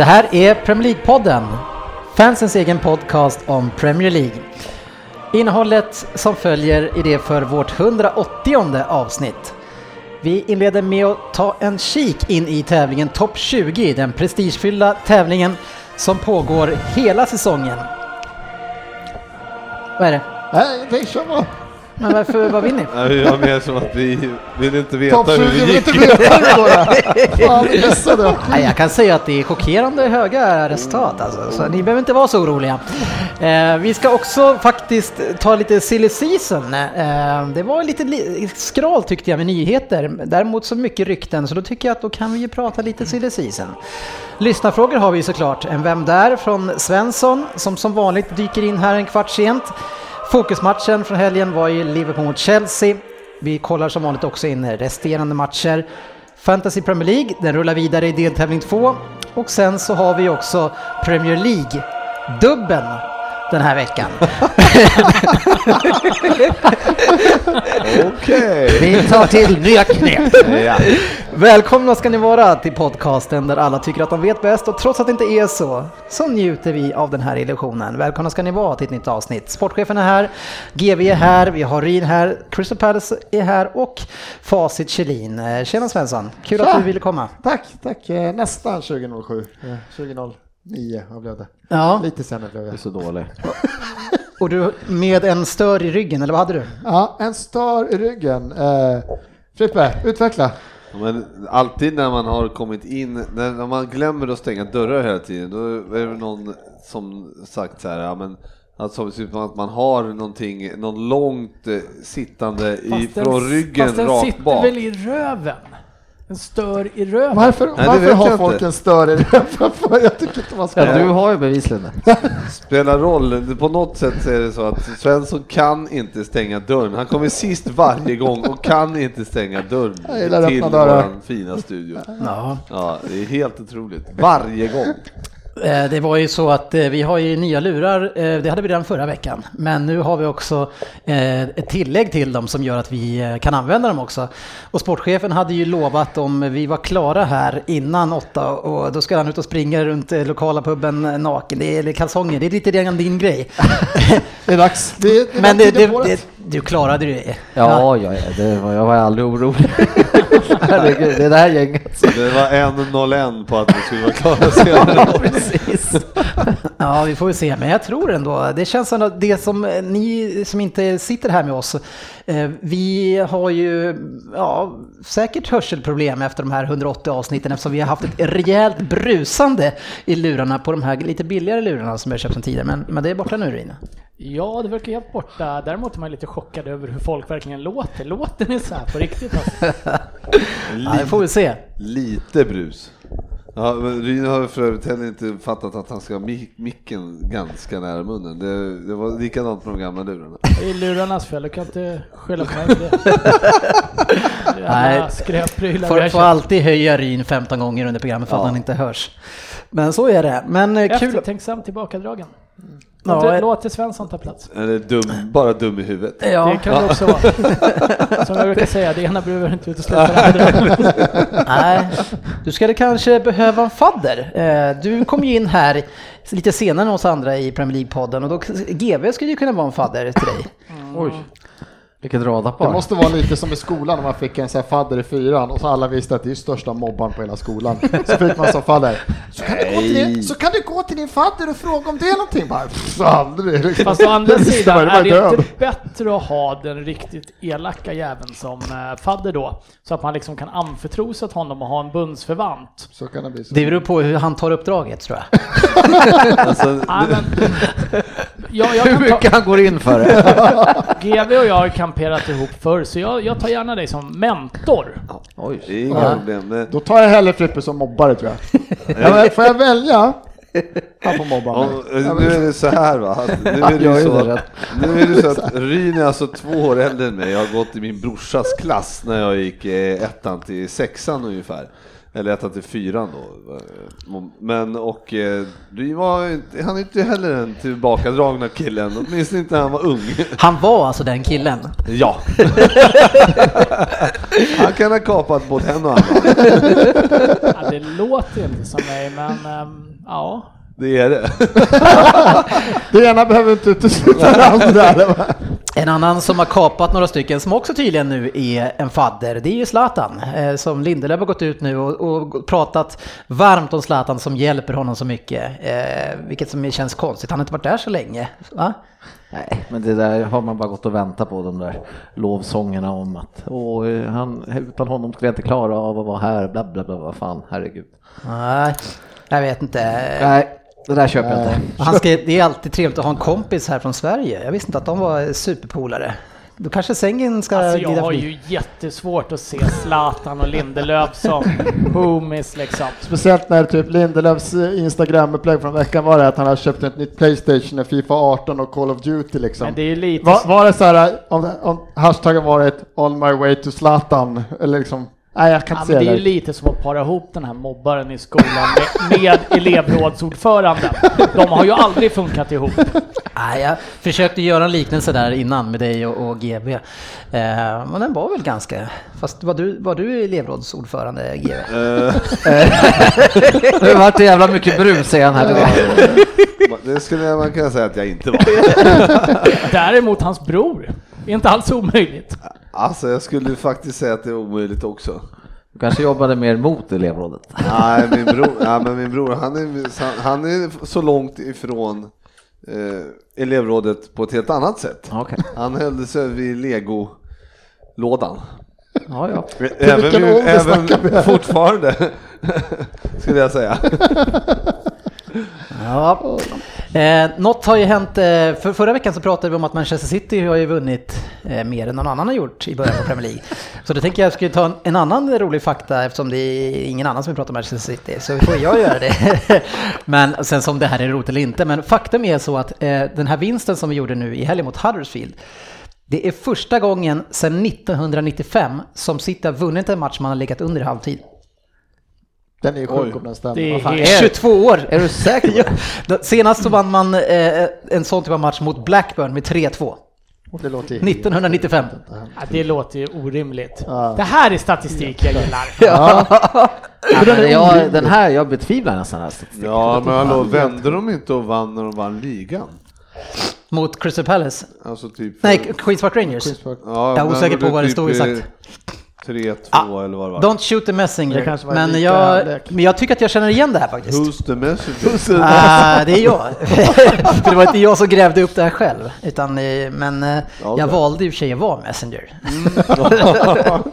Det här är Premier League-podden, fansens egen podcast om Premier League. Innehållet som följer är det för vårt 180 avsnitt. Vi inleder med att ta en kik in i tävlingen Topp 20, den prestigefyllda tävlingen som pågår hela säsongen. Vad är det? Nej, det är så bra. Men varför, vad vill ni? Vi var mer som att vi vill inte veta Topp hur 20 det vill gick. inte veta hur det går. Fan, vi missade. Nej, jag kan säga att det är chockerande höga resultat alltså, så ni behöver inte vara så oroliga. Eh, vi ska också faktiskt ta lite silly season. Eh, det var lite li- skral tyckte jag med nyheter, däremot så mycket rykten, så då tycker jag att då kan vi ju prata lite silly season. Lyssnarfrågor har vi såklart. En Vem där? från Svensson som som vanligt dyker in här en kvart sent. Fokusmatchen från helgen var ju Liverpool mot Chelsea. Vi kollar som vanligt också in resterande matcher. Fantasy Premier League, den rullar vidare i deltävling 2. Och sen så har vi också Premier League-dubben den här veckan. Okej. Vi tar till nya knep. Ja. Välkomna ska ni vara till podcasten där alla tycker att de vet bäst och trots att det inte är så, så njuter vi av den här illusionen. Välkomna ska ni vara till ett nytt avsnitt. Sportchefen är här, GV är här, vi har Ryn här, Crystal Palace är här och Facit Kjellin. Eh, tjena Svensson, kul Tja. att du ville komma. Tack, tack. Nästan 2007. 20 Nio jag blev det. Ja. Lite sämre blev jag. Du är så dålig. Och du med en stör i ryggen, eller vad hade du? Ja, en stör i ryggen. Eh, Frippe, utveckla. Men alltid när man har kommit in, när man glömmer att stänga dörrar hela tiden, då är det någon som sagt så här, ja men Alltså att man har någonting, någon långt eh, sittande ifrån ryggen rakt bak. Fast den sitter bak. väl i röven? En stör i röven. Varför, det varför har folk inte. en stör i ryggen? Jag tycker inte man ska Ja, du har ju bevisligen det. Spelar roll, på något sätt är det så att Svensson kan inte stänga dörren. Han kommer sist varje gång och kan inte stänga dörren till våran fina studio. Ja. Ja, det är helt otroligt. Varje gång. Eh, Det var ju så att eh, vi har ju nya lurar, eh, det hade vi redan förra veckan. Men nu har vi också ett tillägg till dem som gör att vi kan använda dem också. Och sportchefen hade ju lovat om vi var klara här innan åtta och då ska han ut och springa runt lokala puben naken, det är, eller kalsonger, det är lite grann din grej. Det är dags. Det, är- det är Men det, det. Du klarade det. Ja, ja, ja det var, jag var aldrig orolig. Herregud, det är det här gänget. Så det var en 0 på att vi skulle vara klara senare. Precis. Ja, vi får väl se. Men jag tror ändå, det känns som att det som eh, ni som inte sitter här med oss, eh, vi har ju ja, säkert hörselproblem efter de här 180 avsnitten eftersom vi har haft ett rejält brusande i lurarna på de här lite billigare lurarna som jag köpt sen tidigare. Men, men det är borta nu Rina. Ja, det verkar helt borta. Däremot är man lite chockad över hur folk verkligen låter. Låter ni så här på riktigt? Alltså? Ja, det får vi se. Lite brus. Ja, men Ryn har för övrigt heller inte fattat att han ska ha mic- micken ganska nära munnen. Det, det var likadant med de gamla lurarna. Det är lurarnas fel, du kan inte skylla på mig för det. Nej. Skräpprylar Får, får alltid höja Ryn 15 gånger under programmet för att Ja. han inte hörs. Men så är det. Men eh, kul. Eftertänksam tillbakadragen. Ja, Låt, eh. låt Svensson ta plats. Eller dum, bara dum i huvudet. Ja. Det kan det också vara. Som jag brukar säga, det ena behöver inte utesluta det andra. Nej, du skulle kanske behöva en fadder. Eh, Du kom ju in här lite senare än oss andra i Premier League-podden och då GV skulle ju kunna vara en fadder till dig. Oj, vilket Det radarpar. måste vara lite som i skolan när man fick en sån här fadder i fyran och så alla visste att det är största mobbaren på hela skolan. Så fick man som fadder. Så kan, du gå till din, så kan du gå till din fadder och fråga om det är någonting. Bara, pff, aldrig. liksom. Fast å andra Det sidan det är det inte bättre att ha den riktigt elaka jäveln som eh, fadder då? Så att man liksom kan anförtro sig åt honom och ha en bundsförvant. Så kan det bli. Så. Det beror på hur han tar uppdraget tror jag. Alltså, Ja, jag, Hur kan ta, mycket han går in för det. GV och jag har kamperat ihop förr, så jag, jag tar gärna dig som mentor. Oj. Det är inga problem. Men, Då tar jag hellre Frippe som mobbare tror jag. ja, men får jag välja? Han får mobba mig. om, nu är det så här va, nu är det så det att, nu är det så att Ryn är alltså två år äldre än mig. Jag har gått i min brorsas klass när jag gick eh, ettan till sexan ungefär. Eller ettan till fyran då. Men och eh, Ryn var inte, han är inte heller den tillbakadragna killen, åtminstone inte när han var ung. Han var alltså den killen. Ja. Han kan ha kapat både en och annan. Ja, det låter inte som mig, men ehm, ja. Det är det. Det ena behöver inte utesluta det andra. En annan som har kapat några stycken som också tydligen nu är en fadder, det är ju Zlatan. Eh, som Lindelöf har gått ut nu och, och pratat varmt om Zlatan som hjälper honom så mycket. Eh, vilket som känns konstigt, han har inte varit där så länge. Va? Nej, men det där har man bara gått och väntat på, de där lovsångerna om att Åh, han, utan honom skulle jag inte klara av att vara här, bla bla bla, vad fan, herregud. Nej, jag vet inte. Nej, det där köper jag inte. Han ska, det är alltid trevligt att ha en kompis här från Sverige. Jag visste inte att de var superpolare. Då kanske sängen ska Alltså jag har förbi. ju jättesvårt att se Zlatan och Lindelöf som homies liksom. Speciellt när typ Lindelöfs Instagram-upplägg från veckan var det att han har köpt ett nytt Playstation, en Fifa 18 och Call of Duty liksom. Men det är lite... Var, var det så här, om, om hashtaggen varit On my way to Zlatan, eller liksom, nej jag kan Ja, inte men det är det. lite som att para ihop den här mobbaren i skolan med, med elevrådsordföranden. De har ju aldrig funkat ihop. Nej, jag försökte göra en liknelse där innan med dig och, och GB. Eh, men den var väl ganska... Fast var du, var du elevrådsordförande GB? Eh, Det vart det jävla mycket brus igen här. Det skulle man kunna säga att jag inte var. Däremot hans bror. Är inte alls omöjligt. Alltså jag skulle faktiskt säga att det är omöjligt också. Du kanske jobbade mer mot elevrådet. Nej, min bror, ja, men min bror han, är, han är så långt ifrån eh, elevrådet på ett helt annat sätt. Okej. Han höll sig vid legolådan. Ja, ja. Även, vi även fortfarande, skulle jag säga. Ja. Eh, något har ju hänt, eh, för förra veckan så pratade vi om att Manchester City har ju vunnit eh, mer än någon annan har gjort i början på Premier League. Så då tänker jag skulle ta en, en annan rolig fakta eftersom det är ingen annan som vill prata om Manchester City. Så får jag göra det. men sen som det här är roligt eller inte. Men faktum är så att eh, den här vinsten som vi gjorde nu i helgen mot Huddersfield det är första gången sedan 1995 som City har vunnit en match man har legat under i halvtid. Den är ju sjuk Oj. om den stämmer. Det är Vad fan. helt- 22 år! Är du säker? Ja, Senast så vann man eh, en sån typ av match mot Blackburn med 3-2. Det låter ju 1995. Ja, det låter ju orimligt. Ja. Det här är statistik jag gillar. Ja, men jag, den här, jag betvivlar nästan den här statistiken. Ja, men hallå, vände de inte och vann när de vann ligan? Mot Crystal Palace. Alltså typ... Nej, Queens Park Rangers. Ja, Jag är osäker på det vad det typ, stod exakt. 3-2 Ah, eller vad det var. Don't shoot the Det messenger. kanske var Men jag, men jag tycker att jag känner igen det här faktiskt. Who's the messenger? Ah, det är jag. För det var inte jag som grävde upp det här själv. Utan, eh, men eh, Ja, jag valde i och för sig att vara messenger.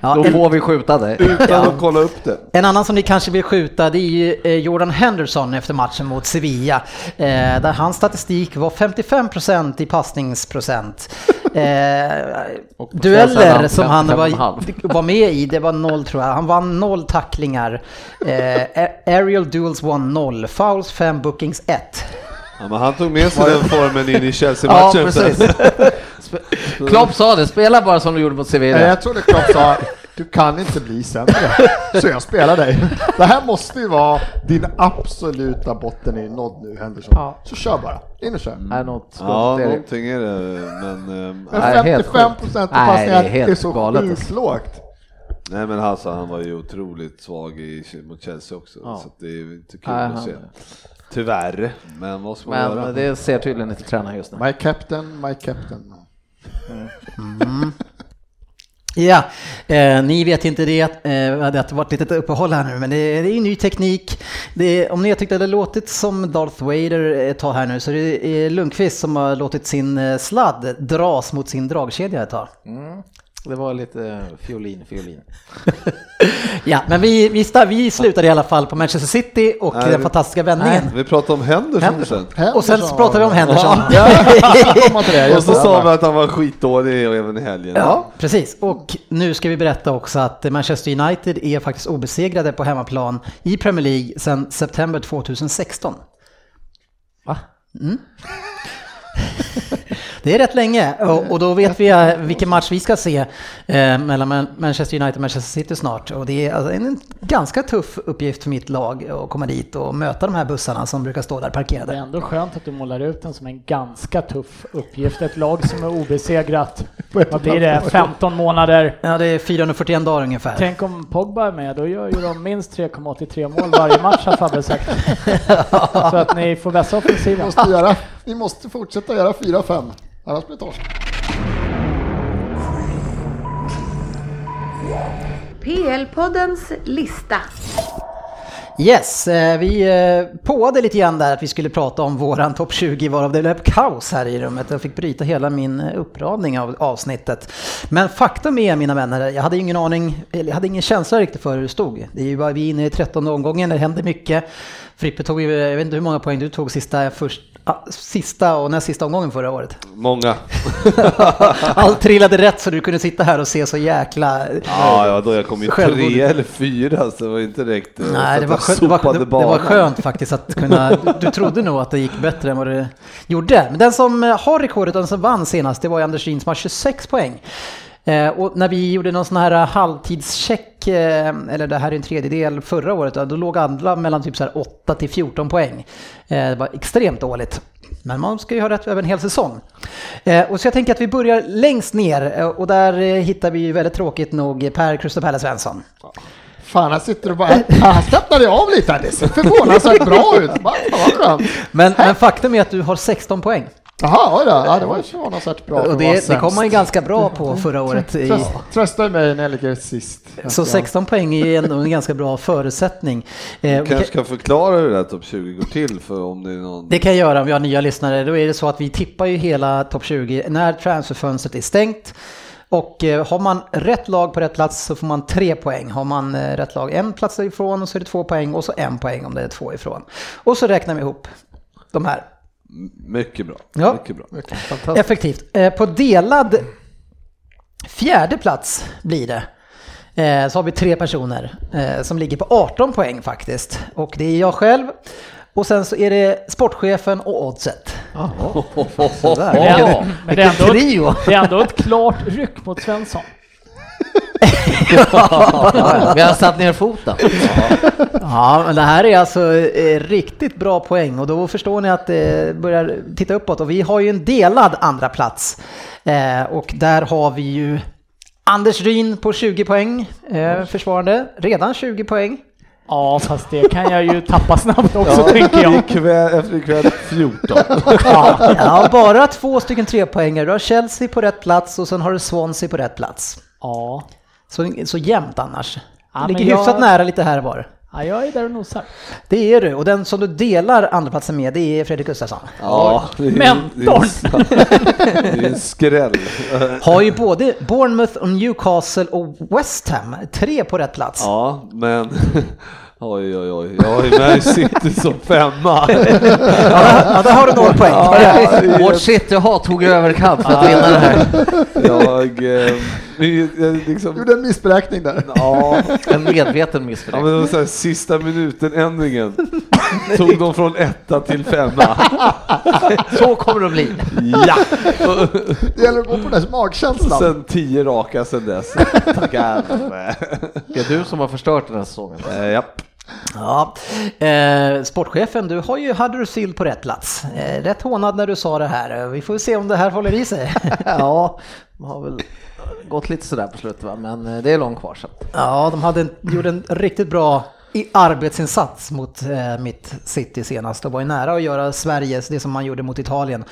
ja, Då får vi skjuta dig. Utan att kolla upp det. En annan som ni kanske vill skjuta det är ju eh, Jordan Henderson efter matchen mot Sevilla. Eh, där hans statistik var 55% i passningsprocent. Eh, dueller som han var, 55,5. Var med i, det var noll tror jag. Han vann noll tacklingar. Eh, aerial duels won noll. Fouls 5, bookings 1. Ja, men han tog med sig den formen in i Ja, Chelsea-matchen. precis. Sp- Klopp sa det, spela bara som du gjorde mot Sevilla. jag trodde Klopp sa du kan inte bli sämre, så jag spelar dig. Det här måste ju vara din absoluta botten är nådd nu Henderson. Ja. Så kör bara, in och kör. Nej, något skumt Ja, är det. någonting är det, men... ehm, Men Nej, helt 55 procent av Nej, det är passningar är, helt så galet, sjukt alltså. lågt. Nej men alltså han var ju otroligt svag i, mot Chelsea också, Ja. så det är inte kul Nej, att se. Tyvärr, men vad ska man göra? Men det ser tydligen inte tränaren just nu. My captain, my captain. Ja, eh, ni vet inte det, eh, det har varit ett litet uppehåll här nu, men det är, det är ny teknik. Det är, om ni har tyckt att det låtit som Darth Vader eh, ett tag här nu så det är Lundqvist som har låtit sin eh, sladd dras mot sin dragkedja ett tag. Mm. Det var lite fiolin, fiolin. Ja, men vi, vi, sta- vi slutade i alla fall på Manchester City och Nej, den vi- fantastiska vändningen. Vi pratade om Henderson, Henderson. sen. Och sen så pratade vi om Henderson. Ja, det. Och så sa vi att han var skitdålig och även i helgen. Ja, precis. Och nu ska vi berätta också att Manchester United är faktiskt obesegrade på hemmaplan i Premier League sedan september 2016. Va? Det är rätt länge och, och då vet vi eh, vilken match vi ska se eh, mellan Man- Manchester United och Manchester City snart. Och det är alltså en ganska tuff uppgift för mitt lag att komma dit och möta de här bussarna som brukar stå där Det är parkerade. ändå skönt att du målar ut den som en ganska tuff uppgift. Ett lag som är obesegrat. Vad blir det? 15 månader. Ja, det är 441 dagar ungefär. Tänk om Pogba är med, då gör ju de minst 3,83 mål varje match har Fabbe sagt. Så att ni får vässa Vi offensiven. måste, göra, vi måste fortsätta göra 4-5, annars blir det torsk. PL-poddens lista. Yes, eh, vi eh, påade lite grann där att vi skulle prata om våran topp 20 varav det blev kaos här i rummet. Jag fick bryta hela min eh, uppradning av avsnittet. Men faktum är mina vänner, jag hade ingen aning, eller jag hade ingen känsla riktigt för hur det stod. Det är ju bara vi är inne i 13 omgången, det händer mycket. Frippe tog jag vet inte hur många poäng du tog sista, först, sista och näst sista omgången förra året. Många. Allt trillade rätt så du kunde sitta här och se så jäkla... Ja, ja, då jag kom ju tre eller fyra så det var inte direkt eh, Nej, det var, skönt, det, var, det, var skönt faktiskt att kunna... Du, trodde nog att det gick bättre än vad det gjorde. Men den som eh, har rekordet och den som vann senast, det var Anders Rhin som har 26 poäng. Eh, och när vi gjorde någon sån här halvtidscheck, eh, eller det här är en tredjedel förra året, då låg alla mellan typ så här 8 till 14 poäng. Eh, det var extremt dåligt. Men man ska ju ha rätt över en hel säsong. Eh, och så jag tänker att vi börjar längst ner eh, och där eh, hittar vi ju väldigt tråkigt nog Per Krustopelle Svensson. Fan, han sitter och bara... Han slappnade av lite här. Det ser förvånansvärt bra ut. Bara. Men, men faktum är att du har 16 poäng. Jaha, oj då. Ja, det var ju förvånansvärt bra Och det, det kom man ju ganska bra på förra året. I, Tröst- Trösta mig när jag ligger sist. så 16 poäng är ju ändå en ganska bra förutsättning. Eh, och kanske ska förklara hur det här topp 20 går till för om det är någon... det kan jag göra om vi har nya lyssnare. Då är det så att vi tippar ju hela topp 20 när transferfönstret är stängt. Och eh, har man rätt lag på rätt plats så får man tre poäng. Har man eh, rätt lag en plats ifrån så är det två poäng och så en poäng om det är två ifrån. Och så räknar vi ihop de här. Mycket bra. Ja. Mycket bra. Fantastiskt. Effektivt. Eh, På delad fjärde plats blir det. Eh, Så har vi tre personer eh, som ligger på 18 poäng faktiskt. Och det är jag själv. Och sen så är det sportchefen och oddset. Det är ändå, men det är, ändå det är ändå ett klart ryck mot Svensson. Vi har satt ner foten. Ja, men det här är alltså eh, riktigt bra poäng och då förstår ni att det börjar titta uppåt. Och vi har ju en delad andra plats eh, och där har vi ju Anders Ryn på 20 poäng, eh, försvarande. Redan 20 poäng. Ja, fast det kan jag ju tappa snabbt också tänker jag. Ikväll, efter ikväll 14. Ja, ja, bara två stycken trepoängare. Du har Chelsea på rätt plats och sen har du Swansea på rätt plats. Ja, Så, så jämnt annars. Ja, ligger jag- hyfsat nära lite här var. ja jag är där och nosar. Det är du. Och den som du delar andraplatsen med, det är Fredrik Gustafsson. Ja, det är, Mentorn. Det är en skräll. Har ju både Bournemouth och Newcastle och West Ham, tre på rätt plats. Ja, men oj, oj, oj. Jag har ju med City som femma. Ja, där har du noll poäng. Vårt City-hat tog överkant för att vinna det här. Jag, eh, jag liksom, Gjorde en missberäkning där. ja, En medveten ja, missförräkning. men så här, sista minuten-ändringen tog de från etta till femma. Så kommer det att bli. Ja! Det gäller att gå på den magkänslan. Sen tio raka sen dess. Tackar. Det är du som har förstört den här säsongen. Eh, Japp. Ja. Eh, sportchefen, du har ju Huddersfield på rätt plats. Eh, rätt hånad när du sa det här. Vi får se om det här håller i sig. Ja, de har väl gått lite sådär på slutet va, men eh, det är långt kvar sen. Ja, de hade en, gjorde en riktigt bra i arbetsinsats mot eh, mitt City senast och var ju nära att göra Sveriges, det som man gjorde mot Italien.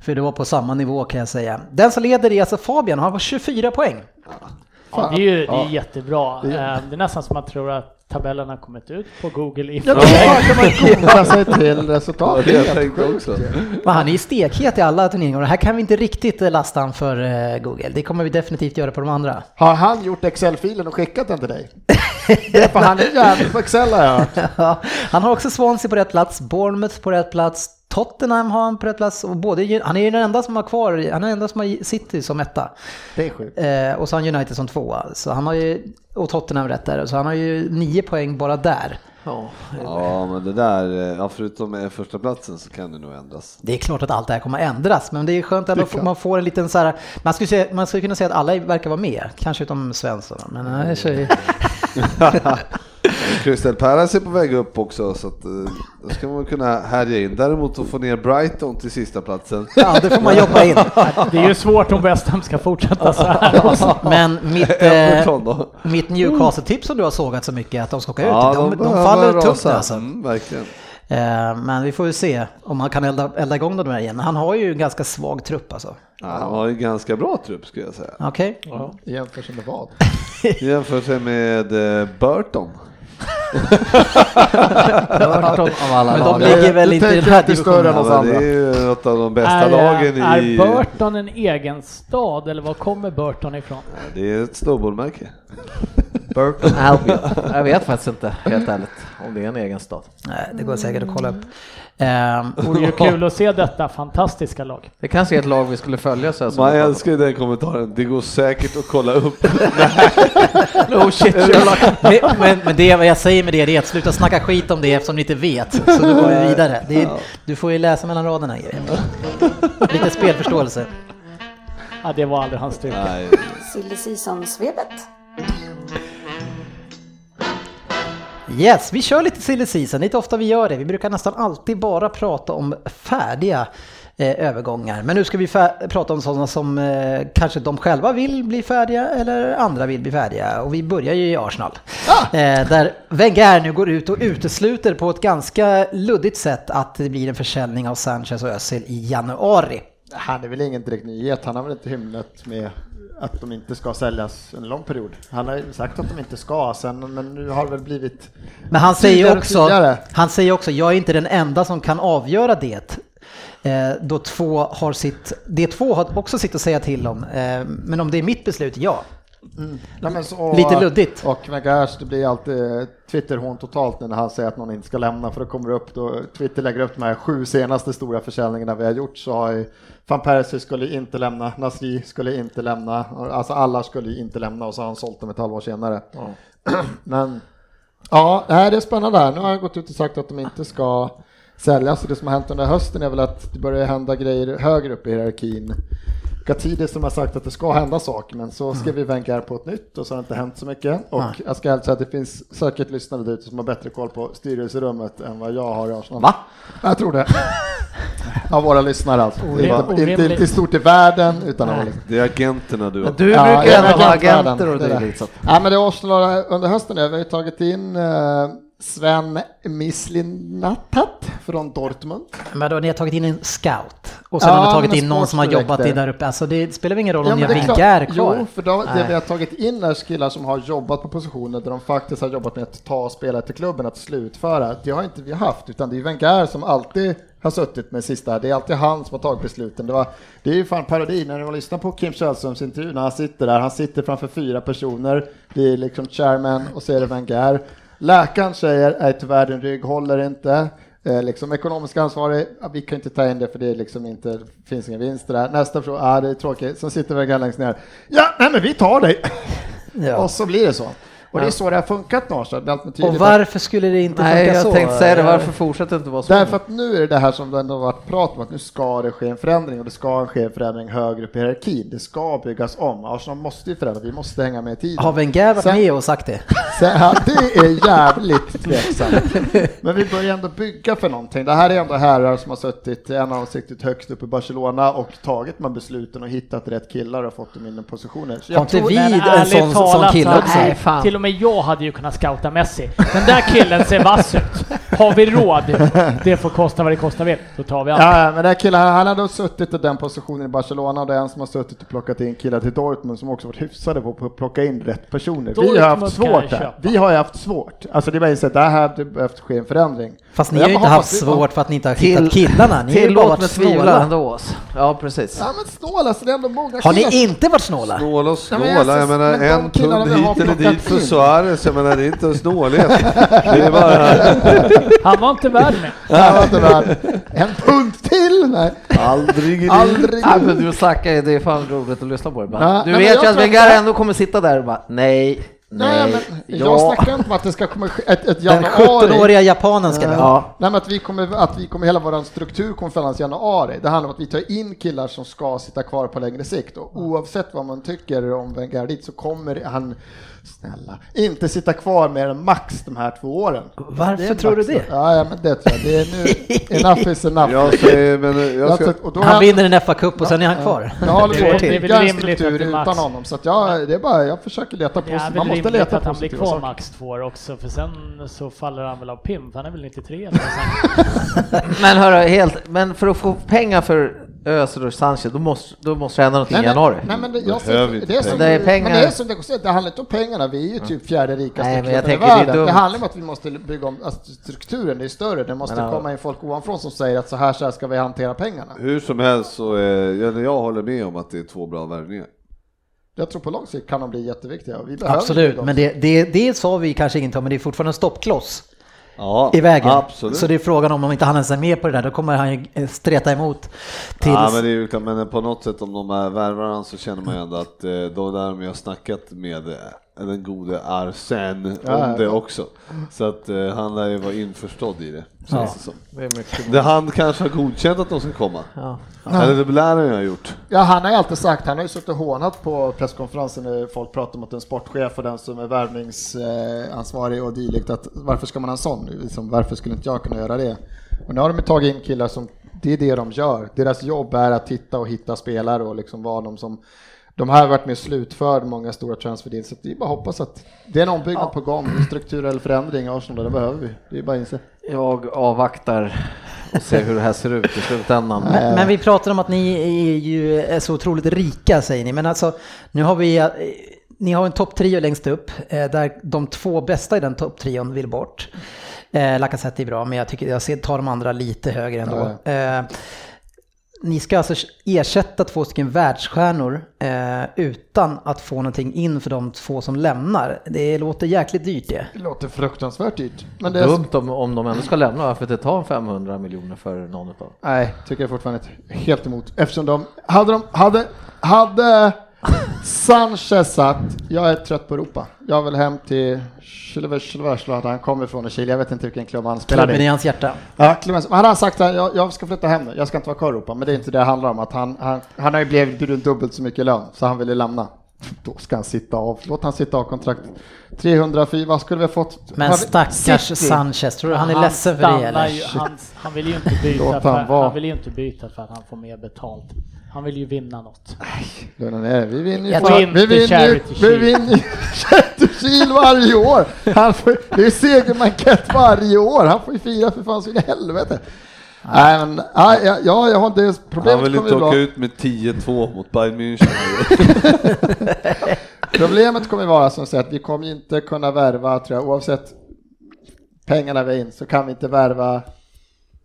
För det var på samma nivå kan jag säga. Den som leder är alltså Fabian, han har 24 poäng. Ja, det är ju det är jättebra. Eh, Det är nästan som man tror att tabellen har kommit ut på Google Ja, info. då kan man googla sig till Ja, resultat. det jag också. Men han är ju stekhet i alla turneringar och det här kan vi inte riktigt eh, lasta han för eh, Google. Det kommer vi definitivt göra på de andra. Har han gjort Excel-filen och skickat den till dig? Det är för han är jävligt på Excel har jag hört. Ja, han har också Swansea på rätt plats, Bournemouth på rätt plats, Tottenham har han på rätt plats och både, han är ju den enda som har kvar, han är den enda som har City som etta. Det är sjukt. Eh, och så har han United som tvåa. Så han har ju, och Tottenham rätt där, så han har ju nio poäng bara där. Ja, Ja, men det där, ja, förutom med första platsen så kan det nog ändras. Det är klart att allt det här kommer att ändras, men det är skönt att man får en liten så här, man skulle, säga, man skulle kunna säga att alla verkar vara med, kanske utom Svensson. Men nej, så är, Crystal Palace är på väg upp också så att, eh, då ska man kunna härja in. Däremot att få ner Brighton till sista platsen. ja, det får man jobba in. Det är ju svårt om West Ham ska fortsätta så här. Men mitt, eh, mitt Newcastle-tips som du har sågat så mycket, att de ska åka ut, Ja, de, de, behöver faller tungt rasa. alltså. Mm, verkligen. Eh, Men vi får ju se om han kan elda, elda igång dem där igen. Men han har ju en ganska svag trupp alltså. Ja, han har ju ganska bra trupp skulle jag säga. Okej? I jämförelse med vad? Jämfört med eh, Burton. Burton av alla Men de lag. ligger väl Du inte i den här divisionen. Ja, det är andra. ju något av de bästa Är, lagen i... är Burton en egen stad eller var kommer Burton ifrån? Det är ett snowboardmärke. Burton Albion. Jag vet faktiskt inte, helt ärligt, om det är en egen stad. Nej, det går säkert att kolla upp. Ehm, Vore ju kul att se detta fantastiska lag. Det kanske är ett lag vi skulle följa så här som Man älskar ju den kommentaren. Det går säkert att kolla upp. om. Oh shit, men, men, men det jag säger med det, det är att sluta snacka skit om det eftersom ni inte vet. Så du går vi vidare. Det är, du får ju läsa mellan raderna. Lite spelförståelse. Ja, det var aldrig hans styrka. Silly Season-svepet. Yes, vi kör lite silly season. Det är inte ofta vi gör det. Vi brukar nästan alltid bara prata om färdiga eh, övergångar. Men nu ska vi prata om sådana som eh, kanske de själva vill bli färdiga eller andra vill bli färdiga. Och vi börjar ju i Arsenal. Eh, där Wenger nu går ut och utesluter på ett ganska luddigt sätt att det blir en försäljning av Sanchez och Özil i januari. Han är väl ingen direkt nyhet. Han har väl inte hymlat med att de inte ska säljas en lång period. Han har ju sagt att de inte ska sen, men nu har det väl blivit Men han säger också, tydligare. han säger också, jag är inte den enda som kan avgöra det. Eh, då två har sitt, det två har också sitt att säga till om. Eh, men om det är mitt beslut, ja. Nej, men så, Lite luddigt. Och Megars, det blir alltid Twitter-hån totalt när han säger att någon inte ska lämna för då kommer det upp då Twitter lägger upp de här sju senaste stora försäljningarna vi har gjort så har ju Van Persie skulle inte lämna, Nasri skulle inte lämna, alltså alla skulle inte lämna och så har han sålt dem ett halvår senare. Men ja, det är spännande här. Nu har jag gått ut och sagt att de inte ska säljas och det som har hänt under hösten är väl att det börjar hända grejer högre upp i hierarkin. Gatidis som har sagt att det ska hända saker men så skrev vi Wenger på ett nytt och så har det inte hänt så mycket. Och Nej. jag ska alltså säga att det finns säkert lyssnare där ute som har bättre koll på styrelserummet än vad jag har i Arsenal. Va? Jag tror det. Av våra lyssnare alltså. Orim- Inte, inte, inte stort i världen utan av Nej. Det är agenterna du har. Du Ja, brukar ändå är ha agenter och det är det. dylikt. Ja, men det är Arsenal under hösten. Vi har ju tagit in eh, Sven Mislinatat från Dortmund. Men då ni har tagit in en scout och sen Ja, har ni tagit in någon som har jobbat i där uppe. Alltså det spelar väl ingen roll om ni har. Wenger kvar? Jo, för de, det vi har tagit in är killar som har jobbat på positioner där de faktiskt har jobbat med att ta spelare till klubben, att slutföra. Det har inte vi haft, utan det är Wenger som alltid har suttit med sista. Det är alltid han som har tagit besluten. Det, var, det är ju fan parodi när man lyssnar på Kim Källströms intervju när han sitter där. Han sitter framför fyra personer. Det är liksom chairman och så är det Wenger. Läkaren säger, är tyvärr din rygg håller inte. Eh, liksom ekonomisk ansvarig, vi kan inte ta in det för det liksom inte, finns ingen vinst där. Nästa fråga, ja det är tråkigt. Sen sitter Wenger längst ner. Ja, nej men vi tar dig. Ja. Och så blir det så. Och det är så det har funkat med Och varför skulle det inte Nej, funka jag så? tänkte säga det. Varför fortsätter det inte vara så? Därför att nu är det det här som det ändå har varit prat om, att nu ska det ske en förändring och det ska ske en förändring högre upp i hierarkin. Det ska byggas om. Arsenal måste ju förändra, vi måste hänga med i tiden. Har Wenger varit med och sagt det? Sen, ja, det är jävligt tveksamt. Men vi börjar ändå bygga för någonting. Det här är ändå herrar som har suttit, en av dem suttit högst upp i Barcelona och tagit med besluten och hittat rätt killar och fått dem in i positioner. Har inte vi en sån, sån kille så- också? Nej, fan. Och med jag hade ju kunnat scouta Messi. Den där killen ser vass ut. Har vi råd, det får kosta vad det kostar vill, då tar vi allt. Ja, men den här killen, han hade då suttit i den positionen i Barcelona och det är en som har suttit och plockat in killar till Dortmund som också varit hyfsade på att plocka in rätt personer. vi har Dortmund haft svårt där. Vi har ju haft svårt. Alltså det var ju så att det här hade behövt ske en förändring. Fast ni har ju inte haft svårt för att ni inte har Till- hittat killarna. Ni har ju bara varit snåla. ändå. Ja, precis. Ja men snåla, så det är ändå många Har ni inte varit snåla? Snåla och snåla, jag menar en har hit eller dit för in. Suarez, jag menar det är inte snålhet. Det är bara... Han var inte värd med. Ja, var inte värd. En punkt till! Nej, Aldrig i aldrig. Nej, men du snackar ju, det är fan roligt att lyssna på det. Ja, Men du nej, vet ju att Wenger ändå kommer sitta där och bara nej, Nej, nej, men jag ja. snackar inte om att det ska komma ett, ett Den januari. 17-åriga japanen ska vi ha. Ja, Nej, men att vi kommer, att vi kommer, hela vår struktur kommer förändras i januari. Det handlar om att vi tar in killar som ska sitta kvar på längre sikt och oavsett vad man tycker om Wenger så kommer han, snälla, inte sitta kvar mer än max de här två åren. Varför tror du det? Ja, ja, men det tror jag. Det är nu, enough is enough. Jag säger, men jag ska... och då Han har- vinner en FA-cup och sen är han kvar. Jag är- att det är väl struktur utan honom, så att jag, det är bara, jag försöker leta positivt. Man måste leta att han blir kvar saker. max två år också, för sen så faller han väl av PIM, för han är väl 93 eller men hörru, helt, men för att få pengar för Özil och Sanchez, då måste, då måste det hända någonting i januari. Nej, men det, jag ser, det är som. Det är Men pengar. det är som det, går- det handlar inte om pengarna, vi är ju typ fjärde rikaste Nej, men jag klubben i det världen. Det, dumt. handlar om att vi måste bygga om alltså, strukturen, det är större, det måste Men, komma in folk ovanifrån som säger att så här, så här ska vi hantera pengarna. Hur som helst så är, jag, jag håller med om att det är två bra värvningar. Jag tror på lång sikt kan de bli jätteviktiga. Vi behöver Absolut, men det, det, det sa vi kanske inte om, men det är fortfarande en stoppkloss Ja, i vägen. Absolut. Så det är frågan om, om inte han ens är med på det där, då kommer han ju eh, streta emot tills... Ja, men, ju, men på något sätt om de är värvarna så känner man ju ändå att eh, då där de har snackat med eh, den gode Arsen om Ja, det ja. också. Så att eh, han lär ju vara införstådd i det, Ja. känns det som. Det är mycket. Det han kanske har godkänt att de ska komma. Ja. Eller det lär han ju ha gjort. Ja, han har ju alltid sagt, han har ju suttit och hånat på presskonferensen när folk pratar om att en sportchef och den som är värvningsansvarig och dylikt, att varför ska man ha en sån? Liksom, varför skulle inte jag kunna göra det? Och nu har de ju tagit in killar som, det är det de gör. Deras jobb är att titta och hitta spelare och liksom vara de som de här har varit med och slutfört många stora transferdeals, så det är bara att hoppas att det är en ombyggnad på gång, en strukturell förändring i Arsenal, det behöver vi. Det är bara att inse. Jag avvaktar och ser hur det här ser ut i slutändan. Men, men vi pratar om att ni är ju är så otroligt rika säger ni, men alltså nu har vi, eh, ni har en topptrio längst upp eh, där de två bästa i den topptrion vill bort. Eh, Lacazette är bra, men jag tycker jag ser, tar de andra lite högre ändå. Eh, ni ska alltså ersätta två stycken världsstjärnor eh, utan att få någonting in för de två som lämnar. Det låter jäkligt dyrt det. Det låter fruktansvärt dyrt. Men det är, Dumt om, om de ändå ska lämna, varför inte ta 500 miljoner för någon utav Nej, tycker jag fortfarande. Helt emot. Eftersom de, hade de, hade, hade Sanchez sagt, jag är trött på Europa. Jag vill hem till Chilevers, han kommer från i Chile, jag vet inte vilken klubb han spelar Klubben i i. hans hjärta. Ja, hade han sagt att jag, jag ska flytta hem nu, jag ska inte vara kvar i Europa, men det är inte det det handlar om, att han, han, han har ju blivit dubbelt så mycket lön, så han ville lämna. Då ska han sitta av, låt han sitta av kontrakt. 304, vad skulle vi ha fått? Men Har stackars City. Sanchez, tror du han är ledsen för det eller? Ju, han, han vill ju inte byta för, han han vill ju inte byta för att han får mer betalt. Han vill ju vinna något. Lugna ner er. vi vinner ju Jag inte vi vinner ju vi vinner ju Shield varje år. Han får, det är segermankett varje år. Han får ju fira för fan så in i helvete. Nej men, ja, ja, ja, jag har inte Han problemet vill kommer inte ju åka ut med 10-2 mot Bayern München. problemet kommer ju vara som sagt att vi kommer ju inte kunna värva tror jag oavsett pengarna vi har in så kan vi inte värva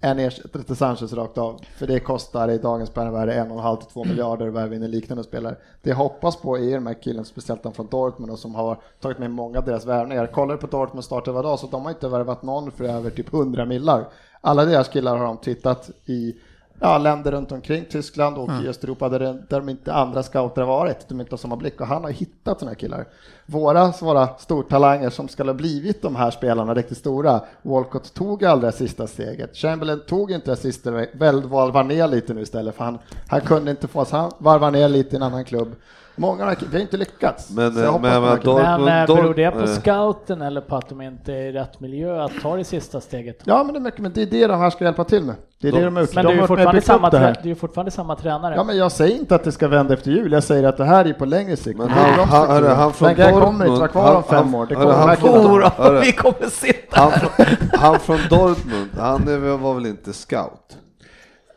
en ersättare till Sanchez rakt av. För det kostar i dagens penningvärde 1,5 till 2 miljarder att värva in en liknande spelare. Det jag hoppas på är de här killen, speciellt de från Dortmund och som har tagit med många av deras värvningar. Kollar på Dortmund startar var dag så de har inte värvat någon för över typ 100 millar. Alla deras killar har de tittat i ja, länder runt omkring Tyskland och i Östeuropa där, där de inte andra scouter har varit, de inte har samma blick. Och han har hittat sådana här killar. Våra svåra stortalanger som skulle ha blivit de här spelarna riktigt stora, Walcott tog aldrig det sista steget, Chamberlain tog inte det sista, väl varvar ner lite nu istället för han, han kunde inte få, så han varvar ner lite i en annan klubb. Många har, vi har inte lyckats. Men, eh, men- på men Men Dortmund- eh, beror det på eh, scouten eller på att de inte är i rätt miljö att ta det sista steget? Ja, men det är mycket, men det är det de här ska hjälpa till med. Det är det de har gjort. Men de det är fortfarande samma, det här. det är fortfarande samma tränare. Ja, men jag säger inte att det ska vända efter jul. Jag säger att det här är på längre sikt. Men Det är han, de han, hörru, strukturerna. han från här kommer Dortmund, inte vara kvar om fem år. Det hörru, kommer han hörru, vi kommer sitta han, från- han från Dortmund, han är, var väl inte scout?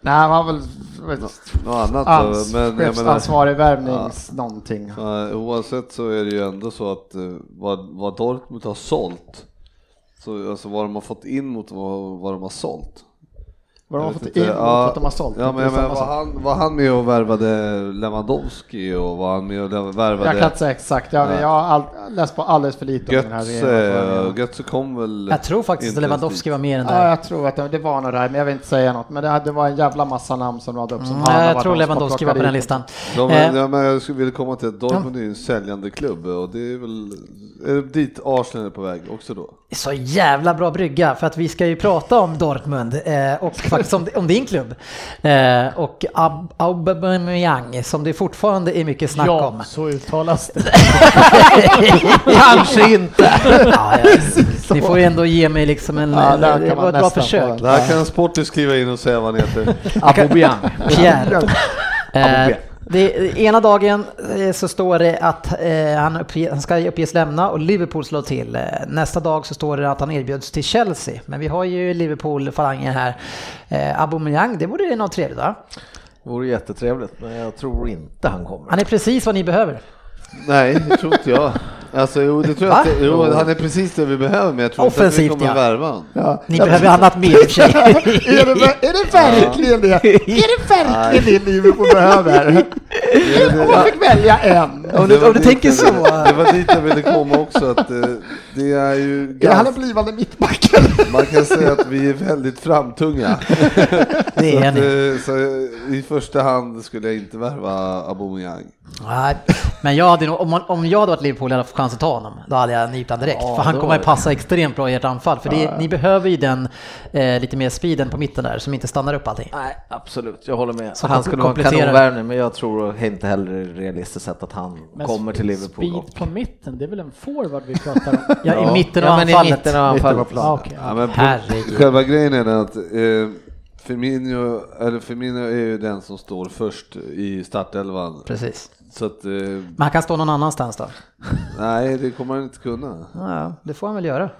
Nej, var väl Något annat ans, men chefsansvarig värvnings någonting. eh, oavsett så är det ju ändå så att eh, vad, vad Dortmund har sålt, så, alltså vad de har fått in mot vad, vad de har sålt. Vad har Jag fått in mot Ja, vad de har sålt. Ja, men, jag samma var, sak. han, var han med och värvade Lewandowski och var han med och värvade Jag kan inte säga exakt. Jag, jag har all, läst på alldeles för lite om den här Götze? regeringen. Götze kom väl... Jag tror faktiskt inte att Lewandowski var med i den Ja, där. jag tror att det, det var något där, men jag vill inte säga något. Men det, det var en jävla massa namn som radade upp som Mm, jag var tror Lewandowski var på den listan. De, Eh, ja, men jag skulle vilja komma till att Dortmund är ju en säljande klubb och det är väl är det dit Arsenal är på väg också då. Så jävla bra brygga för att vi ska ju prata om Dortmund eh, och faktiskt om, om din klubb. Eh, och Ab- Aubameyang som det fortfarande är mycket snack ja, om. så uttalas det. Kanske inte. Ja, ja. Ni får ju ändå ge mig liksom en... Ja, där det kan var man ett bra försök. Det här kan Sporty skriva in och säga vad han heter. Aubameyang. Pierre. Eh, det, ena dagen eh, så står det att eh, han, uppge, han ska uppges lämna och Liverpool slår till. Eh, nästa dag så står det att han erbjuds till Chelsea. Men vi har ju Liverpool-falanger här. Eh, Aubameyang, det vore något trevligt va? Det vore jättetrevligt, men jag tror inte han kommer. Han är precis vad ni behöver. Nej, det tror inte jag. Alltså, jo, det tror jag att, jo, han är precis det vi behöver, men jag tror inte att vi Offensivt, kommer ja. värva honom. Ja. Ni behöver annat mer i och för sig. är, det, ver- är det verkligen det? Är det verkligen det Liverpool behöver? Om man fick välja en. Om Det du, var om du tänker jag så. Det var dit jag ville komma också, att eh, det är ju Är han en blivande mittback? man kan säga att vi är väldigt framtunga. Det Så, är att, ni. eh, så i första hand skulle jag inte värva Aubameyang. Nej, men jag hade nog, om, man, om jag hade varit Liverpool och hade fått chans att ta honom, då hade jag nypt honom direkt. Ja, för han kommer att det. passa extremt bra i ert anfall. För det, ni behöver ju den eh, lite mer speeden på mitten där, som inte stannar upp allting. Nej, absolut. Jag håller med. Så han skulle vara en kanonvärvning, men jag tror inte heller realistiskt sett att han Men kommer till Liverpool. Speed och- på mitten, det är väl en forward vi pratar om? Ja, i mitten av ja, men i anfallet. mitten av Mitten av anfallet. Ah, okej. Ja, men Herregud. själva grejen är att eh, Firmino, eller Firmino är ju den som står först i startelvan. Precis. Så att, eh, Men han kan stå någon annanstans då? nej det kommer han inte kunna. Ja, det får han väl göra.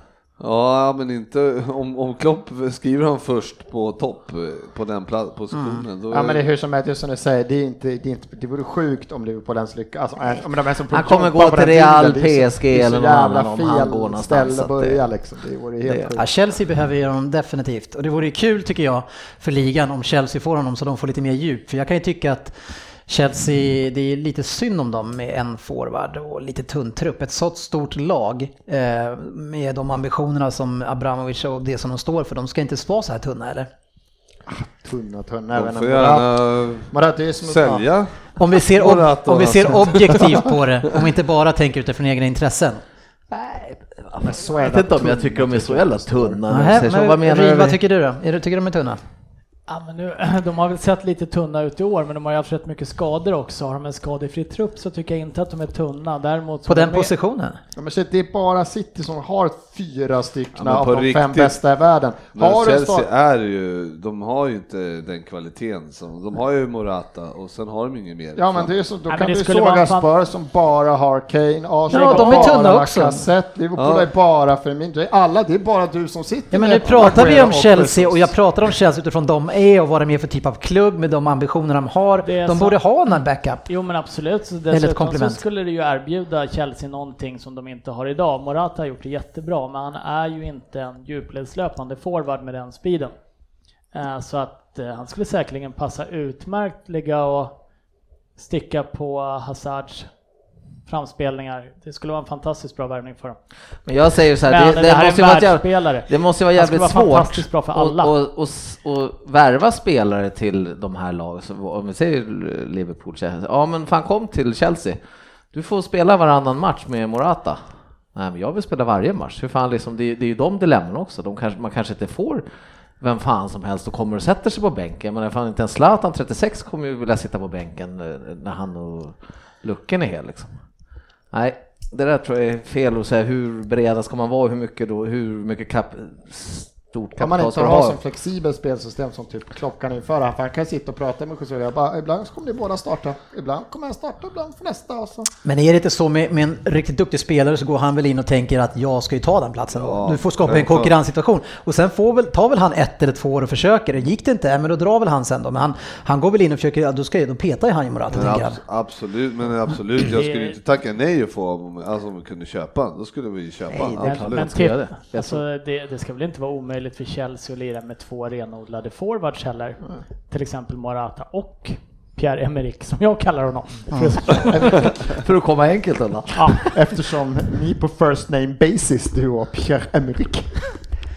Ja, men inte om, om Klopp skriver han först på topp eh, på den positionen. Då Ja men det är hur som helst, just som du säger, det, är inte, det, är inte, det vore sjukt om Liverpool ens lyckas. Alltså, om de är som Han kommer gå på till den Real, bilden, PSG eller någon annan om han går någonstans, ställe att att det- börja liksom. Det vore helt det-. Ja, Chelsea behöver ju honom definitivt. Och det vore ju kul tycker jag för ligan om Chelsea får honom så de får lite mer djup. För jag kan ju tycka att Chelsea, det är lite synd om dem med en forward och lite tunn trupp. Ett så stort lag eh, med de ambitionerna som Abramovic och det som de står för. De ska inte vara så här tunna eller? Tunna, tunna. de får gärna som sälja. Om vi ser, ob- om vi ser objektivt på det, om vi inte bara tänker utifrån egna intressen. Men så är Jag vet inte om jag tycker de är så jävla tunna. Så, men vad menar du? vad tycker du då? Är du, tycker de är tunna? Ja, men nu, de har väl sett lite tunna ut i år, men de har ju haft rätt mycket skador också. Har de en skadefri trupp så tycker jag inte att de är tunna. Däremot På den de positionen? Ja, men shit, det är bara City som har fyra stycken Ja, av de fem riktigt. bästa i världen. Har Chelsea är ju, de har ju inte den kvaliteten som, de har ju Morata och sen har de inget mer. Ja men det är så, då men kan det du skulle såga vara fan- Spurs som bara har Kane, Arsenal Ja, de är tunna bara också. Lacazette, Liverpool Ja. är bara Firmino. Alla, det är bara du som sitter Ja men nu pratar vi om Chelsea och jag pratar om Chelsea utifrån de är och vad de är för typ av klubb med de ambitioner de har. De så- borde ha en backup. Jo men absolut, dessutom så skulle det ju erbjuda Chelsea någonting som de inte har idag. Morata har gjort det jättebra, men han är ju inte en djupledslöpande forward med den speeden. Eh, Så att eh, han skulle säkerligen passa utmärkt ligga och sticka på Hazards framspelningar. Det skulle vara en fantastiskt bra värvning för dem. Men jag säger så här, Men det, det, det, här måste vara jävla, det måste vara jävligt vara svårt fantastiskt bra för alla. Och, och, och, och värva spelare till de här lagen, om vi säger Liverpool, Chelsea. ja men fan kom till Chelsea. Du får spela varannan match med Morata. Nej men jag vill spela varje match. Hur fan liksom, det, det är ju de dilemman också. De kanske, man kanske inte får vem fan som helst och kommer och sätter sig på bänken. Men fan inte en Zlatan 36 kommer ju vilja sitta på bänken eh, när han och Luckan är hel liksom. Nej, det där tror jag är fel att säga. Hur breda ska man vara? Hur mycket då? Hur mycket kap stort Kan man kapital inte ska du ha ha? som flexibelt spelsystem som typ klockan inför här, för han kan sitta och prata med José bara ibland kommer ni båda starta, ibland kommer han starta, ibland för nästa och så. Men är det inte så med, med en riktigt duktig spelare så går han väl in och tänker att jag ska ju ta den platsen. Ja, du får skapa en konkurrenssituation. Och sen får väl, tar väl han ett eller två år och försöker. Gick det inte, men då drar väl han sen då. Men han, han går väl in och försöker, ja, då, ska, då petar ju han ju Morata Men tänker abs- absolut, men absolut, jag skulle inte tacka nej och få om, alltså, om vi kunde köpa, då skulle vi köpa. Nej, absolut. Men det. Jag alltså, det, det ska väl inte vara omöjligt för Chelsea att lira med två renodlade forwards heller. Till exempel Morata och Pierre-Emerick som jag kallar honom. För att komma enkelt undan. Ja, Eftersom ni på first name basis, du och Pierre-Emerick.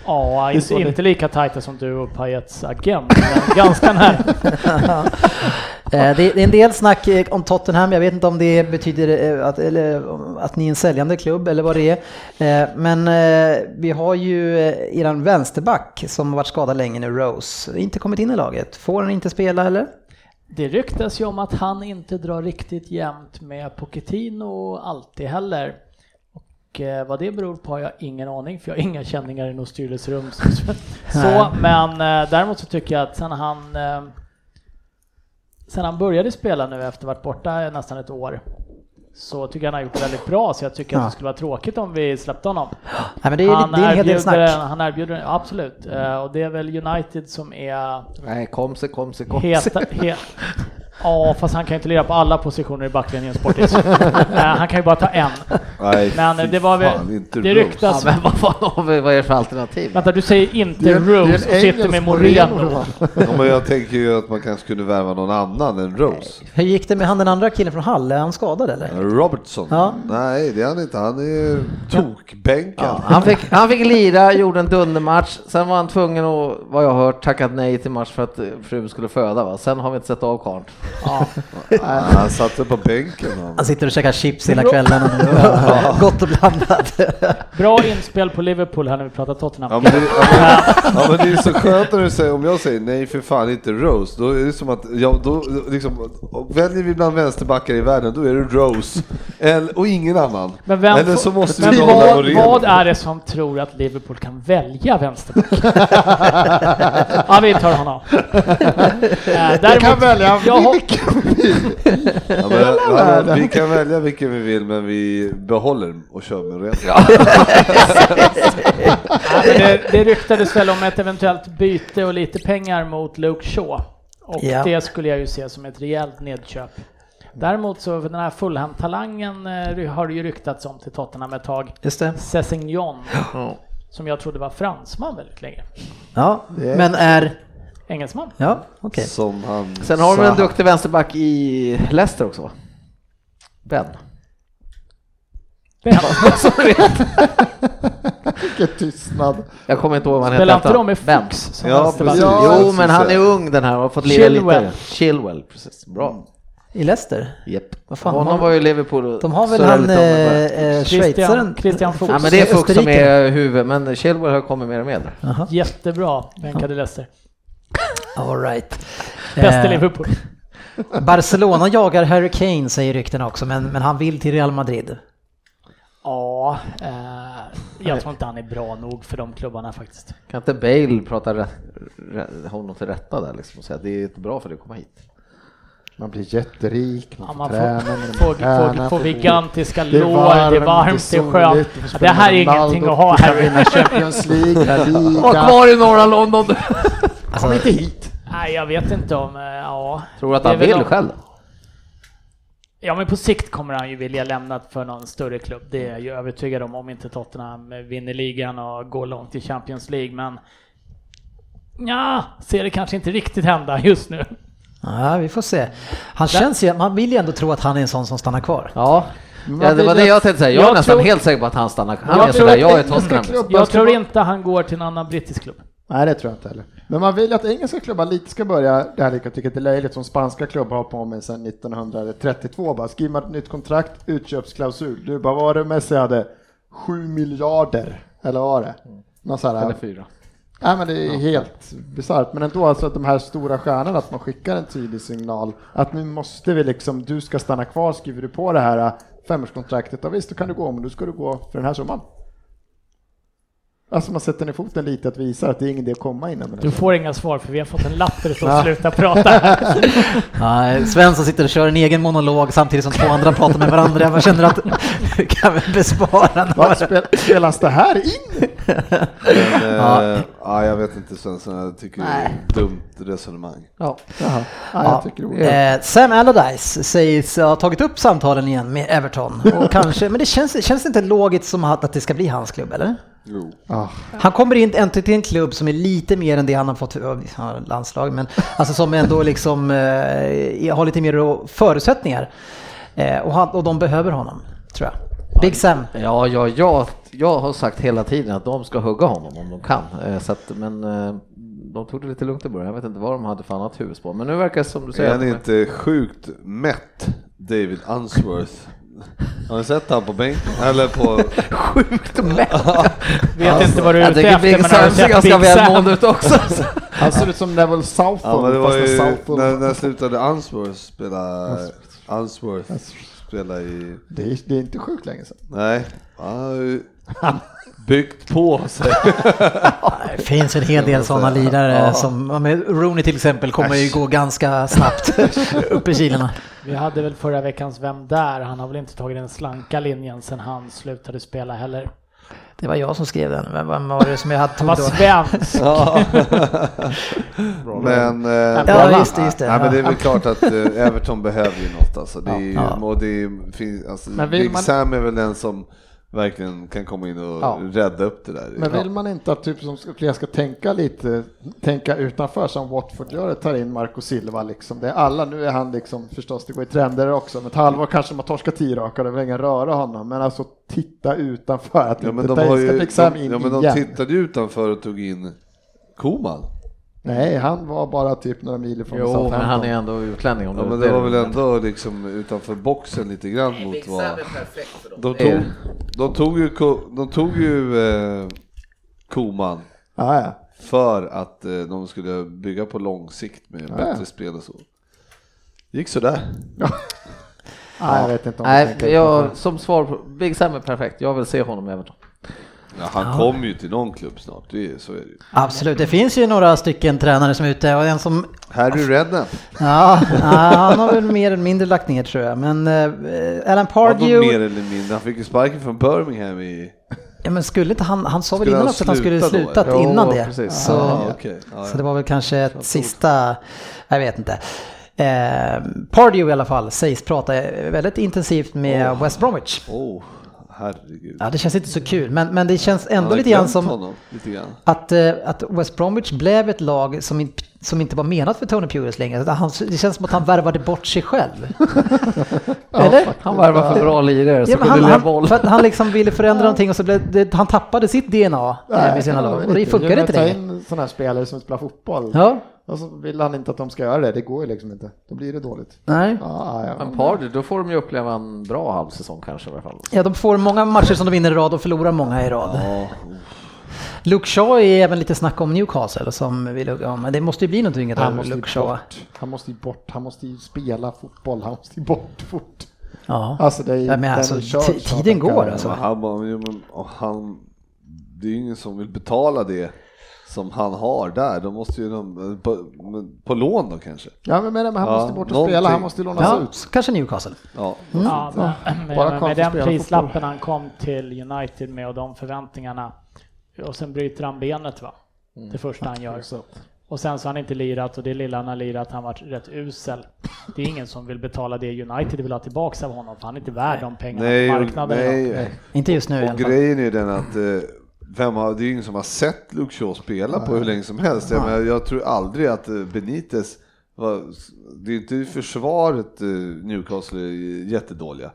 Ja inte, inte lika tajta som du och Payets agent, men ganska nära. Eh, Det är en del snack eh, om Tottenham, jag vet inte om det betyder eh, att, eller, att ni är en säljande klubb eller vad det är. Men vi har ju eran vänsterback som har varit skadad länge nu, Rose, inte kommit in i laget. Får han inte spela eller? Det ryktas ju om att han inte drar riktigt jämnt med Pochettino alltid heller. Och eh, vad det beror på har jag ingen aning, för jag har inga känningar i något styrelserum. så, men eh, däremot så tycker jag att sen han eh, sen han började spela nu efter att ha varit borta nästan ett år så tycker jag han har gjort det väldigt bra, så jag tycker att Ja. det skulle vara tråkigt om vi släppte honom. Nej, men det är, han, det är erbjuder, han erbjuder, absolut, Eh, och det är väl United som är Nej, kom sig, kom sig, kom sig. Heta, he, ja, fast han kan ju inte lira på alla positioner i backlinjen Sportis. Eh, han kan ju bara ta en. Nej, Men fy det var väl- fan, inte det ryktas- Ja, men vad fan har vi, vad är det för alternativ? Vänta, du säger inte Det är- det är en Rose och sitter med Moreno. Ja, men jag tänker ju att man kanske kunde värva någon annan än Rose. Hur gick det med han den andra killen från Hall? Är han skadad eller? Robertson? Ja. Nej, det är han inte. Han är tokbänkad. Han fick, han fick lira, gjorde en dundermatch, sen var han tvungen att, vad jag har hört, tackat nej till match för att eh, frun skulle föda va. Sen har vi inte sett av karln. Ja. Han satt sig på bänken. Han. Han sitter och käkar chips hela kvällen. och- Gott och blandat. Bra inspel på Liverpool här när vi pratar Tottenham. Ja men, det, ja, men, ja men det är så skönt när du säger, om jag säger nej för fan inte Rose, då är det som att, ja då liksom, väljer vi bland vänsterbackar i världen, då är det Rose. Eller, och ingen annan. Men, vem Eller så måste men vi vad, vad är det som tror att Liverpool kan välja vänsterback? ja, vi tar honom. Eh, Vi kan däremot- välja jag vilken vi vill. Ja, men, hallå, vi kan välja vilken vi vill, men vi behåller och kör med Moreno. Ja, men det, det ryktades väl om ett eventuellt byte och lite pengar mot Luke Shaw. Och Ja. det skulle jag ju se som ett rejält nedköp. Däremot så för den här Fulham-talangen eh, har det ju ryktats om till Tottenham ett tag. Just det. Sessegnon, som jag trodde var fransman väldigt länge. Ja, men är... Engelsman. Ja, okej. Som han Sen har vi en sa. duktig vänsterback i Leicester också va? Ben. Ben. Vilken tystnad. Jag kommer inte ihåg vad han Spelar heter. inte de med Ben. Fuchs som Ja, vänsterback? precis. Ja, Jo, men han är ung den här och har fått lira Chilwell. lite. Chilwell, precis. Bra. I Leicester? Japp. Vad fan, Honom har- var ju Liverpool och De har väl surrade han lite om det. eh, eh, Christian, schweizaren? Christian Fuchs. Ja men det är Fuchs som Österrike. är huvud, men Chilwell har kommit mer och mer. Jaha, Jättebra, bänkade Leicester. all right. Bäst i Liverpool. Barcelona jagar Harry Kane säger ryktena också, men, men han vill till Real Madrid. Ja, eh, jag tror inte han är bra nog för de klubbarna faktiskt. Kan inte Bale prata honom till rätta där liksom och säga att det är inte bra för dig att komma hit? Man blir jätterik, man Ja, man träna får, med de får, träna, får, får får- gigantiska Det är lår, det är varmt, det är skönt. det här är ingenting att ha här. Champions League, La Var Liga. kvar i norra London! Kom inte hit. Nej, jag vet inte om, eh, ja. Tror du att är han vill de- själv? Ja, men på sikt kommer han ju vilja lämna för någon större klubb. Det är jag ju övertygad om, om inte Tottenham vinner ligan och går långt i Champions League. Men ja, ser det kanske inte riktigt hända just nu. Ja, vi får se. Han känns ju, man vill ju ändå tro att han är en sån som stannar kvar. Ja. Ja, det var det jag tänkte säga. Jag är Jag nästan tror- helt säker på att han stannar. Han Jag är tror sådär, att jag är Tottenham. Jag tror inte han går till en annan brittisk klubb. Nej, det tror jag inte heller. Men man vill att engelska klubbar lite ska börja det här lika tycker det är löjligt som spanska klubbar har på med sedan 1932. Bara skriver man ett nytt kontrakt, utköpsklausul. Du bara, vad var det Messi hade? 7 miljarder, eller vad var det? Någon sån här, Eller fyra. Nej men det är helt bisarrt, men ändå alltså att de här stora stjärnorna, att man skickar en tydlig signal att nu måste vi liksom, du ska stanna kvar, skriver du på det här äh, femårskontraktet, ja visst då kan du gå, men då ska du gå för den här summan. Alltså man sätter ner foten lite att visa att det är ingen idé att komma innan. Du får inga svar för vi har fått en lapp där det står sluta prata. Nej, Svensson sitter och kör en egen monolog samtidigt som två andra pratar med varandra. Man känner att kan väl bespara några. spel, spelas det här in? Men, eh, ja, jag vet inte Svensson, jag tycker det är Nej. ett dumt resonemang. Ja. Jaha, ja, jag tycker det är Eh, Sam Allardyce sägs ha tagit upp samtalen igen med Everton. Och kanske, men det känns, känns inte logiskt som att att det ska bli hans klubb, eller? Ah, Han kommer in äntligen till en klubb som är lite mer än det han har fått ja, landslag, men alltså som ändå liksom eh, har lite mer förutsättningar. Eh, och, han, och de behöver honom, tror jag. Big Sam. Ja, ja, ja, jag har sagt hela tiden att de ska hugga honom om de kan. Eh, Så att, men eh, de tog det lite lugnt i början. Jag vet inte vad de hade för annat huvudspår. Men nu verkar det som du säger. Är han inte sjukt mätt, David Unsworth? Har ni sett han på bänken? Eller på... Sjukt mätt. Vet inte vad du är ute efter men har du sett ganska välmående ut också. han ser ut som Neville Southall, Ja, det var ju när, när slutade Unsworth spela... Unsworth spela i... Det, är, det är inte sjukt länge sedan. Nej, han har ju byggt på sig. Det finns en hel del sådana lirare Ja. som, Rooney till exempel, kommer ju gå ganska snabbt upp i kilorna. Vi hade väl förra veckans Vem där? Han har väl inte tagit den slanka linjen sen han slutade spela heller. Det var jag som skrev den. Vem, vem var det som jag hade Han var tog då? svensk. Ja. men, eh, Ja, just det, just det. Nej, men det är väl klart att eh, Everton behöver ju något alltså. Det är ju, Ja. och det är, finns, alltså, Men Big man- Sam är väl den som verkligen kan komma in och Ja. rädda upp det där. Men vill man inte att typ som fler ska tänka lite, tänka utanför som Watford gör, tar in Marco Silva liksom. Det är alla, nu är han liksom, förstås det går i trender också, om ett halvår kanske man torskar tio raka, det vill ingen röra honom, men alltså titta utanför, att Ja men inte de ta in ju, de, in ja, men de tittade ju utanför och tog in Koman. Nej, han var bara typ några mil ifrån Jo, men han är ändå utlänning. Om Ja, men det var väl ändå liksom utanför boxen lite grann mot vad... De tog, Eh. de tog ju, de tog ju eh, Koman Ja, ja. för att eh, de skulle bygga på lång sikt med Ja, bättre ja. spel och så. Gick sådär. Nej, jag vet inte om Nej, jag, utanför. som svar på, Big Sam är perfekt. Jag vill se honom i Everton. Ja, han kommer ju till någon klubb snart, det är, så är det ju. Absolut, det finns ju några stycken tränare som är ute och en som Harry Redknapp, Ja, ja, han har väl mer eller mindre lagt ner tror jag. Men eh, Alan Pardew, mer eller mindre? Han fick ju sparken från Birmingham i... ja, men skulle inte han, han sa väl innan också att han skulle då, slutat innan Jo, det. precis. Så, Ja, okej. Ja, så ja. det var väl kanske ett sista, jag vet inte. Eh, Pardew i alla fall sägs prata väldigt intensivt med West Bromwich. Åh, herregud. Ja, det känns inte så kul, men, men det känns ändå lite grann som Honom, lite grann. att, eh, att West Bromwich blev ett lag som, inte- som inte var menat för Tony Pulis längre. Han, det känns som att han värvade bort sig själv. Eller? Han varvar för bra lirare som Ja, men kunde han, han, boll. för att han liksom ville förändra någonting och så blev det, han tappade sitt DNA eh, med sina lag och det funkar inte Ta längre. in sådana här spelare som spelar fotboll. Ja, Och så vill han inte att de ska göra det, det går ju liksom inte. Då blir det dåligt. nej. Ja, ja. Men Pardy, då får de ju uppleva en bra halvsäsong kanske i alla fall. Ja, de får många matcher som de vinner i rad och förlorar många i rad. Ja, Luke Shaw är även lite snack om Newcastle som vill, ja, men det måste ju bli någonting Han måste Luke Shaw. bort. Han måste ju bort. Han måste ju spela fotboll. Han måste ju bort fort. Ja. Alltså det är. Ja, men alltså, tiden går alltså. han, han, det är ju ingen som vill betala det som han har där. De måste ju de, på, på lån då kanske. Ja men, men han Ja, måste bort och någonting. spela, han måste lånas Ja, ut. kanske Newcastle. Ja. Ja, men, men, Bara men kom med den prislappen fotboll. han kom till United med och de förväntningarna och sen bryter han benet va? Det första han gör. Och sen så har han inte lirat och det lilla han har lirat han varit rätt usel. Det är ingen som vill betala det United vill ha tillbaks av honom för han är inte värd de pengarna Nej, på marknaden idag. nej. Inte just nu i och alla fall. grejen är den att eh, vem har, det är ju ingen som har sett Luke Shaw spela på hur länge som helst. Jag, menar, jag tror aldrig att eh, Benitez var, det är inte försvaret eh, Newcastle är jättedåliga.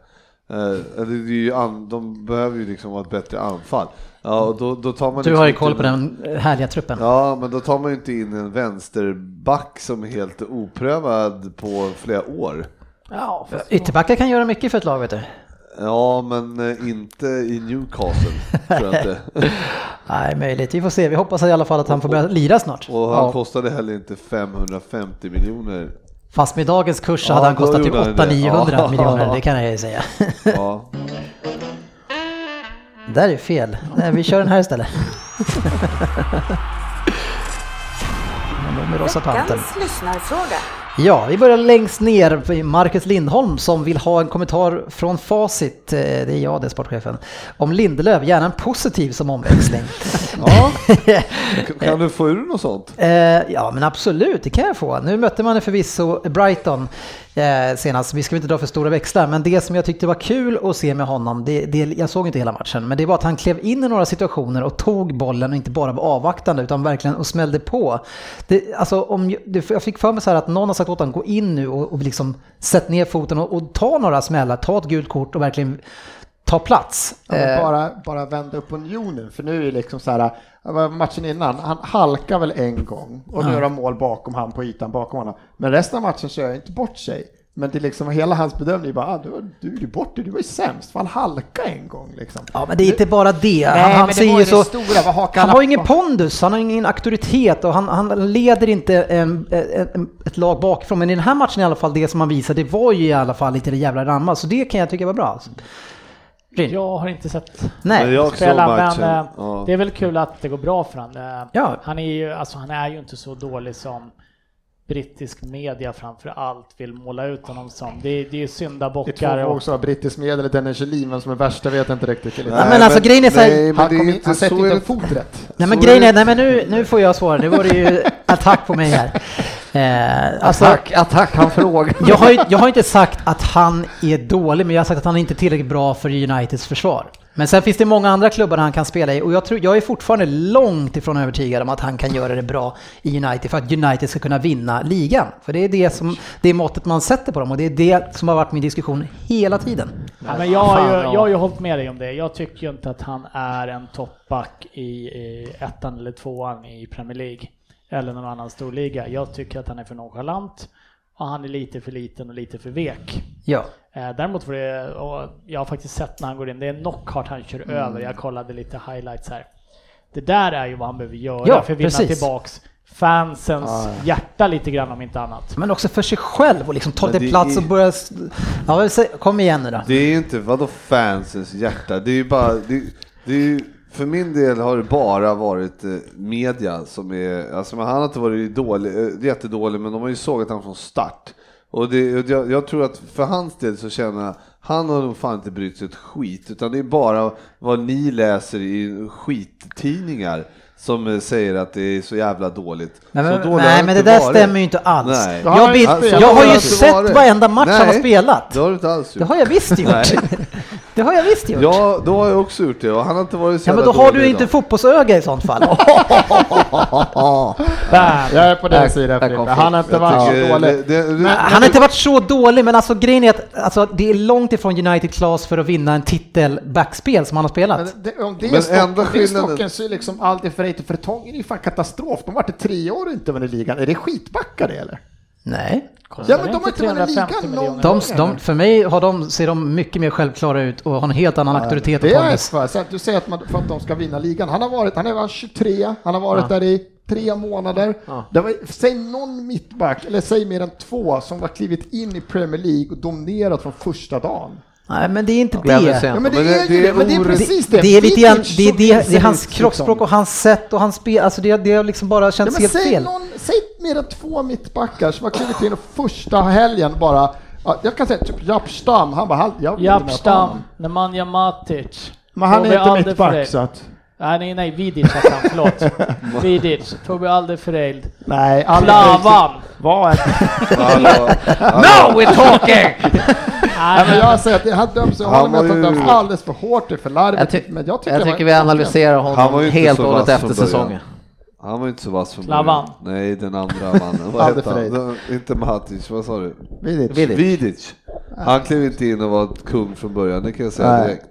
Eh, eller det är ju an, de behöver ju liksom ha ett bättre anfall. Ja, och då, då tar man Du liksom har ju inte koll på in- den härliga truppen. Ja, men då tar man ju inte in en vänsterback som är helt oprövad på flera år. Ja, Ytterbackar kan göra mycket för ett lag vet du. Ja, men eh, inte i Newcastle, tror jag inte. Nej, möjligt. Vi får se. Vi hoppas i alla fall att han får börja lira snart. Och han Ja. kostade heller inte 550 miljoner. Fast med dagens kurs så Ja, hade han kostat typ gjorde han det. 800-900 Ja. miljoner, det kan jag ju säga. Ja. Där är fel. Nej, vi kör den här istället. Veckans lyssnarfråga. Ja, vi börjar längst ner. Marcus Lindholm som vill ha en kommentar från Facit, eh, det är jag det, sportchefen, om Lindelöf, gärna en positiv som omväxling. ja. Kan du få ur något sånt? Eh, ja, men absolut, det kan jag få. Nu mötte man förvisso Brighton eh, senast. Vi ska inte dra för stora växlar, men det som jag tyckte var kul att se med honom, det, det, jag såg inte hela matchen, men det var att han klev in i några situationer och tog bollen och inte bara var avvaktande utan verkligen och smällde på. Det, alltså, om, jag fick för mig så här att någon har sagt åt honom, gå in nu och, och liksom sätt ner foten och, och ta några smällar, ta ett gult kort och verkligen ta plats. Ja, Eh, bara, bara vända upp unionen, för nu är det liksom så här, matchen innan, han halkar väl en gång och Ja. några mål bakom han på ytan bakom honom. Men resten av matchen kör jag inte bort sig. Men det är liksom hela hans bedömning är bara, ah, du, var- du är ju bort det, du var ju sämst, för han halkade en gång liksom. Ja, men det är inte bara det. Nej, han han det det så... stora, Han har ingen pondus, han har ingen auktoritet och han, han leder inte en, en, ett lag bakifrån. Men i den här matchen i alla fall, det som han visade, det var ju i alla fall lite det jävla ramma. Så det kan jag tycka var bra. Rin. Jag har inte sett Nej. Men jag såg spela, matchen. men eh, Ja. det är väl kul att det går bra för honom. Ja. Han är ju, alltså han är ju inte så dålig som brittisk media framför allt vill måla ut honom som. Det är, det är Det är syndabockar två och också, brittisk medel eller Dennis Kjellin, vem som är värsta vet jag inte riktigt. Nej, men alltså, grejen är så här- nej, men det är inte han sätter inte en fot rätt. Nej men Så grejen är nej men nu, nu får jag svara, nu var det ju attack på mig här. Eh, alltså, Attack, attack, han frågar. jag, har, ju- jag har inte sagt att han är dålig, men jag har sagt att han är inte är tillräckligt bra för Uniteds försvar. Men sen finns det många andra klubbar han kan spela i och jag, tror, jag är fortfarande långt ifrån övertygad om att han kan göra det bra i United för att United ska kunna vinna ligan. För det är det, som, det är måttet man sätter på dem och det är det som har varit min diskussion hela tiden. Ja, men jag, har ju, jag har ju hållit med dig om det. Jag tycker ju inte att han är en toppback i, i ettan eller tvåan i Premier League eller någon annan stor liga. Jag tycker att han är för nonchalant och han är lite för liten och lite för vek. Ja. Eh, däremot var det, och jag har faktiskt sett när han går in, det är knockout han kör Mm. över. Jag kollade lite highlights här. Det där är ju vad han behöver göra Ja, för att vinna precis. tillbaks fansens Ja, hjärta lite grann om inte annat. Men också för sig själv och liksom ta det plats är- och börja... Ja, kom igen nu då. Det är ju inte, vadå fansens hjärta? Det är ju bara, det, det är ju, för min del har det bara varit eh, media som är, alltså han har inte varit dålig, eh, jättedålig men de har ju sågat honom från start. Och det, jag, jag tror att för hans del så känner jag, han har nog fan inte brytt sig ett skit, utan det är bara vad ni läser i skittidningar som eh, säger att det är så jävla dåligt. Nej, så men, dåligt har nej, men det där varit. stämmer ju inte alls. Nej. Ja, Jag, alltså, jag har det ju sett varit. varenda match han har Nej, spelat. Det har du inte alls Det gjort. har jag visst gjort. Det har jag visst gjort. Ja, då har jag också gjort det och han har inte varit så Ja, men då har du inte idag. fotbollsöga i sånt fall. Bam! Jag är på den sidan Frippe, han har inte varit så dålig. det- det- det- Han har inte varit så dålig, men alltså grejen är att alltså, det är långt ifrån United Class för att vinna en titel backspel som han har spelat. Men det, om det är Men stock, enda skillnaden- stocken så är liksom allt är för Eito Fertongen är ju fan katastrof. De har varit i tre år och inte vunnit ligan. Är det skitbackar det eller? Nej. Ja men de har inte 350 ligan någon. De, de, för mig har de, ser de mycket mer självklara ut och har en helt annan auktoritet och Det är för, så att du säger att man, för att de ska vinna ligan. Han har varit, han är var 23, han har varit där i tre månader. Ja. Det var, säg någon mittback, eller säg mer än två, som har klivit in i Premier League och dominerat från första dagen. Nej, men det är inte Glömmer det. Ja men det, är ju det det, är men det är precis det. Det är lite grann, det det, det är hans kroppsspråk liksom. och hans sätt och hans spel, alltså det, det har liksom bara Ja, känts men helt säg, fel. någon, säg mer än två mittbackar som har klivit in och första helgen bara, ja, jag kan säga typ Japp Stam, han bara, "Halt, jag Japstam, honom." Nemanja Matic. Men han är inte mittback så att, Nej, nej, nej, Vidic hette han, förlåt. Vidic, Tobi Alderfereld. nej. Klavan! Vad är Hallå, Now we're talking! Nej, men jag säger att det- han döms, jag Han håller med att han döms alldeles för hårt, det är för larvigt. Jag, ty men jag tycker, jag tycker vi analyserar Han var honom helt och hållet efter säsongen. Han var inte så vass från början. Nej, den andra mannen. Vad hette han? Inte Matic, vad sa du? Vidic. Vidic. Vidic. Han klev inte in och var kung från början, det kan jag säga Nej. direkt.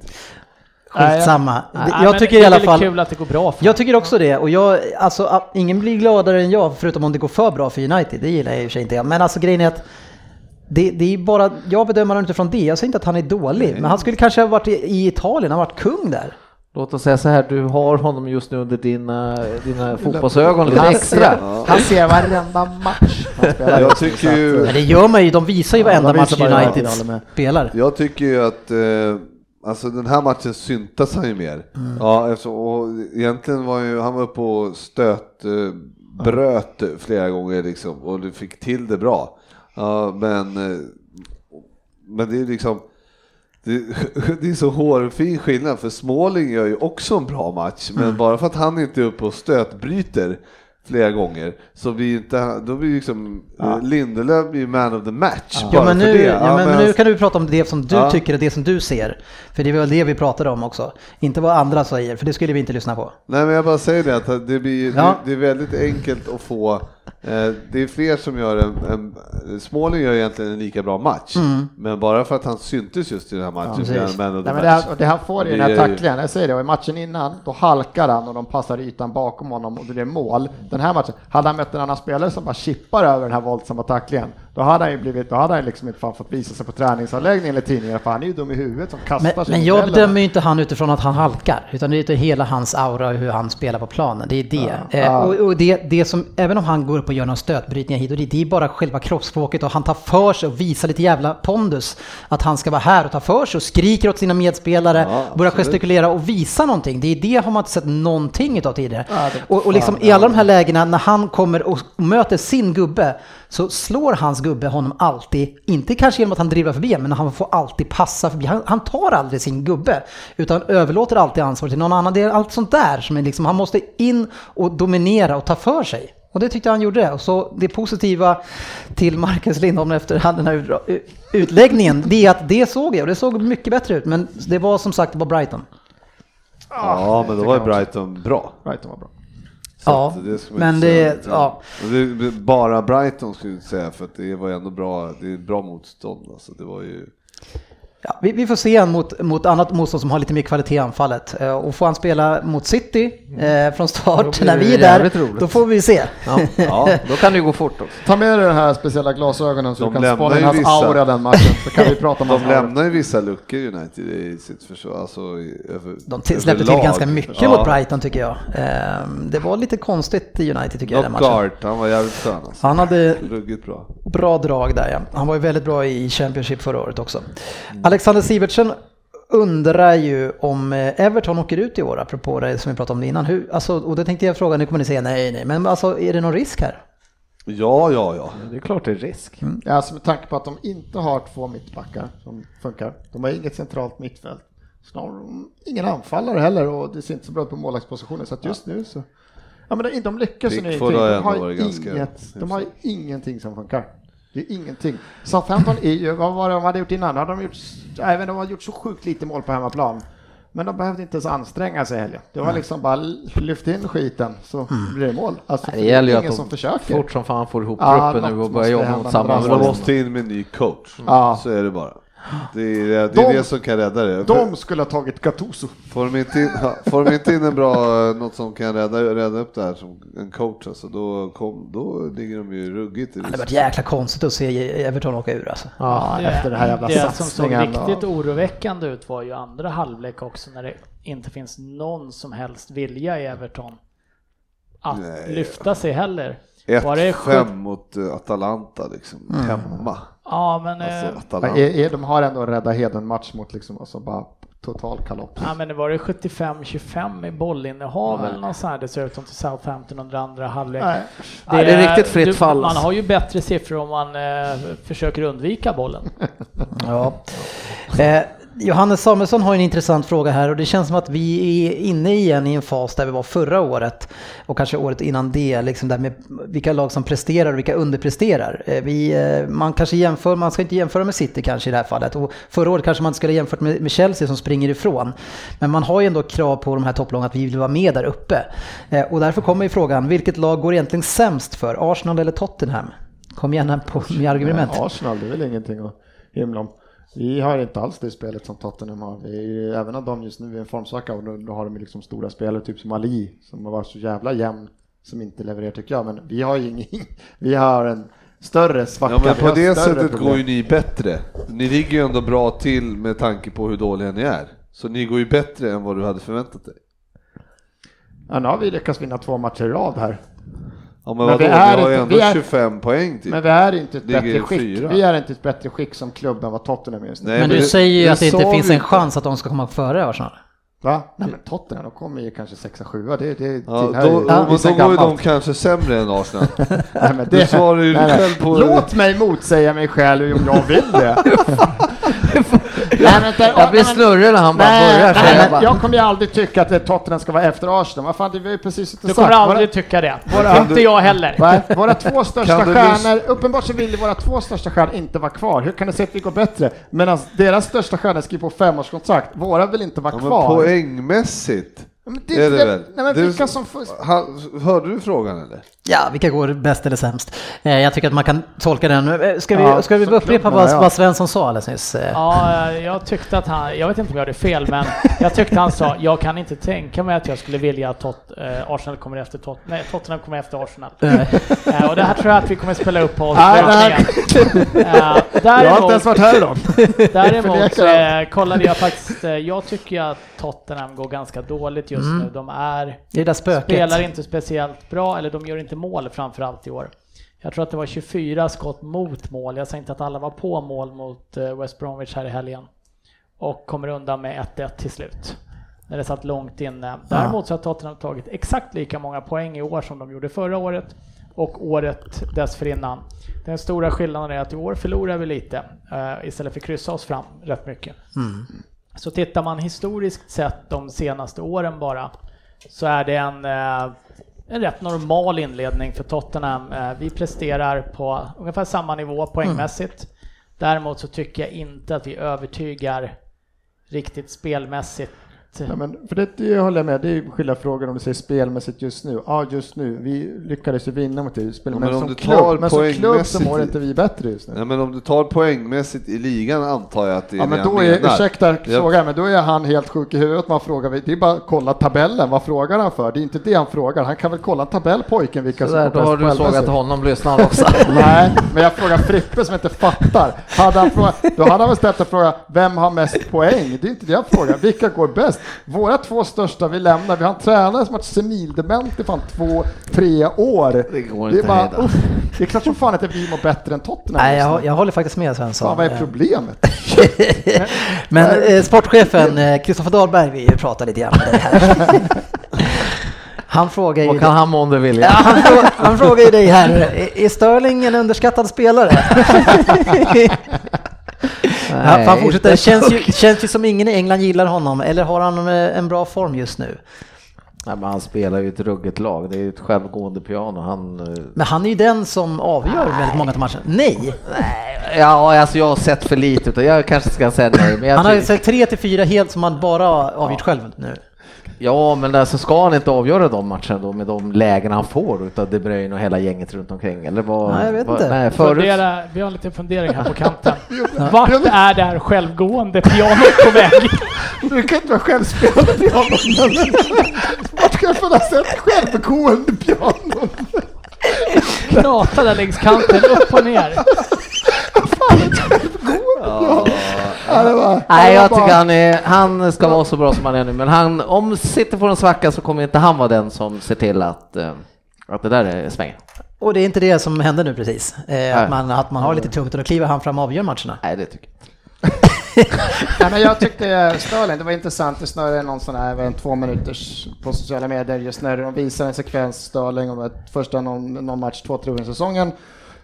Skitsamma. Nej, jag men tycker det i är alla fall... kul att det går bra för Jag tycker också det och jag, alltså ingen blir gladare än jag förutom om det går för bra för United, det gillar jag i och för sig inte. Men alltså grejen är att det, det är bara, jag bedömer honom utifrån det, jag säger inte att han är dålig, men han skulle kanske ha varit i, i Italien, han har varit kung där. Låt oss säga så här, du har honom just nu under dina, dina fotbollsögon lite Han extra. ser, han ser varenda match. Jag tycker ju- Men det gör man ju, de visar ju varenda match United spelar. Jag tycker ju att eh, alltså den här matchen syntas han ju mer. Ja, eftersom, och egentligen var ju, han var uppe och stöt, eh, bröt flera gånger liksom och du fick till det bra. Ja, men, eh, men det är liksom det, det är så hårfin skillnad för Småling gör ju också en bra match men bara för att han inte är uppe och stötbryter flera gånger så blir inte, då blir liksom ja. Lindelöf blir man of the match. Ja bara men, för nu, det. ja, men medan- nu kan du prata om det som du Ja. tycker är det som du ser. För det är väl det vi pratade om också. Inte vad andra säger, för det skulle vi inte lyssna på. Nej men jag bara säger det att det, blir, Ja. det, det är väldigt enkelt att få, eh, det är fler som gör en, en Småling gör egentligen en lika bra match, men bara för att han syntes just i den här matchen Ja, Nej, men det, här, det han får i den här är ju- tacklingen, jag säger det, och i matchen innan, då halkar han och de passar ytan bakom honom och det är mål. Den här matchen, hade han mött en annan spelare som bara chippar över den här våldsamma tacklingen, då hade han ju blivit, då hade han liksom inte fan fått visa sig på träningsanläggningen eller tidningar, för han är ju dum i huvudet som kastar Men, men jag bedömer ju inte han utifrån att han halkar, utan det är hela hans aura och hur han spelar på planen. Det är det. Eh, och och det, det som, även om han går upp och gör någon stötbrytningar hit och dit, det är bara själva kroppsspråket och han tar för sig och visar lite jävla pondus. Att han ska vara här och ta för sig och skriker åt sina medspelare, Ja, börjar gestikulera och visa någonting. Det är det har man inte sett någonting utav tidigare. Ja, och, och liksom i alla de här lägena när han kommer och möter sin gubbe så slår hans gubbe honom alltid, inte kanske genom att han dribblar förbi men han får alltid passa förbi. Han, han tar aldrig sin gubbe utan överlåter alltid ansvaret till någon annan. Det är allt sånt där som är liksom, han måste in och dominera och ta för sig. Och det tyckte jag han gjorde. Och så det positiva till Marcus Lindholm efter den här utläggningen, det är att det såg jag och det såg mycket bättre ut. Men det var som sagt, det var Brighton. Ja men då var ju Brighton bra. Brighton var bra. Ja, det men det- säga. ja. Det, bara Brighton skulle jag inte säga för att det var ändå bra, det är bra motstånd alltså. Det var ju Ja, vi, vi får se han mot, mot annat motstånd som har lite mer kvalitet i anfallet. Eh, Och får han spela mot City eh, från start när vi är där, roligt. då får vi se. Ja, ja, då kan det ju gå fort också. Ta med dig de här speciella glasögonen så De du kan spana in hans vissa. aura den matchen, så kan vi prata om De lämnar ju vissa luckor United i sitt försvar. Alltså, över, De till, släppte till ganska mycket Ja. mot Brighton tycker jag. Eh, Det var lite konstigt i United tycker jag i den matchen. Knockout, han var jävligt skön alltså. Han hade Ruggigt bra. bra drag där ja. Han var ju väldigt bra i Championship förra året också. Alexander Sivertsen undrar ju om eh, Everton åker ut i år, apropå det som vi pratade om innan. Hur, alltså, och då tänkte jag fråga, nu kommer ni säga nej, nej, men alltså är det någon risk här? Ja, ja, ja. Det är klart det är risk. Ja, alltså med tanke på att de inte har två mittbackar som funkar. De har inget centralt mittfält. Snarare ingen anfallare heller och det ser inte så bra ut på målvaktspositionen. Så att just nu så... Ja men de, de lyckas ju ingenting. har De har, ganska inget, de har ingenting som funkar. Det är ingenting. Southampton är ju, vad var det de hade gjort innan? Hade de gjort, även de har gjort så sjukt lite mål på hemmaplan. Men de behövde inte ens anstränga sig heller. Det var liksom bara lyft in skiten så blir det mål. Alltså, Det gäller ju ingen att som de försöker. fort som fan får ihop Ja, truppen nu och börjar jobba mot samma Brandon. Man mål. måste in med en ny coach. Ja. Så är det bara. Det är det, är De- det som kan rädda det. De skulle ha tagit Gattuso. Får de inte in, ja, får de inte in en bra, något som kan rädda, rädda upp det här som en coach alltså, då, kom, då ligger de ju ruggigt i Det hade varit jäkla konstigt att se Everton åka ur alltså. Ja, efter det här jävla det som såg riktigt oroväckande ut var ju andra halvlek också när det inte finns någon som helst vilja i Everton att Nej. lyfta sig heller. Var det 1-5 mot eh, Atalanta liksom, hemma. Ja, men, Alltså, eh, är, är, de har ändå räddat Heden match mot liksom, alltså bara total kalops. ja, men det var det 75-25 i bollinnehav eller något sånt här dessutom till Southampton under andra halvlek. Nej. Ja, det är riktigt fritt fall, Man alltså. har ju bättre siffror om man eh, försöker undvika bollen. Ja. Eh, Johannes Samuelsson har en intressant fråga här och det känns som att vi är inne igen i en fas där vi var förra året och kanske året innan det, liksom där med vilka lag som presterar och vilka underpresterar. Eh, vi, eh, man kanske jämför, man ska inte jämföra med City kanske i det här fallet och förra året kanske man inte skulle jämfört med, med Chelsea som springer ifrån. Men man har ju ändå krav på de här topplagen att vi vill vara med där uppe. Eh, och därför kommer ju frågan, vilket lag går egentligen sämst för? Arsenal eller Tottenham? Kom gärna på med argument. Ja, Arsenal, det är väl ingenting att himla om. Vi har inte alls det spelet som Tottenham har. Vi även om de just nu är en formsvacka och då, då har de liksom stora spelare, typ som Ali, som har varit så jävla jämn, som inte levererar tycker jag. Men vi har ju ingen, vi har en större svacka. Ja men på det sättet problem. går ju ni bättre. Ni ligger ju ändå bra till med tanke på hur dåliga ni är. Så ni går ju bättre än vad du hade förväntat dig. Ja, nu har vi lyckats vinna två matcher i rad här. Ja, men, Men vadå, vi vi, är har ju inte- ändå vi är- 25 poäng typ. Men vi är inte ett bättre skick. fyra. Vi är inte ett bättre skick som klubb än vad Tottenham är just nu. Nej, Men du det- säger ju att det inte finns vi en chans att de ska komma före Arsenal. Va? Nej men Tottenham, de kommer ju kanske sexa, sjua. Det, det Ja, då, ju- då, var ju de kanske sämre än Arsenal. Nej, men Du svarar ju nej, nej. själv på- Låt mig motsäga mig själv om jag vill det. nej, Jag blir snurrig när han bara Nej, börjar. nej, jag bara- jag kommer ju aldrig tycka att det- Tottenham ska vara efter Arsenal. Vad fan, det var ju precis inte Du sagt. kommer aldrig Våra- tycka det. Våra- Inte jag heller. Nej, våra två största stjärnor, uppenbart så vill våra två största stjärnor inte vara kvar. Hur kan det se att vi går bättre? Medan deras största stjärnor skriver på femårskontrakt, våra vill inte vara Ja, men kvar. poängmässigt. Men är det väl? Nej, men Det är vilka som. Han, hörde du frågan eller? Ja, vilka går bäst eller sämst? Eh, Jag tycker att man kan tolka den. Eh, Ska vi, Ja, ska vi upprepa vad, ja. vad Svensson sa alldeles nyss? Eh, Ja, jag tyckte att han, jag vet inte om jag hade fel, men jag tyckte han sa, jag kan inte tänka mig att jag skulle vilja att Tot, eh, Arsenal kommer efter Tot, nej, Tottenham kommer efter Arsenal. och det här tror jag att vi kommer spela upp på Nej, det här- avslutningen. Eh, Jag har inte däremot, ens varit här idag. däremot eh, kollade jag faktiskt, eh, jag tycker att Tottenham går ganska dåligt just nu. De är, det är spelar inte speciellt bra, eller de gör inte mål framförallt i år. Jag tror att det var 24 skott mot mål. Jag säger inte att alla var på mål mot eh, West Bromwich här i helgen. Och kommer undan med 1-1 till slut. När det satt långt inne. Däremot så har Tottenham tagit exakt lika många poäng i år som de gjorde förra året och året dessförinnan. Den stora skillnaden är att i år förlorar vi lite eh, istället för att kryssa oss fram rätt mycket. Så tittar man historiskt sett de senaste åren bara så är det en, eh, en rätt normal inledning för Tottenham. Eh, Vi presterar på ungefär samma nivå poängmässigt. Däremot så tycker jag inte att vi övertygar riktigt spelmässigt. Ja, men för det, det håller jag med, det är ju skilda frågor om du säger spelmässigt just nu. Ja, just nu. Vi lyckades ju vinna mot det spelet, Ja, men men, om som du tar klubb, men som klubb så mår inte vi bättre just nu. Nej, men om du tar poängmässigt i ligan antar jag att det är Ja, men det då är, menar. ursäkta frågan, men då är han helt sjuk i huvudet. Man frågar, det är bara att kolla tabellen, vad frågar han för? Det är inte det han frågar, han kan väl kolla en tabell pojken vilka Så som där, då har bäst du sågat honom, lyssnar också. Nej, men jag frågar Frippe som inte fattar. Hade han frågat, då hade han väl ställt en fråga, vem har mest poäng? Det är inte det jag frågar, vilka går bäst? Våra två största vi lämnar, vi har en tränare som har varit senildement i fan två, tre år. Det går det är inte bara, att uff, det är klart som fan att vi mår bättre än Tottenham Nej, jag, jag håller faktiskt med Svensson. Fan, vad är Eh, problemet? Men eh, sportchefen eh, Kristoffer Dahlberg, vi pratar lite grann med dig här. Han frågar ju... Vad kan han månde Ja, vilja? han, frå- han frågar ju dig här, är- är Sterling en underskattad spelare? Ja, för han fortsätter, inte känns ju, känns ju som ingen i England gillar honom, eller har han en bra form just nu? Nej, men han spelar ju ett ruggigt lag, det är ju ett självgående piano. Han, eh, Men han är ju den som avgör väldigt många av matcherna. Nej! ja, alltså jag har sett för lite utav, jag kanske ska säga nej. Han har ju sett 3 till 4 helt som han bara avgjort själv nu. Ja, men alltså ska han inte avgöra de matcherna då med de lägen han får utav De Bruyne och hela gänget runt omkring? Eller vad? Nej, jag vet vad, inte. Nej, förut, Fundera, vi har en liten fundering här på kanten. Vart är det här självgående pianot på väg? Du kan inte vara självspelande piano. Vart ska jag få sett självgående piano? Knata där längs kanten, upp och ner. Ja, det var, Nej, jag tycker han, är, han ska vara så bra som han är nu, men han, om City får en svacka så kommer inte han vara den som ser till att, eh, att det där är svänger. Och det är inte det som händer nu precis. Eh, att, man, att man har lite tungt och då kliver han fram och avgör matcherna. Nej, det tycker jag inte. Ja, men jag tyckte Sterling, det var intressant, det snurrade någon sån här en två minuters på sociala medier just när de visar en sekvens Sterling om första någon, någon match, två tror säsongen.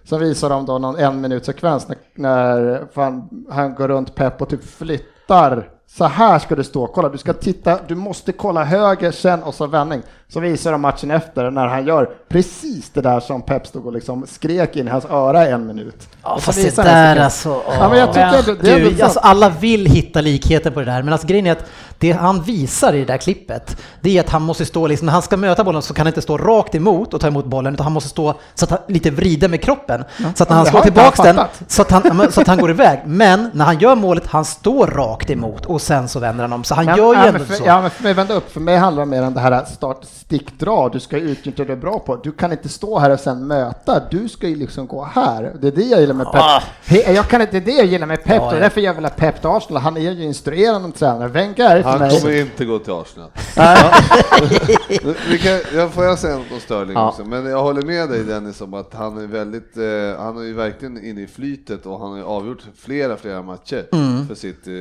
Sen visar de då någon en minut sekvens när, när han, han går runt Pep och typ flyttar. Så här ska det stå, kolla du ska titta, du måste kolla höger sen och så vändning. Så visar de matchen efter när han gör precis det där som Pep stod och liksom skrek in i hans öra i en minut. Ja, Och fast det där alltså. Ja, men jag tycker Men- ändå- det är ändå Du, sant. alltså alla vill hitta likheter på det där, men alltså grejen är att det han visar i det där klippet, det är att han måste stå, liksom, när han ska möta bollen så kan han inte stå rakt emot och ta emot bollen, utan han måste stå så att han lite vrider med kroppen. Så att när han slår han den, så att, han, så att han går iväg. Men när han gör målet, han står rakt emot och sen så vänder han om. Så han Men, gör ju ändå för, så. Ja, men för mig, vänta upp, för mig handlar det mer om det här start, stickdra, du ska utnyttja det bra på. Du kan inte stå här och sen möta, du ska ju liksom gå här. Det är det jag gillar med Pep. Ah. He- Jag kan inte, det är det jag gillar med Pep, Ja, och ja. därför jag vill ha Pep till Arsenal. Han är ju instruerande tränare. Wenger är för Han mig... kommer inte gå till Arsenal. Vi kan, jag får jag säga något om Sterling Ja. också, men jag håller med dig Dennis om att han är väldigt, eh, han är ju verkligen inne i flytet och han har ju avgjort flera, flera matcher Mm. för City.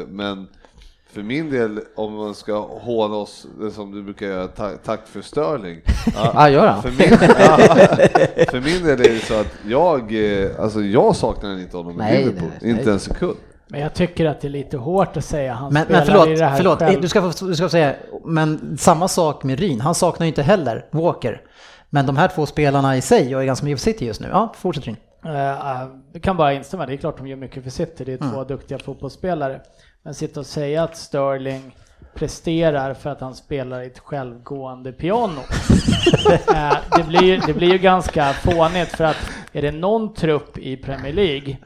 eh, Men för min del, om man ska håna oss, eh, som du brukar göra, ta, tack för Sterling. Ja, gör han. För min, för min del är det så att jag, eh, alltså jag saknar inte honom i Nej, Liverpool, nej, nej. inte en sekund. Men jag tycker att det är lite hårt att säga han Men, spelar men förlåt, i det här förlåt själv. du, ska, få- du ska få säga, men samma sak med Ryn, han saknar ju inte heller Walker. Men de här två spelarna i sig gör ju ganska mycket för City just nu. Ja, fortsätt Ryn. Eh, eh, Jag kan bara instämma, det är klart de gör mycket för City, det är Mm. två duktiga fotbollsspelare. Men sitta och säga att Sterling presterar för att han spelar i ett självgående piano. Eh, det, blir, ju- det blir ju ganska fånigt för att är det någon trupp i Premier League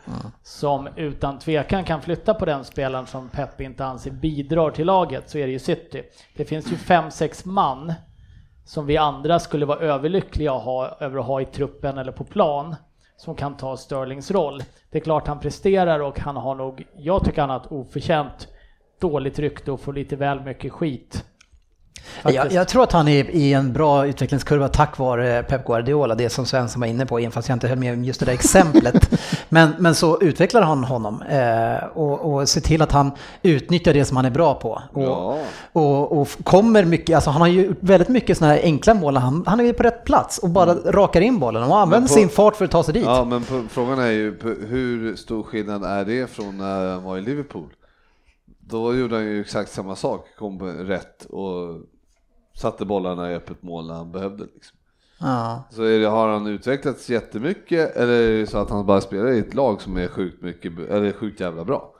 som utan tvekan kan flytta på den spelaren som Pep inte anser bidrar till laget så är det ju City. Det finns ju fem, sex man som vi andra skulle vara överlyckliga att ha, över att ha i truppen eller på plan som kan ta Sterlings roll. Det är klart han presterar och han har nog, jag tycker han har ett oförtjänt dåligt rykte och får lite väl mycket skit. Jag, jag tror att han är i en bra utvecklingskurva tack vare Pep Guardiola, det som Svensson var inne på, även fast jag inte höll med om just det där exemplet. men, men så utvecklar han honom eh, och, och ser till att han utnyttjar det som han är bra på. Och, Ja. och, och kommer mycket, alltså han har ju väldigt mycket sådana här enkla mål, han, han är ju på rätt plats och bara rakar in bollen och använder på- sin fart för att ta sig dit. Ja, men på, frågan är ju hur stor skillnad är det från när han var i Liverpool? Då gjorde han ju exakt samma sak, kom rätt och satte bollarna i öppet mål när han behövde. Liksom. Ja. Så det, har han utvecklats jättemycket eller är det så att han bara spelar i ett lag som är sjukt, mycket, eller sjukt jävla bra?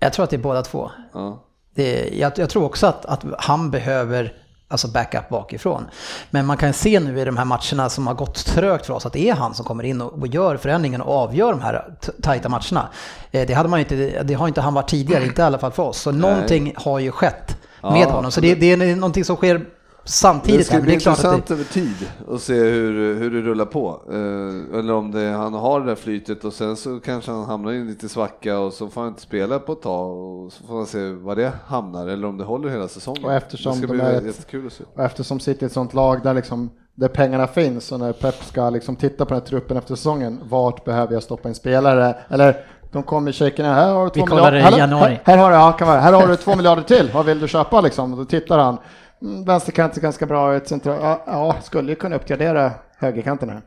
Jag tror att det är båda två. Ja. Det, jag, jag tror också att, att han behöver alltså backup bakifrån. Men man kan se nu i de här matcherna som har gått trögt för oss att det är han som kommer in och, och gör förändringen och avgör de här tajta matcherna. Eh, det, hade man inte, det har inte han varit tidigare, inte i alla fall för oss. Så någonting har ju skett med Ja, honom. Så det, det är någonting som sker samtidigt. Det ska bli intressant det, över tid att se hur, hur det rullar på. Eh, eller om det, han har det där flytet och sen så kanske han hamnar i en liten svacka och så får han inte spela på ett tag och så får man se var det hamnar eller om det håller hela säsongen. Och eftersom det ska de bli är ett- jättekul att se. Och eftersom City är ett sånt lag där, liksom, där pengarna finns och när Pep ska liksom titta på den här truppen efter säsongen, vart behöver jag stoppa in spelare? Eller de kommer shakerna, här har du två Vi kollar miljarder. i Här- januari. Här, här, har du, ja, kan vara, här har du två miljarder till, vad vill du köpa liksom? Och då tittar han, mm, vänsterkant är ganska bra, ett central, ja, ja, skulle ju kunna uppgradera högerkanten här.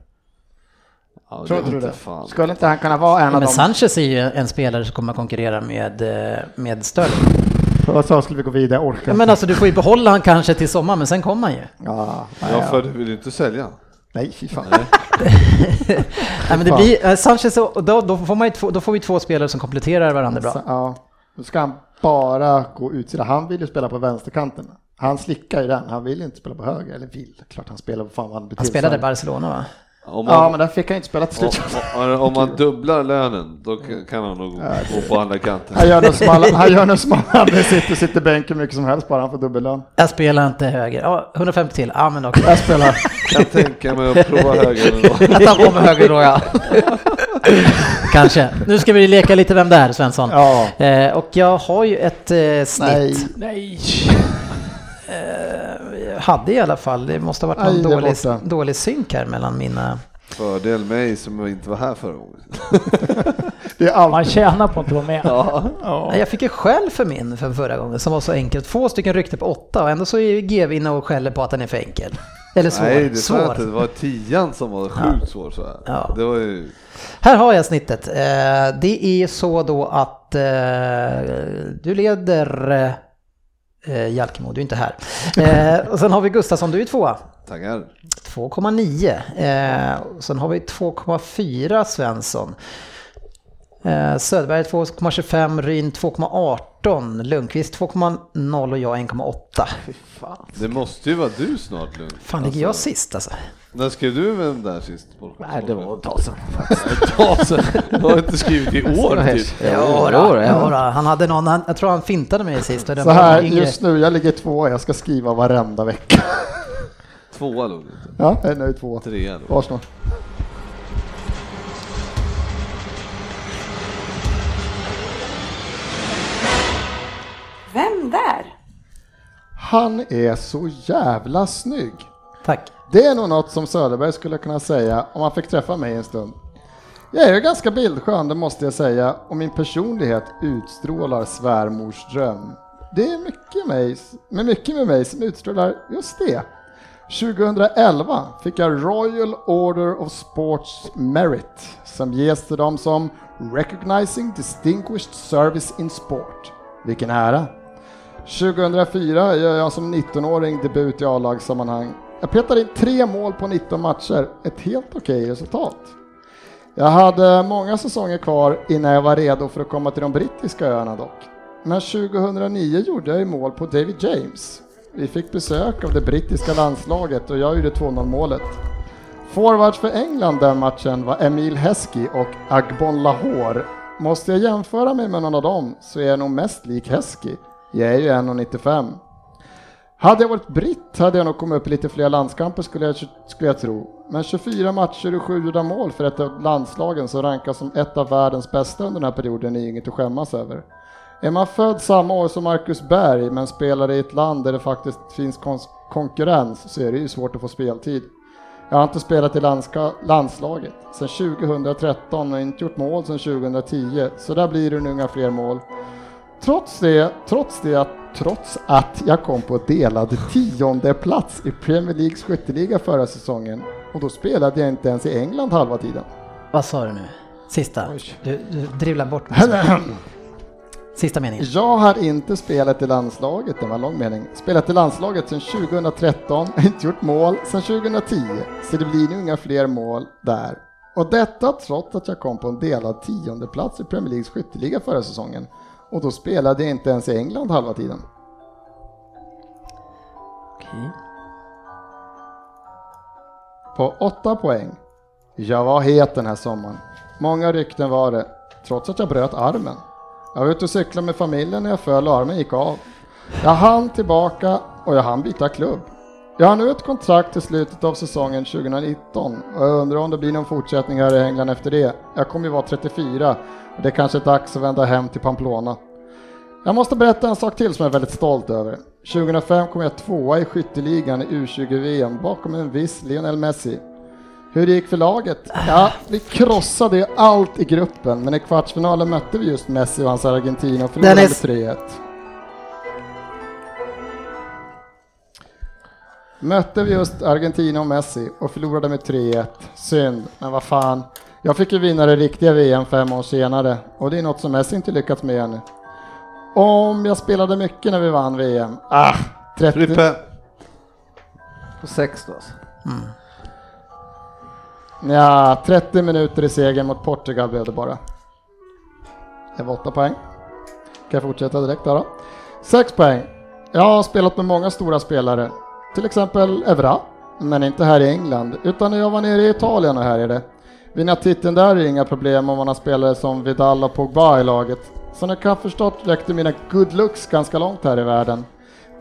Ja, Tror du det? Fan. Skulle inte han kunna vara en Ja, av men dem? Sanchez är ju en spelare som kommer att konkurrera med, eh, med Sterling. Vad sa skulle vi gå vidare, orka Ja, men alltså du får ju behålla han kanske till sommaren, men sen kommer han ju. Ja, Ja, ja, för du vill ju inte sälja. Nej, fy fan. Nej, men det blir, eh, Sanchez, och då, då, får man ju två, då får vi två spelare som kompletterar varandra bra. Så, ja, då ska han bara gå utsida. Han vill ju spela på vänsterkanten. Han slickar ju den, han vill inte spela på höger, eller vill. Klart han spelar vad fan han blir Han spelade i. Barcelona va? Om man, Ja, men där fick han inte spela till om, slut. om, om man dubblar lönen då kan- kan han nog gå på andra kanten. Han gör nog som alla, han gör nog som alla andra sitter, sitter bänken mycket som helst bara han får dubbellön. Jag spelar inte höger. Ja, 150 till. Ja, men okej. Jag spelar. kan tänka mig att prova höger ändå. Jag tar på mig höger då ja. Kanske. Nu ska vi leka lite vem det är, Svensson. Ja. Eh, och jag har ju ett eh, snitt. Nej, Nej! Eh, hade i alla fall. Det måste ha varit Aj, någon är dålig, borta. dålig synk här mellan mina... Fördel mig som inte var här förra gången. det är allt. Man tjänar på att inte vara med. Nej, Jag fick ju skäll för min för förra gången som var så enkelt. Två stycken ryckte på åtta och ändå så är GV inne och skäller på att den är för enkel. Eller svår. Nej, det svår. inte. Det var tian som var sjukt svår. Så här. Ja. Det var ju... Här har jag snittet. Eh, Det är så då att eh, du leder eh, Jalkemo, du är inte här. Eh, Och sen har vi Gustafsson, du är tvåa. Tackar. 2,9. Eh, och sen har vi 2,4 Svensson. Eh, Söderberg 2,25, Ryn 2,18, Lundqvist 2,0 och jag 1,8. Det måste ju vara du snart Lund. Fan ligger jag sist alltså? När skrev du vem där sist? Nej, det var ett tag sedan. Du har inte skrivit i år typ. Ja, Jo, då, ja. ja, då. han hade någon, han, jag tror han fintade mig sist. och den Så var här, just nu, jag ligger två, jag ska skriva varenda vecka. Tvåa låg du. Ja, jag är nöjd två. Trea då. Arsenal. Vem där? Han är så jävla snygg. Tack. Det är nog något som Söderberg skulle kunna säga om han fick träffa mig en stund. Jag är ju ganska bildskön, det måste jag säga, och min personlighet utstrålar svärmors dröm. Det är mycket, mig, men mycket med mig som utstrålar just det. 2011 fick jag Royal Order of Sports Merit som ges till dem som Recognizing Distinguished Service in Sport. Vilken ära! 2004 gör jag som 19-åring debut i A-lagssammanhang. Jag petade in tre mål på 19 matcher, ett helt okej resultat. Jag hade många säsonger kvar innan jag var redo för att komma till de brittiska öarna dock. Men 2009 gjorde jag ju mål på David James. Vi fick besök av det brittiska landslaget och jag gjorde 2-0 målet. Forwards för England den matchen var Emil Heskey och Agbon Lahore. Måste jag jämföra mig med någon av dem så är jag nog mest lik Heskey. Jag är ju 1,95. Hade jag varit britt hade jag nog kommit upp i lite fler landskamper skulle jag, skulle jag tro. Men 24 matcher och 7 gjorda mål för ett av landslagen som rankas som ett av världens bästa under den här perioden är inget att skämmas över. Är man född samma år som Marcus Berg men spelar i ett land där det faktiskt finns konkurrens så är det ju svårt att få speltid. Jag har inte spelat i landslaget sedan 2013 och inte gjort mål sedan 2010 så där blir det nog inga fler mål. Trots det, trots det, att, trots att jag kom på delad tionde plats i Premier Leagues skytteliga förra säsongen och då spelade jag inte ens i England halva tiden. Vad sa du nu? Sista? Du, du dribblar bort mig. Sista meningen. Jag har inte spelat i landslaget, det var en lång mening. Spelat i landslaget sedan 2013, inte gjort mål sedan 2010, så det blir nog inga fler mål där. Och detta trots att jag kom på en delad tionde plats i Premier Leagues skytteliga förra säsongen. Och då spelade jag inte ens i England halva tiden. Okej. På åtta poäng. Jag var het den här sommaren. Många rykten var det, trots att jag bröt armen. Jag var ute och cyklade med familjen när jag föll och armen gick av. Jag hann tillbaka och jag hann byta klubb. Jag har nu ett kontrakt till slutet av säsongen 2019 och jag undrar om det blir någon fortsättning här i England efter det. Jag kommer ju vara 34 och det är kanske dags att vända hem till Pamplona. Jag måste berätta en sak till som jag är väldigt stolt över. 2005 kom jag tvåa i skytteligan i U20-VM bakom en viss Lionel Messi. Hur det gick för laget? Ja, vi krossade ju allt i gruppen, men i kvartsfinalen mötte vi just Messi och hans Argentina och förlorade Dennis. 3-1. Mötte vi just Argentina och Messi och förlorade med 3-1. Synd, men vad fan. Jag fick ju vinna det riktiga VM fem år senare och det är något som Messi inte lyckats med ännu. Om jag spelade mycket när vi vann VM? Ah, 30, Frippe. På sex då alltså. Ja, 30 minuter i segern mot Portugal blev det bara. Det var 8 poäng. Kan jag fortsätta direkt då? då? 6 poäng. Jag har spelat med många stora spelare. Till exempel Evra, men inte här i England, utan när jag var nere i Italien och här är det Vinna titeln där är inga problem om man har spelare som Vidal och Pogba i laget. Som ni kan ha förstått räckte mina good looks ganska långt här i världen.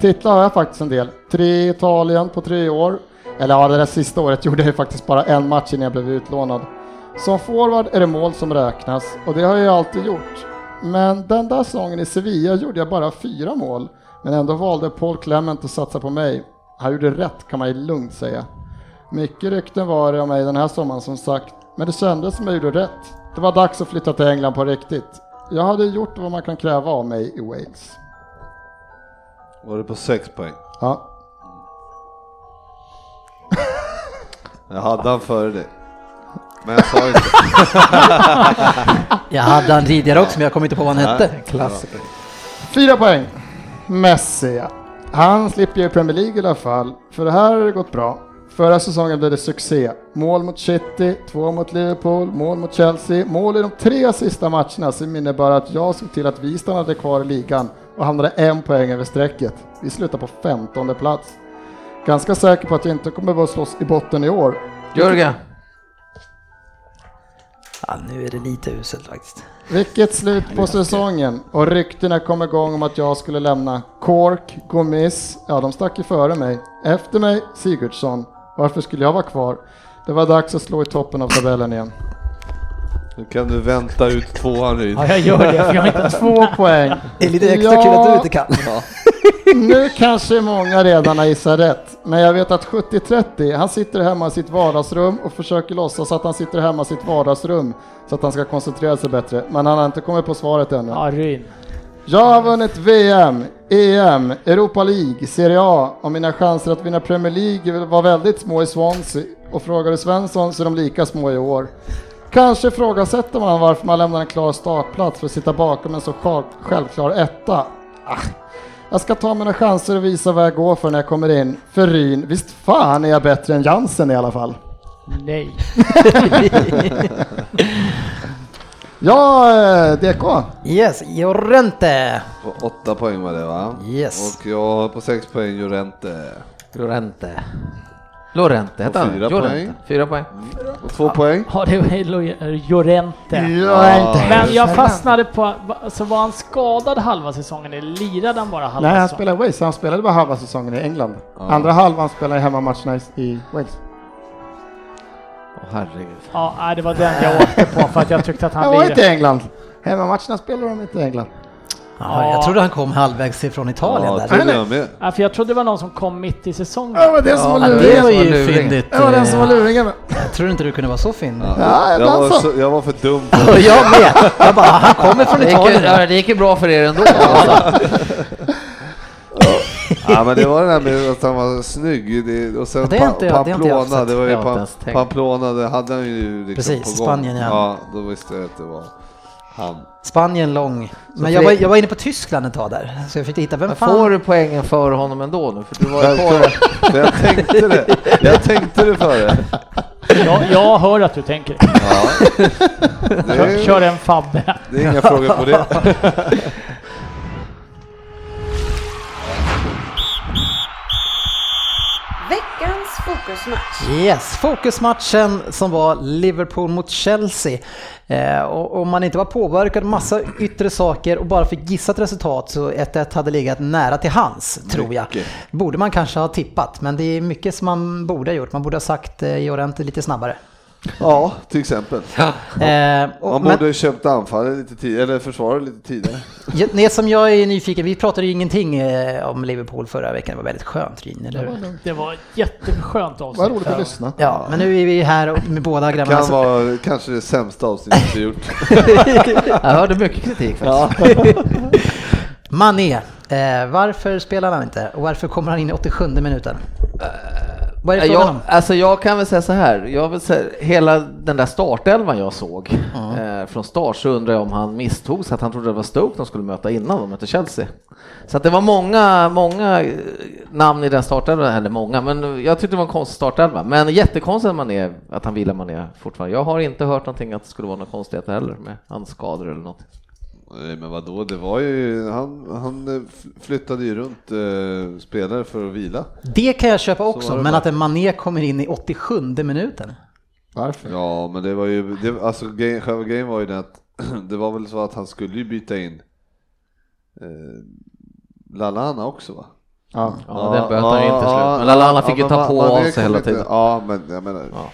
Titlar har jag faktiskt en del. Tre i Italien på tre år. Eller ja, det där sista året gjorde jag ju faktiskt bara en match innan jag blev utlånad. Som forward är det mål som räknas och det har jag ju alltid gjort. Men den där säsongen i Sevilla gjorde jag bara fyra mål. Men ändå valde Paul Clement att satsa på mig. Han gjorde rätt kan man ju lugnt säga. Mycket rykten var det om mig den här sommaren som sagt, men det kändes som jag gjorde rätt. Det var dags att flytta till England på riktigt. Jag hade gjort vad man kan kräva av mig i Wales. Var det på 6 poäng? Ja, Jag hade han före dig. Men jag sa inte. Jag hade han tidigare också men jag kommer inte på vad han hette. Klassiker. Fyra poäng. Messi, ja. Han slipper ju Premier League i alla fall, för det här har det gått bra. Förra säsongen blev det succé. Mål mot City, två mot Liverpool, mål mot Chelsea, mål i de tre sista matcherna som innebar att jag såg till att vi stannade kvar i ligan och hamnade en poäng över strecket. Vi slutar på 15 plats. Ganska säker på att jag inte kommer att slåss i botten i år. Jörgen, Ja, nu är det lite uselt faktiskt. Vilket slut på säsongen och ryktena kom igång om att jag skulle lämna Cork, Gomis, ja de stack ju före mig. Efter mig Sigurdsson. Varför skulle jag vara kvar? Det var dags att slå i toppen av tabellen igen. Nu kan du vänta ut tvåan Ryd. Ja, jag gör det, för jag har inte Två poäng. Det är lite extra kul att du inte kan. Nu kanske många redan har gissat rätt, men jag vet att 70-30, han sitter hemma i sitt vardagsrum och försöker låtsas att han sitter hemma i sitt vardagsrum så att han ska koncentrera sig bättre, men han har inte kommit på svaret ännu. Ja, Ryn. Jag har vunnit VM, EM, Europa League, Serie A och mina chanser att vinna Premier League var väldigt små i Swansea och frågar du Svensson så är de lika små i år. Kanske ifrågasätter man varför man lämnar en klar startplats för att sitta bakom en så själv- självklar etta. Ah. Jag ska ta mina chanser och visa vad jag går för när jag kommer in. För Ryn, visst fan är jag bättre än Jansen i alla fall. Nej. Ja, eh, DK. Yes, Jorente. På åtta poäng var det va? Yes. Och jag på sex poäng Jorente. Lorente. Lorente hette han? fyra Llorente. poäng. Fyra poäng. Och två poäng. Ja, det var Lo- Llorente. Ja, Men jag fastnade på, så var han skadad halva säsongen eller lirade han bara halva Nej, han säsongen? spelade i Wales. Han spelade bara halva säsongen i England. Ja. Andra halvan spelade i hemmamatcherna i- i Wales. Åh herregud. Ja, det var den jag åkte på för att jag tyckte att Han han var inte lirade. i England. Hemmamatcherna spelar de inte i England. Ja, jag trodde han kom halvvägs ifrån Italien Ja, där. trodde jag med. Ja, för jag trodde det var någon som kom mitt i säsongen. Det var det som var Ja, luringen. det var ju fyndigt. Det var den som var eh, luringen. Jag tror inte du kunde vara så fyndig. Ja, Ja, jag, var så. jag var för dum. Jag med. Jag bara, han kommer från Det gick, Italien. ja, det gick ju bra för er ändå. Alltså. Ja men det var det där med att han var snygg det, och sen Ja, inte jag- det är inte jag Pamplona, det var ju. Pamplona, det hade han ju liksom Precis, på gång. Spanien, ja. Ja, då visste jag att det var han. Spanien lång. Men jag var, jag var inne på Tyskland ett tag där. Så jag fick hitta, vem Men fan? får du poängen för honom ändå nu? För du var. Självklart. Jag tänkte det. Jag tänkte det före. Jag, jag hör att du tänker. Ja. Det Kör, är, kör en Fabbe. det är inga frågor på det. fokusmatch. Yes, fokusmatchen som var Liverpool mot Chelsea. Eh, och om man inte var påverkad massa yttre saker och bara fick gissa ett resultat så 1-1 hade legat nära till hans, tror jag. Mycket. Borde man kanske ha tippat, men det är mycket som man borde ha gjort. Man borde ha sagt eh, Jorente lite snabbare. Ja, till exempel. Eh, och, Man men, borde ha köpt anfallet lite tidigare, eller försvaret lite tidigare. Ja, det som jag är nyfiken, vi pratade ju ingenting eh, om Liverpool förra veckan, det var väldigt skönt Ryn, eller hur? Det var jätteskönt avsnitt. Vad roligt att lyssna. Ja, men nu är vi här och- med båda grabbarna. Kan så- vara kanske det sämsta avsnittet vi gjort. Jag hörde mycket kritik faktiskt. Mané, eh, varför spelar han inte? Och varför kommer han in i 87 minuten? Vad är det frågan Jag, om? alltså jag kan väl säga så här, jag vill säga, hela den där startelvan jag såg eh, från start så undrar jag om han misstog så att han trodde det var Stoke de skulle möta innan de mötte Chelsea. Så att det var många, många eh, namn i den startelvan, eller många, men jag tyckte det var en konstig startelva. Men jättekonstigt att man är, att han vill att man är fortfarande. Jag har inte hört någonting att det skulle vara några konstigheter heller med hans skador eller något. Nej men vadå, det var ju, han, han eh, flyttade ju runt eh, spelare för att vila. Det kan jag köpa också, men bara. att en Mané kommer in i 87 minuten. Varför? Ja men det var ju, det, alltså själva grejen var ju den att det var väl så att han skulle ju byta in eh, Lallana också va? Ja. Ja, den böt han ju inte slut. Men Lallana fick ju men ta man- på man sig hela tiden. Ja men jag menar, Ja.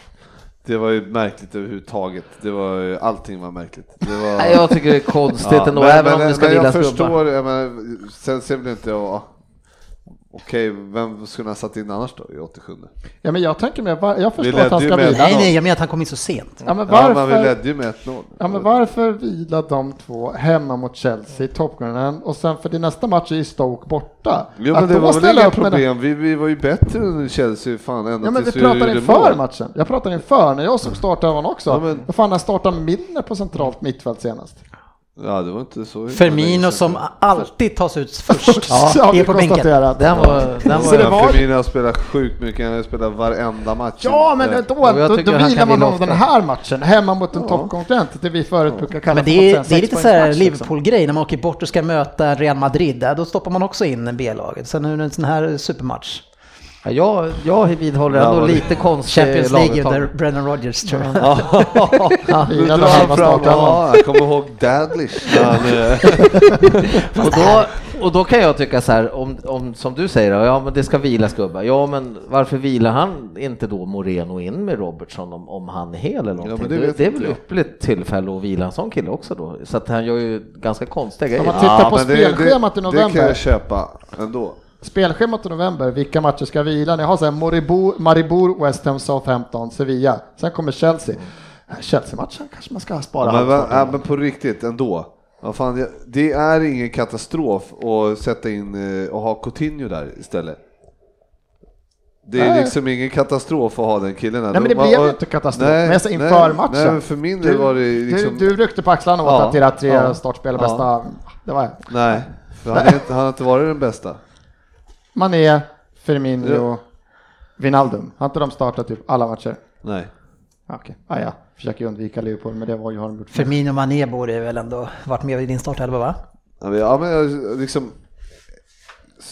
Det var ju märkligt överhuvudtaget. Det var ju, allting var märkligt. Det var, Nej, Jag tycker det är konstigt Ja, ändå, men, även men, om det ska men jag förstår, jag menar, sen ser väl inte jag, okej, vem skulle ha satt in annars då i 87? ja, men jag tänker mig, var- jag förstår att han ska med- vila. Nej, nej, jag menar att han kom in så sent. Ja, men Ja, men vi varför? ledde ju med 1-0. Ja, men varför vila de två hemma mot Chelsea, toppgrenen, och sen för din nästa match är Stoke borta? Jo Att men det då var väl inga med problem, vi, vi var ju bättre än Chelsea fan ända Ja men vi tills pratar inför mål. matchen. Jag pratar inför, när jag såg startelvan också. Ja, men- Då fan han startade Milner på centralt mittfält senast. Ja, det var inte så. Firmino som alltid tas ut först, Ja, är på bänken. Den var, den Så var det Ja, var- Firmino har spelat sjukt mycket, han har spelat varenda match. Ja, men då, då, då han vilar man om den här matchen hemma mot en toppkonkurrent, det vi förut brukar kalla Men det är, det är lite så här sexpoängsmatch, liksom. Liverpool-grej när man åker bort och ska möta Real Madrid. Där, då stoppar man också in B-laget. Sen nu är det en sån här supermatch. Ja, jag, jag vidhåller Ja, ändå det- lite konstig Champions League under. Brennan Rodgers tror jag. Ja. Nu drar han fram, ja, jag kommer ihåg Dadlish. Och då, och då kan jag tycka så här, om, om, som du säger, ja men det ska vilas gubbar. Ja men varför vilar han inte då Moreno in med Robertson om, om han är hel eller någonting? men det det, är väl ypperligt tillfälle att vila en sån kille också då. Så att han gör ju ganska konstiga Om grejer. man tittar på spelschemat i det, Det kan november. jag köpa ändå. Spelschemat i november, vilka matcher ska vila? Ni har här Maribor, Maribor, West Ham, Southampton, Sevilla. Sen kommer Chelsea. Chelsea-matchen kanske man ska spara. Men, va- halvstarten. ja, men på riktigt ändå. Vad fan, jag- det är ingen katastrof att sätta in eh, och ha Coutinho där istället. Det är Nej. liksom ingen katastrof att ha den killen där. Nej, men det De- blev ju inte katastrof. Nej, men jag säger nej, inför matchen. Nej, men för min del var det liksom... du, du ryckte på axlarna åt Ja, att era tre ja, startspelare ja. bästa... Det var Nej, för han, är inte, han har inte varit den bästa. Mané, Firmino, Ja. Wijnaldum. Har inte de startat typ alla matcher? Nej. Okej, ah, ja. Försöker undvika Liverpool, men det var ju har de gjort. Firmino Mané borde väl ändå varit med i din startelva va? Ja, men, ja, men jag, liksom,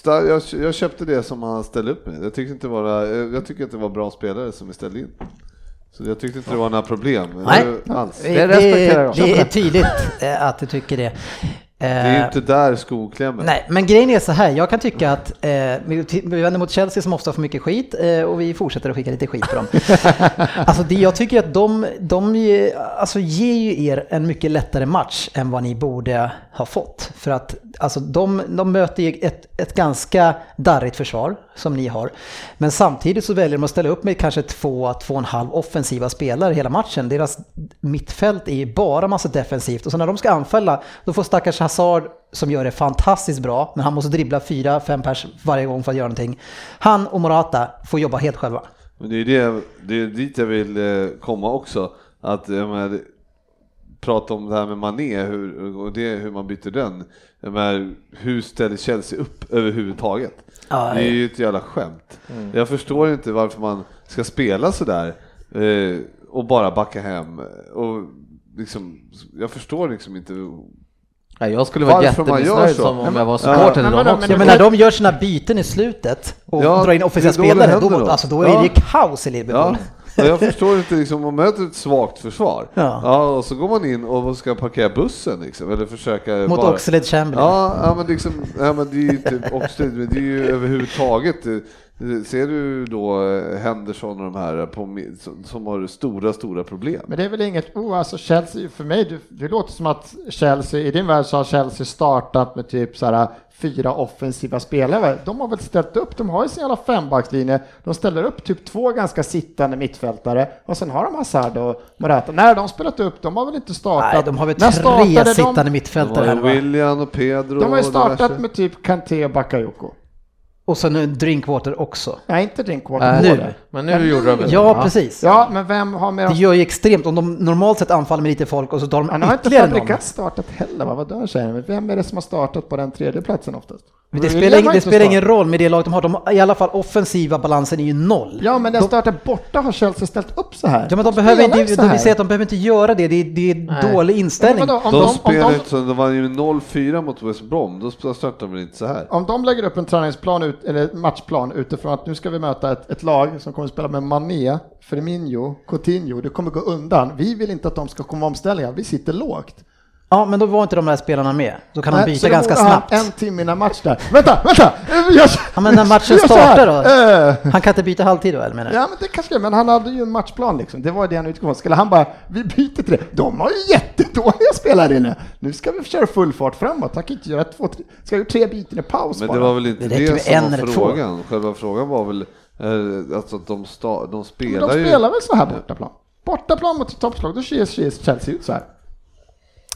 jag, jag köpte det som han ställde upp med. Jag tyckte inte vara, jag tycker att det var bra spelare som vi ställde in. Så jag tyckte inte det var några problem Nej. alls. Det, Det det är tydligt eh, att du tycker det. Det är Eh, inte där skon klämmer. Nej, men grejen är så här, jag kan tycka att eh, vi, vänder mot Chelsea som ofta får mycket skit eh, och vi fortsätter att skicka lite skit på dem. alltså det, jag tycker att de, de alltså, ger ju er en mycket lättare match än vad ni borde ha fått. För att alltså, de, de möter ju ett, ett ganska darrigt försvar som ni har. Men samtidigt så väljer de att ställa upp med kanske två, två och en halv offensiva spelare hela matchen. Deras mittfält är ju bara massa defensivt och så när de ska anfalla då får stackars Hazard som gör det fantastiskt bra, men han måste dribbla fyra, fem pers varje gång för att göra någonting. Han och Morata får jobba helt själva. Men det är, det, det är dit jag vill eh, komma också. Att jag menar, prata om det här med Mané hur, och det, hur man byter den. Menar, hur ställer Chelsea upp överhuvudtaget? Ja, det är ju ett jävla skämt. Mm. Jag förstår inte varför man ska spela sådär eh, och bara backa hem. Och liksom, jag förstår liksom inte Ja, jag skulle vara jättemissnöjd som om jag var Ja, supporter men vadå, dem men också. Ja, men när de gör sina byten i slutet och Ja, drar in offensiva spelare, då, då. alltså, då är Ja. det kaos i Liverpool. Ja, jag förstår inte liksom, man möter ett svagt försvar. Ja. och så går man in och ska parkera bussen liksom, eller försöka Mot bara... Oxlade Chamberlain. Ja, ja, men liksom, ja, men det är ju inte Oxlade, men det är ju överhuvudtaget. Ser du då eh, Henderson och de här på, som- som har stora, stora problem? Men det är väl inget, oh alltså Chelsea, för mig, det, det låter som att Chelsea, i din värld så har Chelsea startat med typ så här fyra offensiva spelare. De har väl ställt upp, de har ju sin jävla fembackslinje, de ställer upp typ två ganska sittande mittfältare och sen har de Hazard och Morata. När de har spelat upp, de har väl inte startat. Nej, de har väl tre de? sittande Det mittfältare? William och Pedro De har ju startat med typ Kanté och Bakayoko. Och så nu Drinkwater också. Nej, inte Drinkwater. Båda. nu. Men nu gjorde de det, Ja, precis. Ja, men vem har mer... Det gör ju extremt, om de normalt sett anfaller med lite folk och så tar Han de har inte. Fabregas startat heller, va? vad dör säger Men vem är det som har startat på den tredje platsen oftast? Men det spelar, ingen, det spelar ingen roll med det laget de har. De. I alla fall offensiva balansen är ju noll. Ja, men den startar borta har Chelsea ställt upp så här. Ja men de behöver spelar inte, de att de behöver inte göra det, det är, det är Nej. dålig inställning. Vadå, om De, de, spelar de, så, de var ju 0-4 mot West Brom, då startar de väl inte så här? om de lägger upp en träningsplan, ut, eller matchplan utifrån att nu ska vi möta ett, ett lag som kommer att spela med Mané, Firmino, Coutinho, det kommer gå undan. Vi vill inte att de ska komma omställningar, vi sitter lågt. Ja men då var inte de här spelarna med. Då kan de Nej, byta så då ganska borde han snabbt. En timme innan match där. Vänta, vänta! Jag, Ja, men när matchen startar Eh, Han kan inte byta halvtid då eller menar du? Ja men det kanske men han hade ju en matchplan liksom. Det var det han utgick från. Skulle han bara, vi byter till det. De har ju jättedåliga spelare inne. Nu ska vi köra full fart framåt. Han kan inte göra två, tre, ska göra tre byten i paus Men bara. det var väl inte Det det, som en var eller två. frågan? Själva frågan var väl eh, alltså att de, sta, de spelar de ju... spelar väl så här bortaplan? Bortaplan mot toppslag, då ser ser Chelsea ut så här.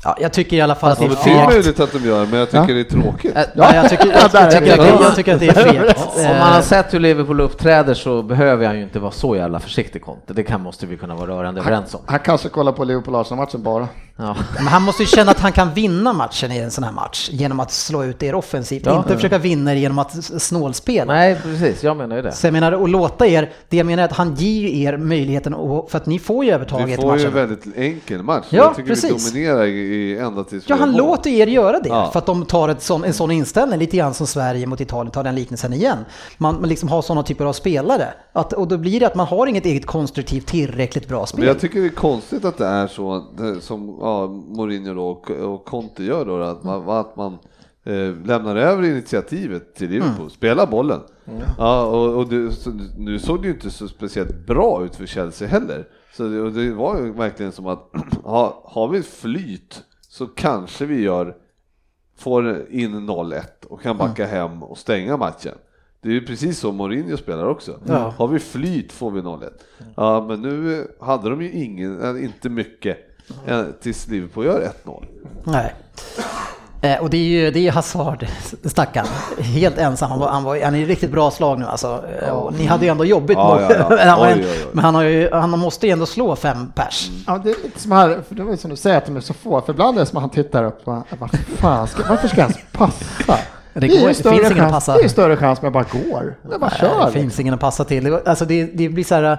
Ja, jag tycker i alla fall att det är Ja, men det är fegt. möjligt att de gör, men jag tycker det är tråkigt. Ja, jag, tycker, jag, jag, tycker, jag, jag tycker att det är fegt. Om man har Eh, sett hur Liverpool uppträder så behöver han ju inte vara så jävla försiktig Conte. Det kan måste vi kunna vara rörande överens om. Han kanske kollar på Liverpool-Arsenal-matchen bara. Ja. Men han måste ju känna att han kan vinna matchen i en sån här match genom att slå ut er offensivt, Ja. inte försöka vinna genom att snålspela. Nej, precis, jag menar ju det. Så jag menar, att låta er, det jag menar är att han ger er möjligheten, för att ni får ju övertaget Vi i får ju en matchen. väldigt enkel match. Ja, jag tycker precis. vi dominerar i, ända tills Ja, han låter er göra det Ja. för att de tar ett sån, en sån inställning, lite grann som Sverige mot Italien, tar den liknelsen igen. Man, man liksom har sådana typer av spelare. Att, och då blir det att man har inget eget konstruktivt tillräckligt bra Men spel. jag tycker det är konstigt att det är så det- som ja, Mourinho då och, och Conte gör då, att man, att man eh, lämnar över initiativet till Liverpool, Mm. spelar bollen. Ja, och, och det, så, nu såg det ju inte så speciellt bra ut för Chelsea heller. Så det, det var ju verkligen som att ha, har vi flyt så kanske vi gör får in 0-1 och kan backa hem och stänga matchen. Det är ju precis så Mourinho spelar också. Ja. Har vi flyt får vi 0-1. Ja, men nu hade de ju ingen, inte mycket eh, tills Liverpool gör 1-0. Nej. Eh, och det är ju det är Hazard, stackaren. Helt ensam. Han, var, han, var, han är riktigt bra slag nu alltså. Eh, Och ni hade ju ändå jobbigt Ja, ja, ja. men han Oj, oj, oj. Men han, har ju, han måste ju ändå slå fem pers. Ja, det är lite som här, för det var ju som du säger att de är så få, för ibland är det som att han tittar upp och bara, vad fan ska, varför ska jag ens passa? Det är går- det större finns ingen att chans, passa. Det är större chans med bara går. Jag bara Nej, kör. det finns ingen att passa till. Det- Alltså det, det blir så här,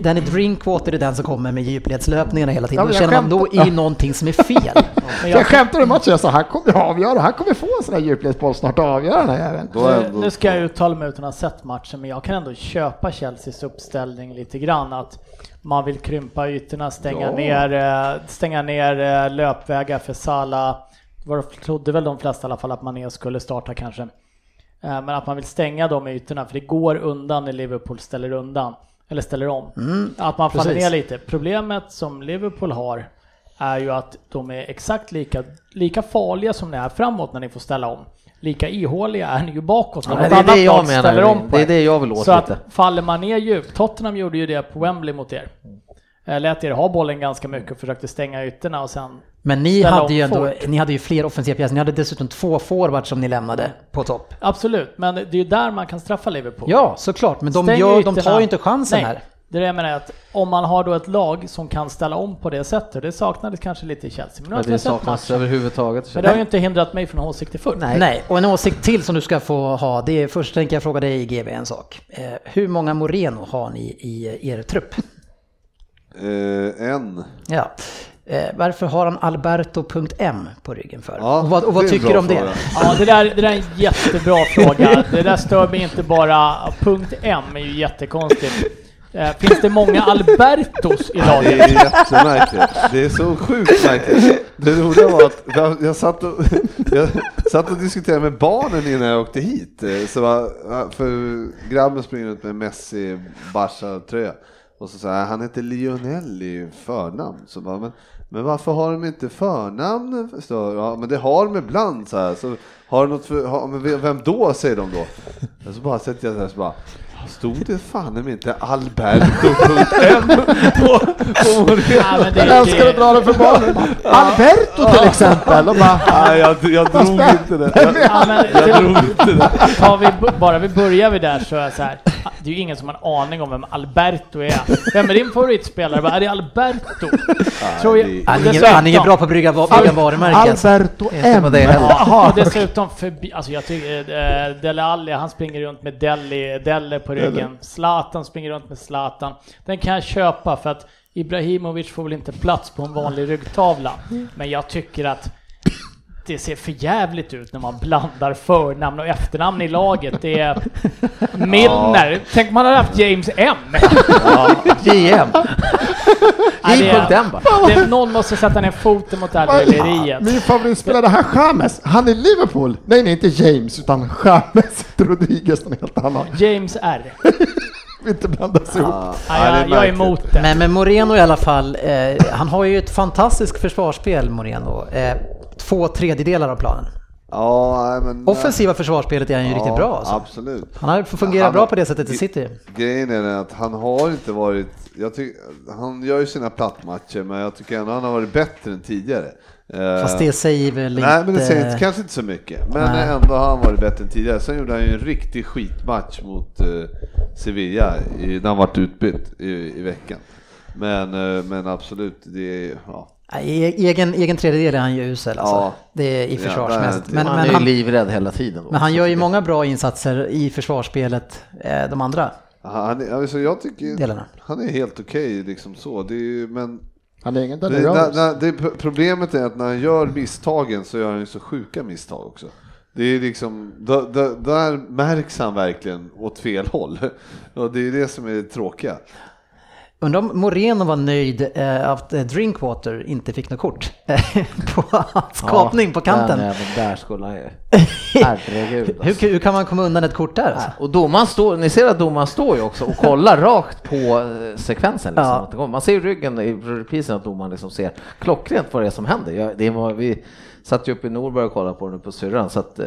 den är Drinkwater är den som kommer med djupledslöpningarna hela Ja, tiden. men Då känner man då ju någonting som är fel. Men Jag jag, skämtade i matchen, jag sa han kommer avgöra, han kommer få en sån här djupledsboll snart och avgöra den här är nu, ändå, nu ska jag uttala mig utan att ha sett matchen, men jag kan ändå köpa Chelseas uppställning lite grann. Att man vill krympa ytorna, stänga Ja. ner, eh, stänga ner eh, löpvägar för Salah. Var trodde väl de flesta i alla fall att Mané skulle starta kanske. Eh, Men att man vill stänga de ytorna, för det går undan när Liverpool ställer undan. Eller ställer om. att man faller precis. ner lite. Problemet som Liverpool har är ju att de är exakt lika, lika farliga som ni är framåt när ni får ställa om. Lika ihåliga är ni ju bakåt när Ja, något annat lag ställer om på det är det jag vill åt Så att lite. faller man ner djupt, Tottenham gjorde ju det på Wembley mot er. Eh, Lät er ha bollen ganska mycket och försökte stänga ytorna och sen Men ni Ställa hade, ju ändå, fort. ni hade ju fler offensiva pjäser. Ni hade dessutom två forwards som ni lämnade på topp. Absolut, men det är ju där man kan straffa Liverpool. Ja, såklart. Men de, gör, de tar ju inte chansen Nej, här. Det är det jag menar att om man har då ett lag som kan ställa om på det sättet, det saknades kanske lite i Chelsea, men Men inte det saknas överhuvudtaget. Men det har ju inte hindrat mig från åsikter förr. Nej. Nej, och en åsikt till som du ska få ha, det är först tänker jag fråga dig GB en sak. Eh, hur många Moreno har ni i er trupp? eh, en. Ja. Eh, varför har han Alberto.m på ryggen för? Ja, och vad, och vad det tycker du om det? Ja, det där, det där är en jättebra fråga. Det där stör mig inte bara. Punkt M är ju jättekonstigt. Eh, Finns det många Albertos i Det laget? är jättemärkligt. Det är så sjukt märkligt. Det roliga var att jag, jag, satt och, jag satt och diskuterade med barnen innan jag åkte hit. Eh, Så var, för grabben springer ut med Messi Barca-tröja. Och så sa jag, han heter Lionel i förnamn. Så bara, men, men varför har de inte förnamn? Ja, men det har de ibland så här. Så har de något för, har, vem då säger de då? Och så bara sätter jag så här så bara, Stod det fan om inte Alberto.m på, på? Ja, det, Jag älskar att dra det för barnen. Alberto till exempel. Och bara, Nej, jag, jag drog inte det. Jag, Ja, jag drog inte det. tar vi, bara vi börjar vid där så är jag så här. Det är ju ingen som har en aning om vem Alberto är. Vem är din favoritspelare? Är det Alberto? Tror jag, Han är, han är ingen bra på att brygga, bygga varumärken. Alberto M. det. Ja, och dessutom förbi, alltså jag tycker, eh, Dele Alli, han springer runt med Deli, Delle på ryggen. Zlatan springer runt med Zlatan. Den kan jag köpa för att Ibrahimovic får väl inte plats på en vanlig ryggtavla. Men jag tycker att det ser för jävligt ut när man blandar förnamn och efternamn i laget. Det är Milner. Tänk om man hade haft James M. JM. Det är- J.M. bara. någon måste sätta ner foten mot det här drilleriet. Min favoritspelare här, James, han är Liverpool. Nej, nej, inte James, utan James Rodriguez, någon helt annan. James R. Inte blandas ihop. Ja, Ja, jag, jag är emot det. Men med Moreno i alla fall, eh, han har ju ett fantastiskt försvarsspel Moreno. Eh, två tredjedelar av planen. Ja, men... Offensiva försvarsspelet är han ju riktigt bra alltså. Absolut. Han har fungerat Han bra på det sättet i City. Grejen är att han har inte varit, jag tycker, han gör ju sina plattmatcher men jag tycker ändå han har varit bättre än tidigare. Eh, Fast det säger väl inte... Nej, men det säger inte, kanske inte så mycket. Men Nej. ändå har han varit bättre än tidigare. Sen gjorde han ju en riktig skitmatch mot eh, Sevilla i, när han vart utbytt i, i veckan. Men, eh, men absolut, det är... Ja. E- egen, egen tredjedel är han ju usel alltså. Ja. Det är i Ja, försvarsmässigt. där- men, han men, är ju han, livrädd hela tiden. men han gör ju många bra insatser i försvarsspelet, eh, de andra Han, är- alltså jag tycker delarna. han är helt okej liksom så. Det är, ju- men Han är ingen det, när, när, det, problemet är att när han gör misstagen så gör han ju så sjuka misstag också. Det är liksom, där, där, där märks han verkligen åt fel håll. Och det är det som är det tråkiga. Undrar om Moreno var nöjd eh, att eh, Drinkwater inte fick något kort eh, på hans skapning på kanten. Den där skulle han ju... Herregud. Hur, Alltså. hur kan man komma undan ett kort där? Alltså? Och domaren står, ni ser att domaren står ju också och kollar rakt på eh, sekvensen. Liksom, Ja. Man ser ju ryggen i reprisen att domaren liksom ser klockrent vad det är som händer. Jag, det var, vi satt ju uppe i Norberg och kollade på det nu på syrran så att eh,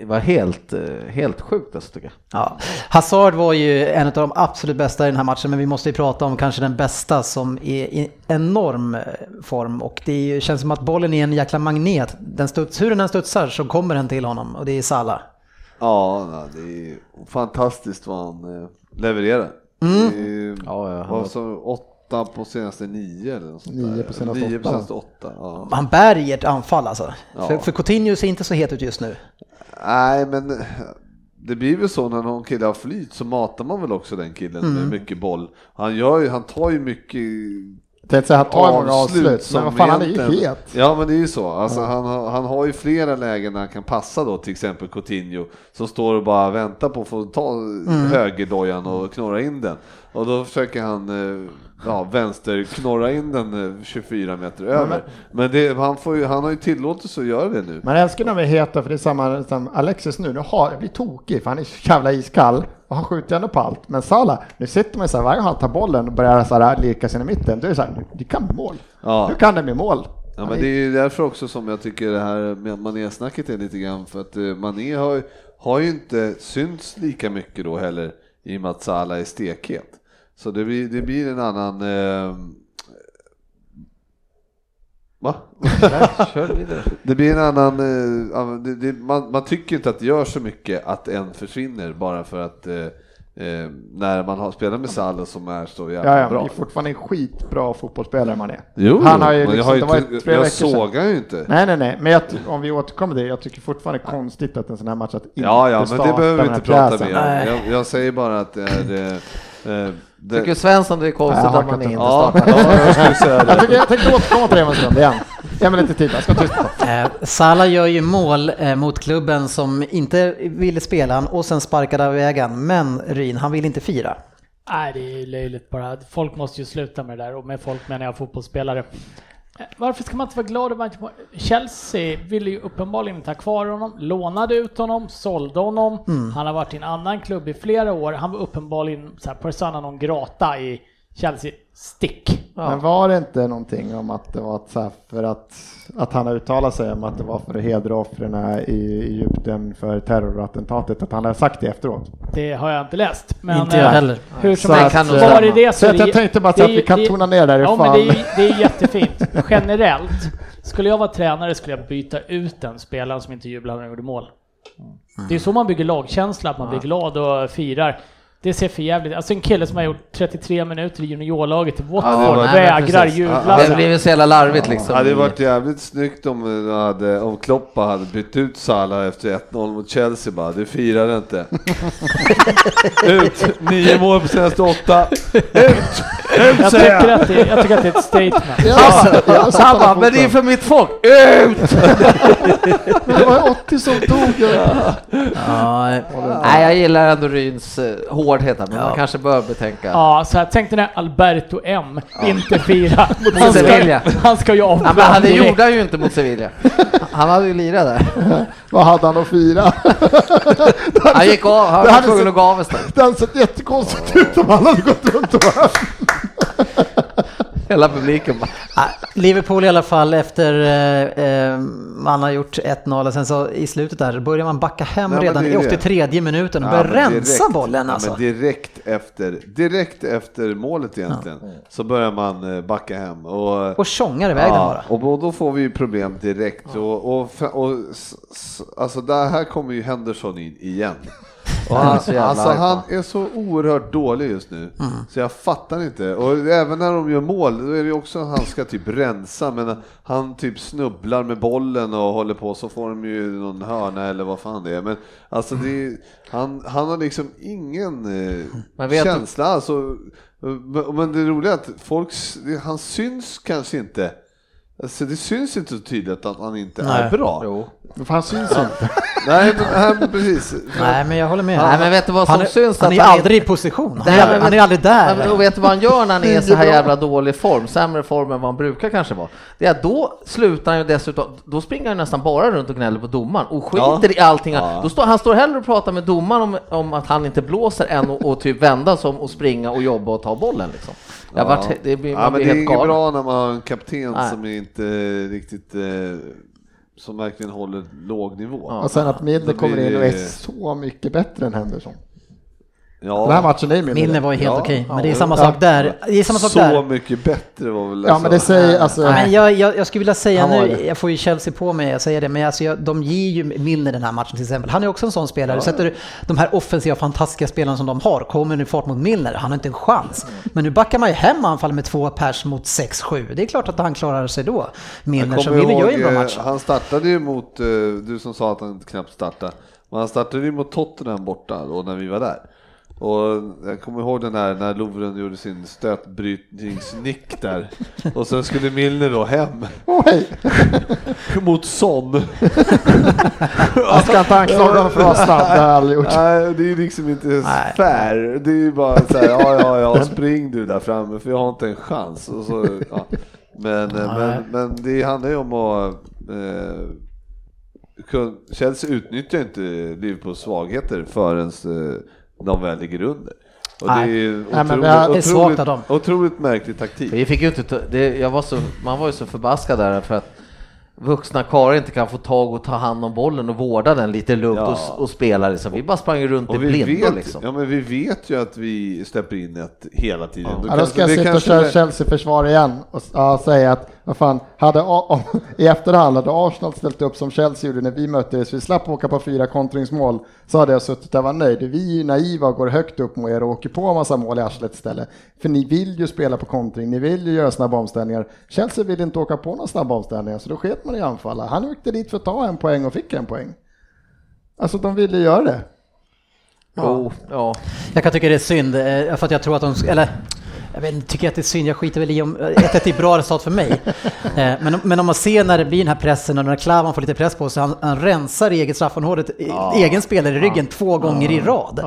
det var helt, eh, helt sjukt alltså, tycker jag. Ja. Hazard var ju en av de absolut bästa i den här matchen, men vi måste ju prata om kanske den bästa som är i enorm eh, form och det ju, känns som att bollen är en jäkla magnet. Den studs, hur den än studsar så kommer den till honom och det är Salah. Ja, det är fantastiskt vad han eh, levererar. Mm. Det är, Ja, ja, han var- så, åtta på senaste nio eller något sånt Nio där. på senaste Nio på åtta. senaste åtta. Ja. Han bär i ett anfall alltså. Ja. För, för Coutinho ser inte så het ut just nu. Nej, men det blir väl så när någon kille har flyt så matar man väl också den killen Mm. med mycket boll. Han, gör ju, han tar ju mycket tänkte säga, han tar många avslut, men som vad fan, han är ju het. Ja, men det är ju så. Alltså, han, har- han har ju flera lägen där han kan passa då, till exempel Coutinho, som står och bara väntar på att få ta Mm. högerdojan och knorra in den. Och då försöker han eh, ja, vänster knorra in den eh, 24 meter över. Men det, han, får ju, han har ju tillåtelse att göra det nu. Man älskar när vi heta för det är samma som Alexis nu. Nu har, jag blir tokig för han är så jävla iskall och han skjuter ändå på allt. Men Salah, nu sitter man så här varje gång han tar bollen och börjar så här leka sig i mitten. Då är det så här, det kan bli mål. Ja. Nu kan det bli mål. Ja, men det är ju därför också som jag tycker det här med Mané-snacket är lite grann för att eh, Mané har, har ju inte synts lika mycket då heller i och med att Salah är stekhet. Så det blir, det blir en annan... Eh, va? Kör vidare. Det blir en annan... Eh, ja, det, det, man, man tycker inte att det gör så mycket att en försvinner bara för att eh, eh, när man har spelat med Salah som är så jävla Ja, ja, bra. det är fortfarande en skitbra fotbollsspelare man är. Jo, han har ju men jag, liksom, har ju det inte- jag sågar ju inte. Nej, nej, nej, men jag, om vi återkommer till det, jag tycker fortfarande konstigt att en sån här match att Ja, ja, inte men det behöver vi inte prata mer om. Nej. Jag, jag säger bara att det är... Eh, eh, det, Tycker Svensson det är konstigt Nej, att man inte ja, startar? ja, jag säga Jag, det. tycker, jag tänkte återkomma till det om en stund igen. Ge mig lite tid, jag ska tysta. Eh, Salah gör ju mål eh, mot klubben som inte ville spela han och sen sparkade av vägen. Men Ryn, han vill inte fira. Nej, det är ju löjligt bara. Folk måste ju sluta med det där och med folk menar jag fotbollsspelare. Varför ska man inte vara glad över att Chelsea ville ju uppenbarligen inte ha kvar honom, lånade ut honom, sålde honom. Han har varit i en annan klubb i flera år. Han var uppenbarligen så här, persona non grata i Chelsea. Stick! Men var det inte någonting om att det var så här för att, att han har uttalat sig om att det var för att hedra offren i Egypten för terrorattentatet, att han har sagt det efteråt? Det har jag inte läst. Men, inte jag eh, heller. Hur som Så helst, att, var stämma. det det Så att jag tänkte bara så att det- vi kan det- tona ner det Ja, men det är, det är jättefint. Generellt, skulle jag vara tränare skulle jag byta ut den spelaren som inte jublar när han gjorde mål. Det är så man bygger lagkänsla, att man blir glad och firar. Det ser för jävligt Alltså en kille som har gjort 33 minuter i juniorlaget i Watford det var- Nej, men vägrar jubla. Det blir väl så jävla larvigt liksom. Det hade varit jävligt snyggt om, eh, hade, om Kloppa hade bytt ut Salah efter 1-0 mot Chelsea bara, du firar inte. ut! Nio mål på senaste åtta. Ut! Ut Jag säger tycker, jag! att det, jag tycker att det är ett statement. Ja, Han bara, men det är för mitt folk, ut! Det var 80 som dog. Ja, Nej, jag gillar ändå Ryns eh, hårdhet här, men man kanske bör betänka. Ja, så här, tänk dig när Alberto M inte firar. Han ska, Sevilla. han ska ju Ja, avgå. men han det gjorde han ju inte mot Sevilla. Han hade ju lirat där. Vad hade han att fira? Han gick av, han Det var hade tvungen att gå av istället. Det hade sett jättekonstigt ut om han hade gått runt och. Hela publiken bara, Liverpool i alla fall efter eh, eh, man har gjort 1-0 och sen så i slutet där börjar man backa hem Nej, redan det i är det. 83 minuten och Ja, börjar rensa direkt- bollen ja, alltså. men direkt efter, direkt efter målet egentligen så börjar man eh, backa hem. Och, Och tjongar iväg den bara. och då- då får vi ju problem direkt. Och, och, och, och alltså där här kommer ju Henderson in igen. Han så jävla alltså han är så oerhört dålig just nu, Mm. så jag fattar inte. Och även när de gör mål, då är det ju också att han ska typ rensa, men han typ snubblar med bollen och håller på, så får de ju någon hörna eller vad fan det är. Men alltså det är, han, han har liksom ingen eh, känsla. Alltså, men- det roliga är att folk, han syns kanske inte. Alltså det syns inte så tydligt att han inte Nej. är bra. jo. För han syns inte. Nej, men, nej, men precis. Nej men jag håller med. Nej, men vet du vad som han är, syns? Han Att är han är- aldrig i position. Han Nej, är, men han vet- är aldrig men, där. och vet du vad han gör när han är i så här jävla dålig form, sämre form än vad han brukar kanske vara? Det är att då slutar han ju dessutom, då springer han nästan bara runt och gnäller på domaren och skiter Ja. i allting. Ja. Då står, han står hellre och pratar med domaren om, om att han inte blåser än att och typ vända som och springa och jobba och ta bollen liksom. Ja. vart, det blir, Ja, men blir det är helt inget bra när man har en kapten Nej. som är inte riktigt, eh, som verkligen håller låg nivå. Ja. Och sen att Milner Då kommer in och är så mycket bättre än Henderson. Ja. Den här matchen är ju Milner. Milner var ju helt Ja, okej, men ja, det är samma ja. sak där. Det är samma sak så där. mycket bättre var väl Ja men det säger alltså... Men jag, jag, jag skulle vilja säga nu, jag får ju Chelsea på mig, jag säger det, men alltså jag, de ger ju Milner den här matchen till exempel. Han är också en sån spelare. Sätter du de här offensiva fantastiska spelarna som de har, kommer nu fart mot Milner, han har inte en chans. Men nu backar man ju hem anfall med två pers mot 6-7. Det är klart att han klarar sig då. Milner, så kommer Milner gör ju en bra ihåg, eh, match. Han startade ju mot, eh, du som sa att han inte knappt startade, men han startade ju mot Tottenham borta då när vi var där. Och jag kommer ihåg den här när Lovren gjorde sin stötbrytningsnick där. Och sen skulle Milner då hem Oj! mot Son. Jag ska inte anklaga honom för att vara snabb, det har jag aldrig gjort. Nej, det är ju liksom inte Nej. fair. Det är ju bara så här, ja, ja, ja, spring du där framme för jag har inte en chans. Och så, ja. Men, eh, men, men det handlar ju om att eh, Chelsea utnyttjar inte Liverpools svagheter förrän eh, de väl ligger under. Och det är ju Nej, men det är otroligt, svagt av dem. otroligt märklig taktik. Vi fick ju inte, ta- det, jag var så, man var ju så förbaskad där för att vuxna karlar inte kan få tag och ta hand om bollen och vårda den lite lugnt Ja. och, och spela liksom. Vi bara sprang runt i Och vi blindo vet, liksom. ja, men vi vet ju att vi släpper in ett hela tiden. Då Ja, då kanske- ska jag det sitta och kanske köra det- Chelsea-försvar igen och ja, säga att vad fan, hade, A- om, i efterhand hade Arsenal ställt upp som Chelsea gjorde när vi möttes, vi slapp åka på fyra kontringsmål, så hade jag suttit där var nöjd. Vi är ju naiva och går högt upp mot er och åker på en massa mål i arslet istället. För ni vill ju spela på kontring, ni vill ju göra snabba omställningar. Chelsea vill inte åka på några snabba omställningar, så då sket man i anfalla. Han åkte dit för att ta en poäng och fick en poäng. Alltså de ville göra det. Jo, ja. Jag kan tycka det är synd, eh, för att jag tror att de, eller jag vet, inte, tycker att det är synd, jag skiter väl i om ett ett är bra resultat för mig. Eh, Men, om- men om man ser när det blir den här pressen och när Klavan får lite press på sig, han, han rensar i eget straffområde, egen spelare i ryggen två gånger i rad.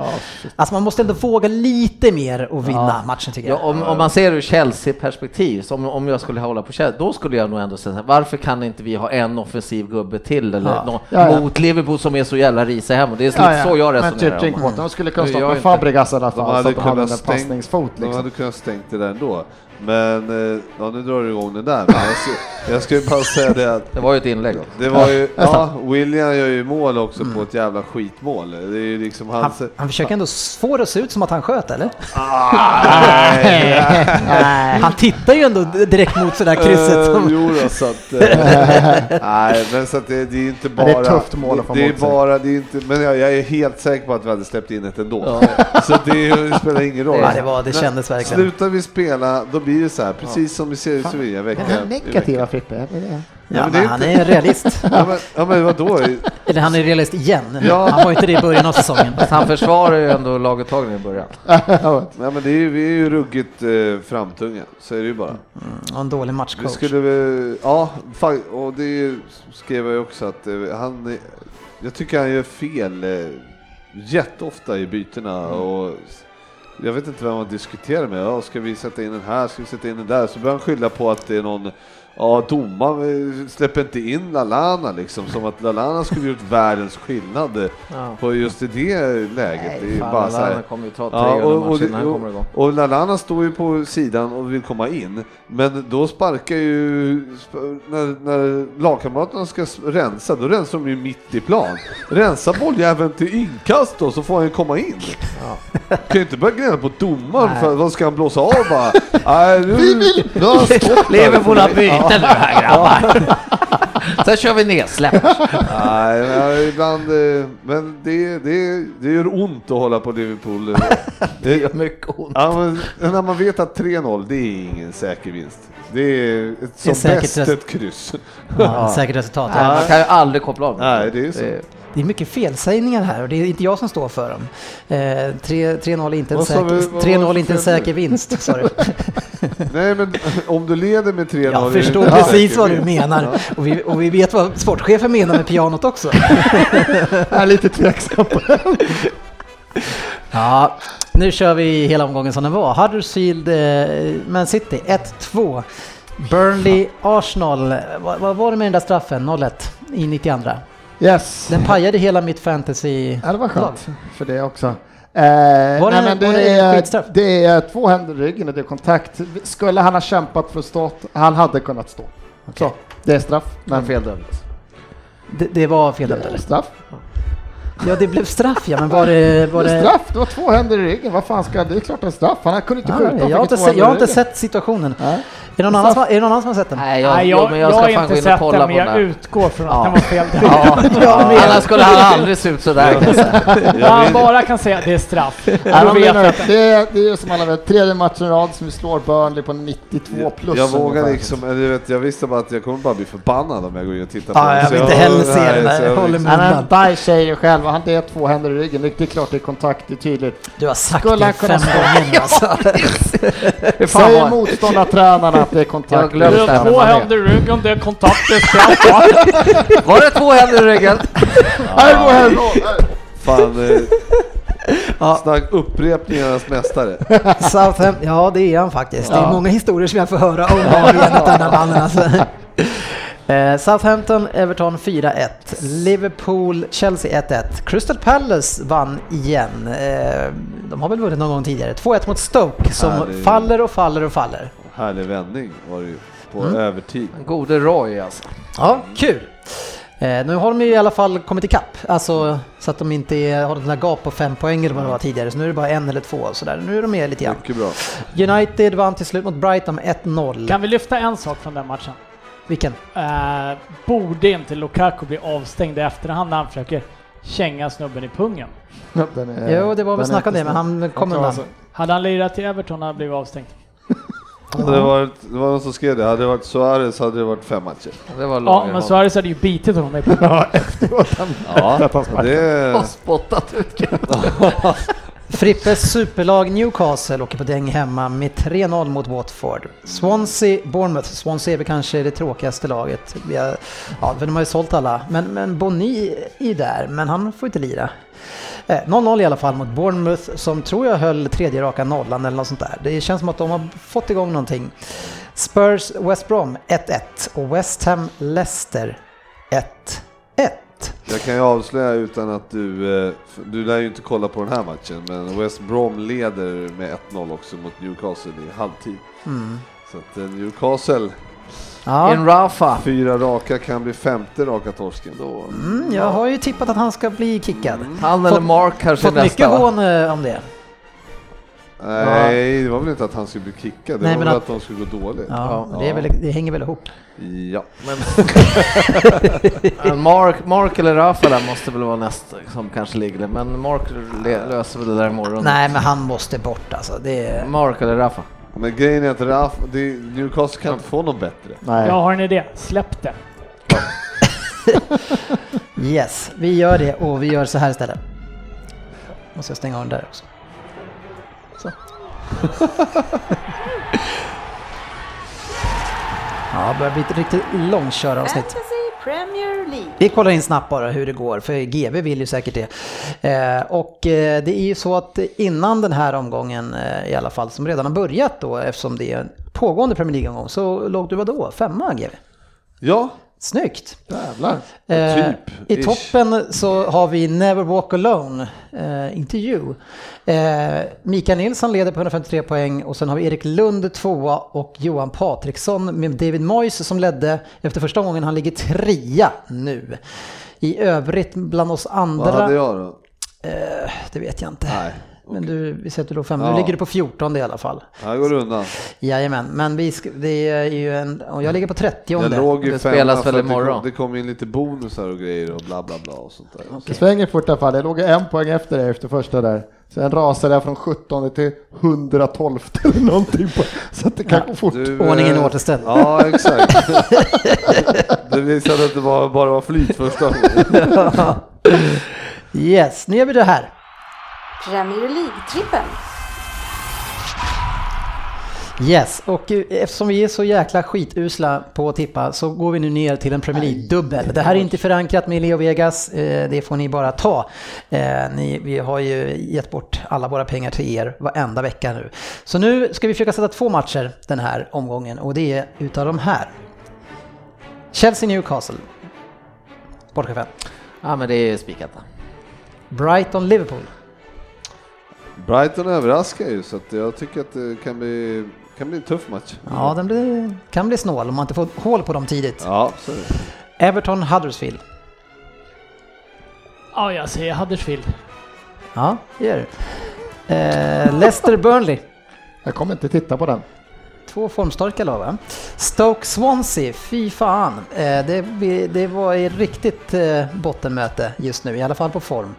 Alltså man måste ändå våga lite mer och vinna matchen tycker Ja, jag. om, om man ser ur Chelsea-perspektiv, som om jag skulle hålla på Chelsea, då skulle jag nog ändå säga varför kan inte vi ha en offensiv gubbe till eller Ja. nå- Ja, ja. mot Liverpool som är så jävla risig hem det är lite så jag Men resonerar. typ om. Drinkwater, de skulle kunna stoppa Fabregas i alla fall, så att de hade en passningsfot liksom. Hade kunnat stängt det där ändå. Men, eh, ja nu drar du igång det där. Men jag, ska, jag ska ju bara säga det att Det var ju ett inlägg också. det var ju, ja, William gör ju mål också på ett jävla skitmål. Det är ju liksom Han, hans... han försöker ändå få det att se ut som att han sköt eller? Nej, Han tittar ju ändå direkt mot sådär krysset. Eh, Som, jo då, så att... eh, nej, men så att det, det är inte bara... det är ett tufft mål att få det, det är bara, det är inte, men jag, jag är helt säker på att vi hade släppt in ett ändå. Så det, det spelar ingen roll. ja, det, var, det kändes verkligen. Slutar vi spela, då blir det så här, precis som vi ser i Sevilla vecka Den här negativa Frippe, är. Ja, men det är men han är en realist. Ja men, ja, men vadå? Eller han är realist igen. Ja. Han var inte det i början av säsongen. Han försvarar ju ändå laguttagningen i början. Ja, men det är, ju- vi är ju ruggigt eh, framtunga, så är det ju bara. Och en dålig Vi matchcoach. skulle väl, ja, och det skrev jag också att eh, han, jag tycker han gör fel eh, jätteofta i bytena och jag vet inte vem man diskuterar med. Ja, ska vi sätta in den här? Ska vi sätta in den där? Så börjar han skylla på att det är någon Ja, domaren eh, släpper inte in Lalana liksom, som att Lalana skulle gjort världens skillnad eh, Ja. på just i det läget. det är Fan, bara här. Lallana kommer ju ta tre Ja, ja, och, och, han och, kommer igång. och Lalana står ju på sidan och vill komma in, men då sparkar ju, när, när lagkamraterna ska rensa, då rensar de ju mitt i plan. Rensa bolljäveln till inkast då, så får han ju komma in. Kan ju inte börja gnälla på domaren, för vad ska han blåsa av bara? Nej, nu, nu har han stått där. Byte nu här grabbar. Sen kör vi nedsläpp. Nej, men ibland, eh, men det, det, det gör ont att hålla på Liverpool. Det gör mycket ont. Ja, men när man vet att 3-0, det är ingen säker vinst. Det är ett, Det är som bäst ett kryss. Ja, säkert resultat. Nej, man kan ju aldrig koppla av. Nej, det är så. Det är mycket felsägningar här och det är inte jag som står för dem. Eh, 3 3-0 är inte en säker, vi- vad 3-0 var är det inte en säker vinst. Sorry. Nej, men om du leder med 3-0... Jag är det förstår precis vad du menar. Och vi, och vi vet vad sportchefen menar med pianot också. Jag är lite tveksam på det. Ja, nu kör vi hela omgången som den var. Huddersfield, eh, Man City 1-2. Burnley, Arsenal. Vad, vad var det med den där straffen? 0-1 i 92. Yes. Den pajade hela mitt fantasy. Ja, det var lag. skönt för det också. Eh, Var det- nej, men det, var det är, skitstraff? det är två händer i ryggen och det är kontakt. Skulle han ha kämpat för att stå, han hade kunnat stå. Så, det är straff. Men fel dömt. Det, det var fel dömt Det straff. Ja, det blev straff ja, men var det... Var Det det... straff, det var två händer i ryggen. Vad fan ska det är klart det är straff. Han kunde inte skjuta. Ja, jag, har se, jag har inte sett situationen. Nej. Är det någon, annan som, är det någon annan som har sett den? Nej, jag, Nej, jag, jag, men jag, jag ska har inte in och sett kolla den, men jag utgår från att Ja. den var fel. Ja, ja, annars skulle han aldrig se ut sådär. När han bara kan säga att det är straff. Det, är, det är ju som alla vet, tredje matchen i rad som vi slår Burnley på 92 plus. Jag vågar liksom, eller jag vet, jag visste bara att jag kommer bara bli förbannad om jag går in och tittar på Ja, den. jag vill inte heller se den jag Håller är Baj säger själv, han det är två händer i ryggen. Det är klart det är kontakt, det är tydligt. Du har sagt Skulle det han kunna fem gånger alltså. Säger var motståndartränarna att det är Jag kontakt. glömt det är här två händer i ryggen, det är kontakt, det är straff. Var det två händer i ryggen? Här går här. Fan, eh, Ja. snack upprepningarnas mästare. Southampton, ja det är han faktiskt. Det är Ja. många historier som jag får höra om var av den där mannen alltså. Eh, Southampton, Everton 4-1. Liverpool, Chelsea 1-1. Crystal Palace vann igen. Eh, de har väl vunnit någon gång tidigare. 2-1 mot Stoke som Härlig. faller och faller och faller. Härlig vändning var det ju på Mm. övertid. Gode Roy alltså. Ja, kul. Eh, nu har de ju i alla fall kommit ikapp, alltså så att de inte är, har den där gap på fem poäng eller vad det var tidigare, så nu är det bara en eller två och sådär. Nu är de med lite grann. Mycket bra. United vann till slut mot Brighton med 1-0. Kan vi lyfta en sak från den matchen? Vilken? Eh, borde inte Lukaku bli avstängd i efterhand när han försöker känga snubben i pungen? Den är- Jo, det var väl snack om det, men han kom undan. tror Hade han lirat till Everton hade han blivit avstängd. Hade det, varit, det var någon som skrev det, hade det varit Suarez hade det varit fem matcher. Det var Ja, men Suarez hade ju bitit honom i pungen. Ja, efteråt. Han, Ja, att han det... Och spottat ut Frippes superlag Newcastle åker på däng hemma med 3-0 mot Watford. Swansea, Bournemouth. Swansea är väl kanske det tråkigaste laget. Har, ja, för de har ju sålt alla. Men, men Boni är där, men han får inte lira. Eh, 0-0 i alla fall mot Bournemouth som tror jag höll tredje raka nollan eller något sånt där. Det känns som att de har fått igång någonting. Spurs West Brom 1-1 och West Ham Leicester 1-1. Jag kan ju avslöja utan att du... eh, Du lär ju inte kolla på den här matchen, men West Brom leder med 1-0 också mot Newcastle i halvtid. Mm. Så att eh, Newcastle, Ja. En Rafa. fyra raka kan bli femte raka torsken. Då. Mm, jag har ju tippat att han ska bli kickad. Han eller Mark kanske är Fått mycket nästa hån eh, om det. Nej, det var väl inte att han skulle bli kickad, det Nej, var men väl att- att de skulle gå dåligt. Ja, Ja. Det, är väl, det hänger väl ihop. Ja. Men Mark, Mark eller Rafa där måste väl vara nästa som kanske ligger där. Men Mark löser väl det där imorgon. Nej, men han måste bort alltså. Det är... Mark eller Rafa? Men grejen är att Raf, det, Newcastle kan inte få något bättre. Nej. Jag har en idé, släpp det. Yes, vi gör det och vi gör så här istället. Måste jag stänga av den där också. Ja, det börjar bli ett riktigt långköravsnitt. Vi kollar in snabbt bara hur det går, för GB vill ju säkert det. Eh, och eh, det är ju så att innan den här omgången eh, i alla fall, som redan har börjat då, eftersom det är en pågående Premier League-omgång, så låg du vadå? Femma GB? Ja, Snyggt! Jävlar. Eh, typ, I toppen så har vi Never Walk Alone, eh, intervju. Eh, Mikael Nilsson leder på 153 poäng och sen har vi Erik Lund tvåa och Johan Patriksson med David Moyes som ledde efter första gången. Han ligger trea nu. I övrigt bland oss vad andra, hade jag då? eh, det vet jag inte. Nej, Men du, vi sätter då fem, Ja. nu ligger du på 14 i alla fall. här går det undan. Jajamän, men vi det är ju en, och jag ligger på 30 Jag låg ju Det femma spelas för väl det imorgon. det kom in lite bonusar och grejer och bla bla bla och sånt där. Det svänger fort i alla fall. Jag låg en poäng efter dig efter första där. Sen rasade jag från 17 till 112 eller någonting. På, så att det kan gå fort. Du, Ordningen eh, återställd. Ja, exakt. det visade att det var, bara var flyt första gången. Yes, nu gör vi det här. Premier League-trippen. Yes, och eftersom vi är så jäkla skitusla på att tippa så går vi nu ner till en Premier League-dubbel. Det här är inte förankrat med Leo Vegas, eh, det får ni bara ta. Eh, Ni, vi har ju gett bort alla våra pengar till er varenda vecka nu. Så nu ska vi försöka sätta två matcher den här omgången och det är utav de här. Chelsea-Newcastle. Bortkaffe. Ja men det är spikat. Brighton-Liverpool. Brighton överraskar ju så att jag tycker att det kan bli, kan bli en tuff match. Ja, den blir, kan bli snål om man inte får hål på dem tidigt. Ja, så är det. Everton-Huddersfield. Ja, jag säger Huddersfield. Ja, det gör det. Eh, Leicester-Burnley. Jag kommer inte titta på den. Två formstarka lag va? Stoke-Swansea, fy fan. Eh, det, det var ett riktigt eh, bottenmöte just nu, i alla fall på form.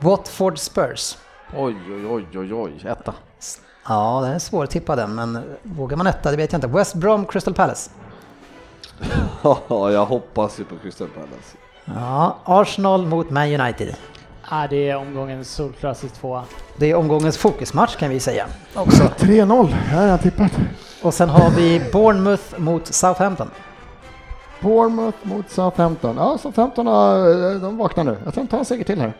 Watford-Spurs. Oj oj oj oj oj, etta. Ja, det är svårtippad den, men vågar man etta, det vet jag inte. West Brom-Crystal Palace. Ja, jag hoppas ju på Crystal Palace. Ja, Arsenal mot Man United. Ja, det är omgångens solklassisk tvåa. Det är omgångens fokusmatch kan vi säga också. 3-0, här har jag tippat. Och sen har vi Bournemouth mot Southampton. Bournemouth mot Southampton. Ja, Southampton har, de vaknar nu. Jag tror de tar en seger till här.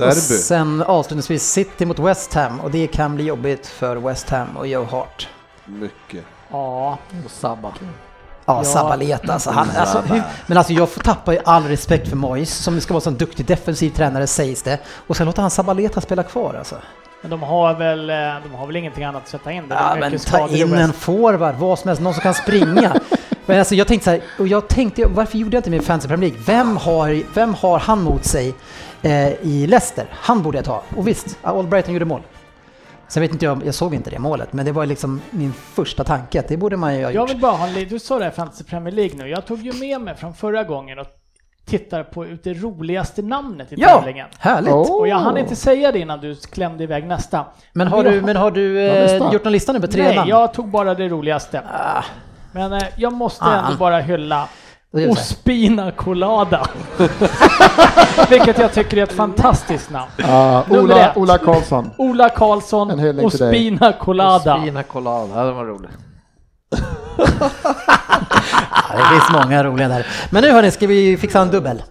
Och Derby. sen avslutningsvis City mot West Ham och det kan bli jobbigt för West Ham och Joe Hart. Mycket. Ja, Och Sabba. Ja. Sabaleta alltså. Han, alltså hur, men alltså jag får tappa ju all respekt för Moyes som ska vara så en duktig defensiv tränare sägs det. Och sen låter han Sabaleta spela kvar alltså. men de har väl, eh, de har väl ingenting annat att sätta in. Det Ja, men ta in en forward, vad som helst, någon som kan springa. men alltså jag tänkte så här, och jag tänkte, varför gjorde jag inte med Fantasy Premier League? Vem har, vem har han mot sig eh, i Leicester? Han borde jag ta. Och visst, Albrighton gjorde mål. Sen vet inte jag, jag såg inte det målet, men det var liksom min första tanke att det borde man ju ha Jag gjort. vill bara ha en li- Du sa det här Fantasy Premier League nu. Jag tog ju med mig från förra gången och tittar på ut det roligaste namnet i Ja, tävlingen. härligt! Oh. Och jag hann inte säga det innan du klämde iväg nästa. Men har jag du, men har du eh, gjort någon lista nu på tre Nej, namn? jag tog bara det roligaste. Ah, Men eh, jag måste Ah. ändå bara hylla. Ospina Colada. Vilket jag tycker är ett fantastiskt namn. Nummer Ola. Ola Karlsson. Ola Karlsson, En. Ospina Colada. Spina colada, ja, det var roligt. Ja, det finns många roliga där. Men nu hörni, ska vi fixa en dubbel?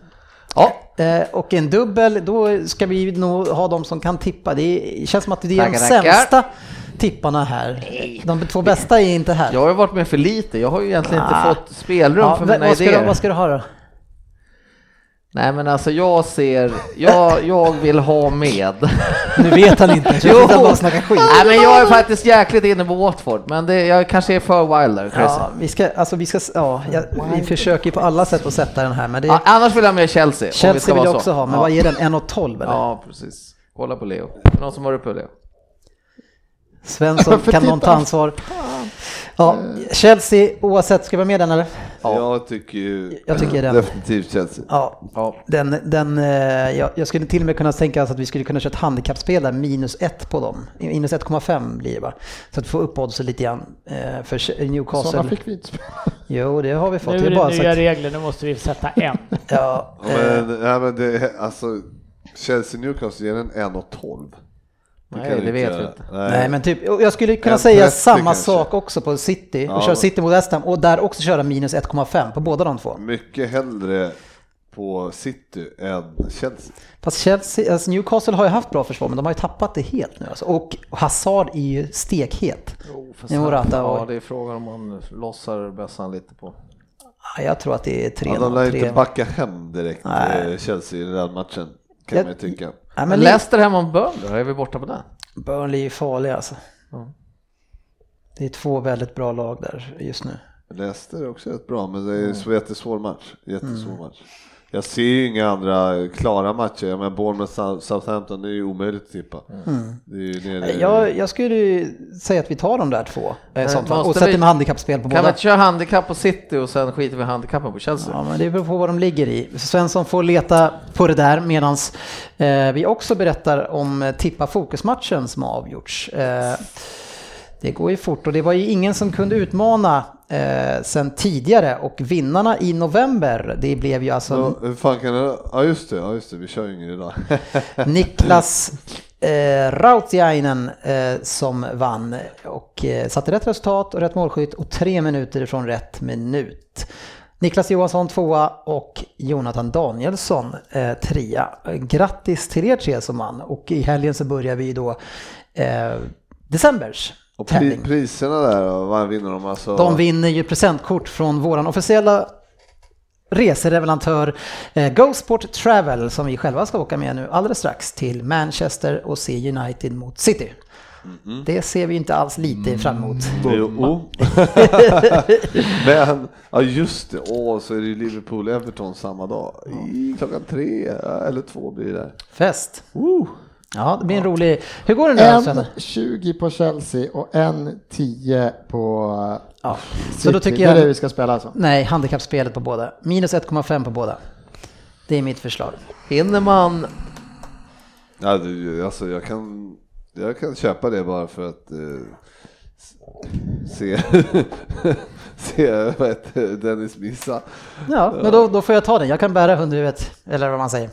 Ja. Eh, och en dubbel, då ska vi nog ha de som kan tippa. Det är- känns som att det är de Tackar, tackar. Tipparna här. De två bästa är inte här. Jag har varit med för lite, jag har ju egentligen Ah. inte fått spelrum Ja, för vad, mina ska idéer. du, vad ska du ha då? Nej men alltså jag ser, jag, jag vill ha med. Nu vet han inte, jag sitter bara snackar skit. Nej men jag är faktiskt jäkligt inne på Watford, men det, jag kanske är för wild där. Ja, vi ska, alltså vi ska, ja, jag, vi försöker ju på alla sätt att sätta den här, men det Ja, annars vill jag ha med Chelsea. om vi Chelsea vill jag så. också ha, men ja. vad är den? 1,12 eller? Ja, precis. Kolla på Leo. Någon som har uppe Leo? Svensson, kan någon ta ansvar? Ja, Chelsea oavsett, ska vi vara med den eller? Jag tycker ju Jag tycker den. definitivt Chelsea. Ja, Ja. Den, den, eh, jag, jag skulle till och med kunna tänka att vi skulle kunna köra ett handikappspel där, minus ett på dem. Minus 1,5 blir det va? Så att få upp oddsen lite grann eh, för Newcastle. Sådana fick vi inte spela. Jo, det har vi fått. Nu Det är är bara det nya sagt. regler, nu måste vi sätta en. Ja, eh, Men, ja, men det, alltså, Chelsea Newcastle ger en 1,12. Nej, det vet vi inte. Nej, men typ, jag skulle kunna En säga 30 samma kanske. sak också på City och Ja. köra City mot West Ham och där också köra minus 1,5 på båda de två. Mycket hellre på City än Chelsea. Fast Chelsea, alltså Newcastle har ju haft bra försvar men de har ju tappat det helt nu alltså. Och Hazard är ju stekhet. Med Morata Ja, det är frågan om man lossar bössan lite på. ja, jag tror att det är 3 Ja, de lär ju 3 inte backa hem direkt, Nej. eh, Chelsea, i den här matchen. Kan Jag- man ju tycka. Ja, Men Leicester hemma om Burnley, är vi borta på den? Burnley är ju farliga alltså. Ja. Det är två väldigt bra lag där just nu. Leicester är också rätt bra, men det är en jättesvår match. Jättesvår match. Jag ser ju inga andra klara matcher. Jag menar Bournemouth Sou- Southampton, det är ju omöjligt att tippa. Det är ju nere, Jag, jag skulle ju säga att vi tar de där två eh, sånt och sätter vi- med handikappspel på Kan vi båda. inte köra handikapp på City och sen skiter vi handikappen på Chelsea? Ja, men det beror på vad de ligger i. Svensson får leta på det där medan eh, vi också berättar om eh, tippa fokusmatchen som har avgjorts. Eh, det går ju fort och det var ju ingen som kunde utmana eh, sen tidigare och vinnarna i november det blev ju alltså Ja, fan kan det... Ja just det, ja, just det, vi kör ju ingen idag. Niklas eh, Rautiainen eh, som vann och eh, satte rätt resultat och rätt målskytt och tre minuter ifrån rätt minut. Niklas Johansson tvåa och Jonathan Danielsson eh, trea. Grattis till er tre som vann och i helgen så börjar vi då eh, decembers Och pri, tävling. priserna där, då, vad vinner de alltså? De vinner ju presentkort från våran officiella reserevelantör eh, GoSport Travel som vi själva ska åka med nu alldeles strax till Manchester och se United mot City. Det ser vi inte alls lite fram emot. Jo. oh. Men, ja just det, åh så är det ju Liverpool-Everton samma dag. I klockan tre eller två blir det. Fest! Uh. Ja, det blir en rolig... Hur går det nu då, En Svenne? 20 på Chelsea och en 10 på Ja. City. Så då tycker Det är det jag... vi ska spela alltså. Nej, handikappspelet på båda. Minus 1,5 på båda. Det är mitt förslag. Hinner man Ja, du, alltså jag kan, jag kan köpa det bara för att eh, se, se vad heter Dennis missa. Ja, men då, då får jag ta den. Jag kan bära hundhuvudet, eller vad man säger.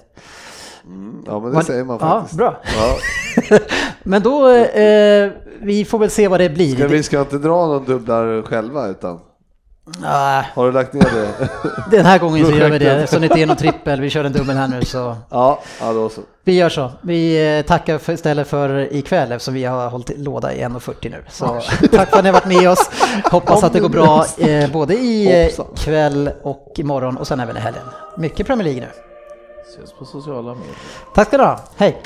Mm, ja men det Vad- säger man ja, faktiskt. bra. Ja. Men då, eh, vi får väl se vad det blir. Ska vi ska inte dra någon dubblar själva utan Ah, har du lagt ner det? den här gången så gör vi det, eftersom det inte är någon trippel. Vi kör en dubbel här nu så ja, ja då så. vi gör så. Vi eh, tackar för, istället för ikväll eftersom vi har hållit låda i 1.40 nu. Så tack för att ni har varit med oss. Hoppas att det går bra eh, både i eh, Hoppsan. kväll och imorgon och sen även i helgen. Mycket Premier League nu ses på sociala medier? Tack ska du ha. Hej!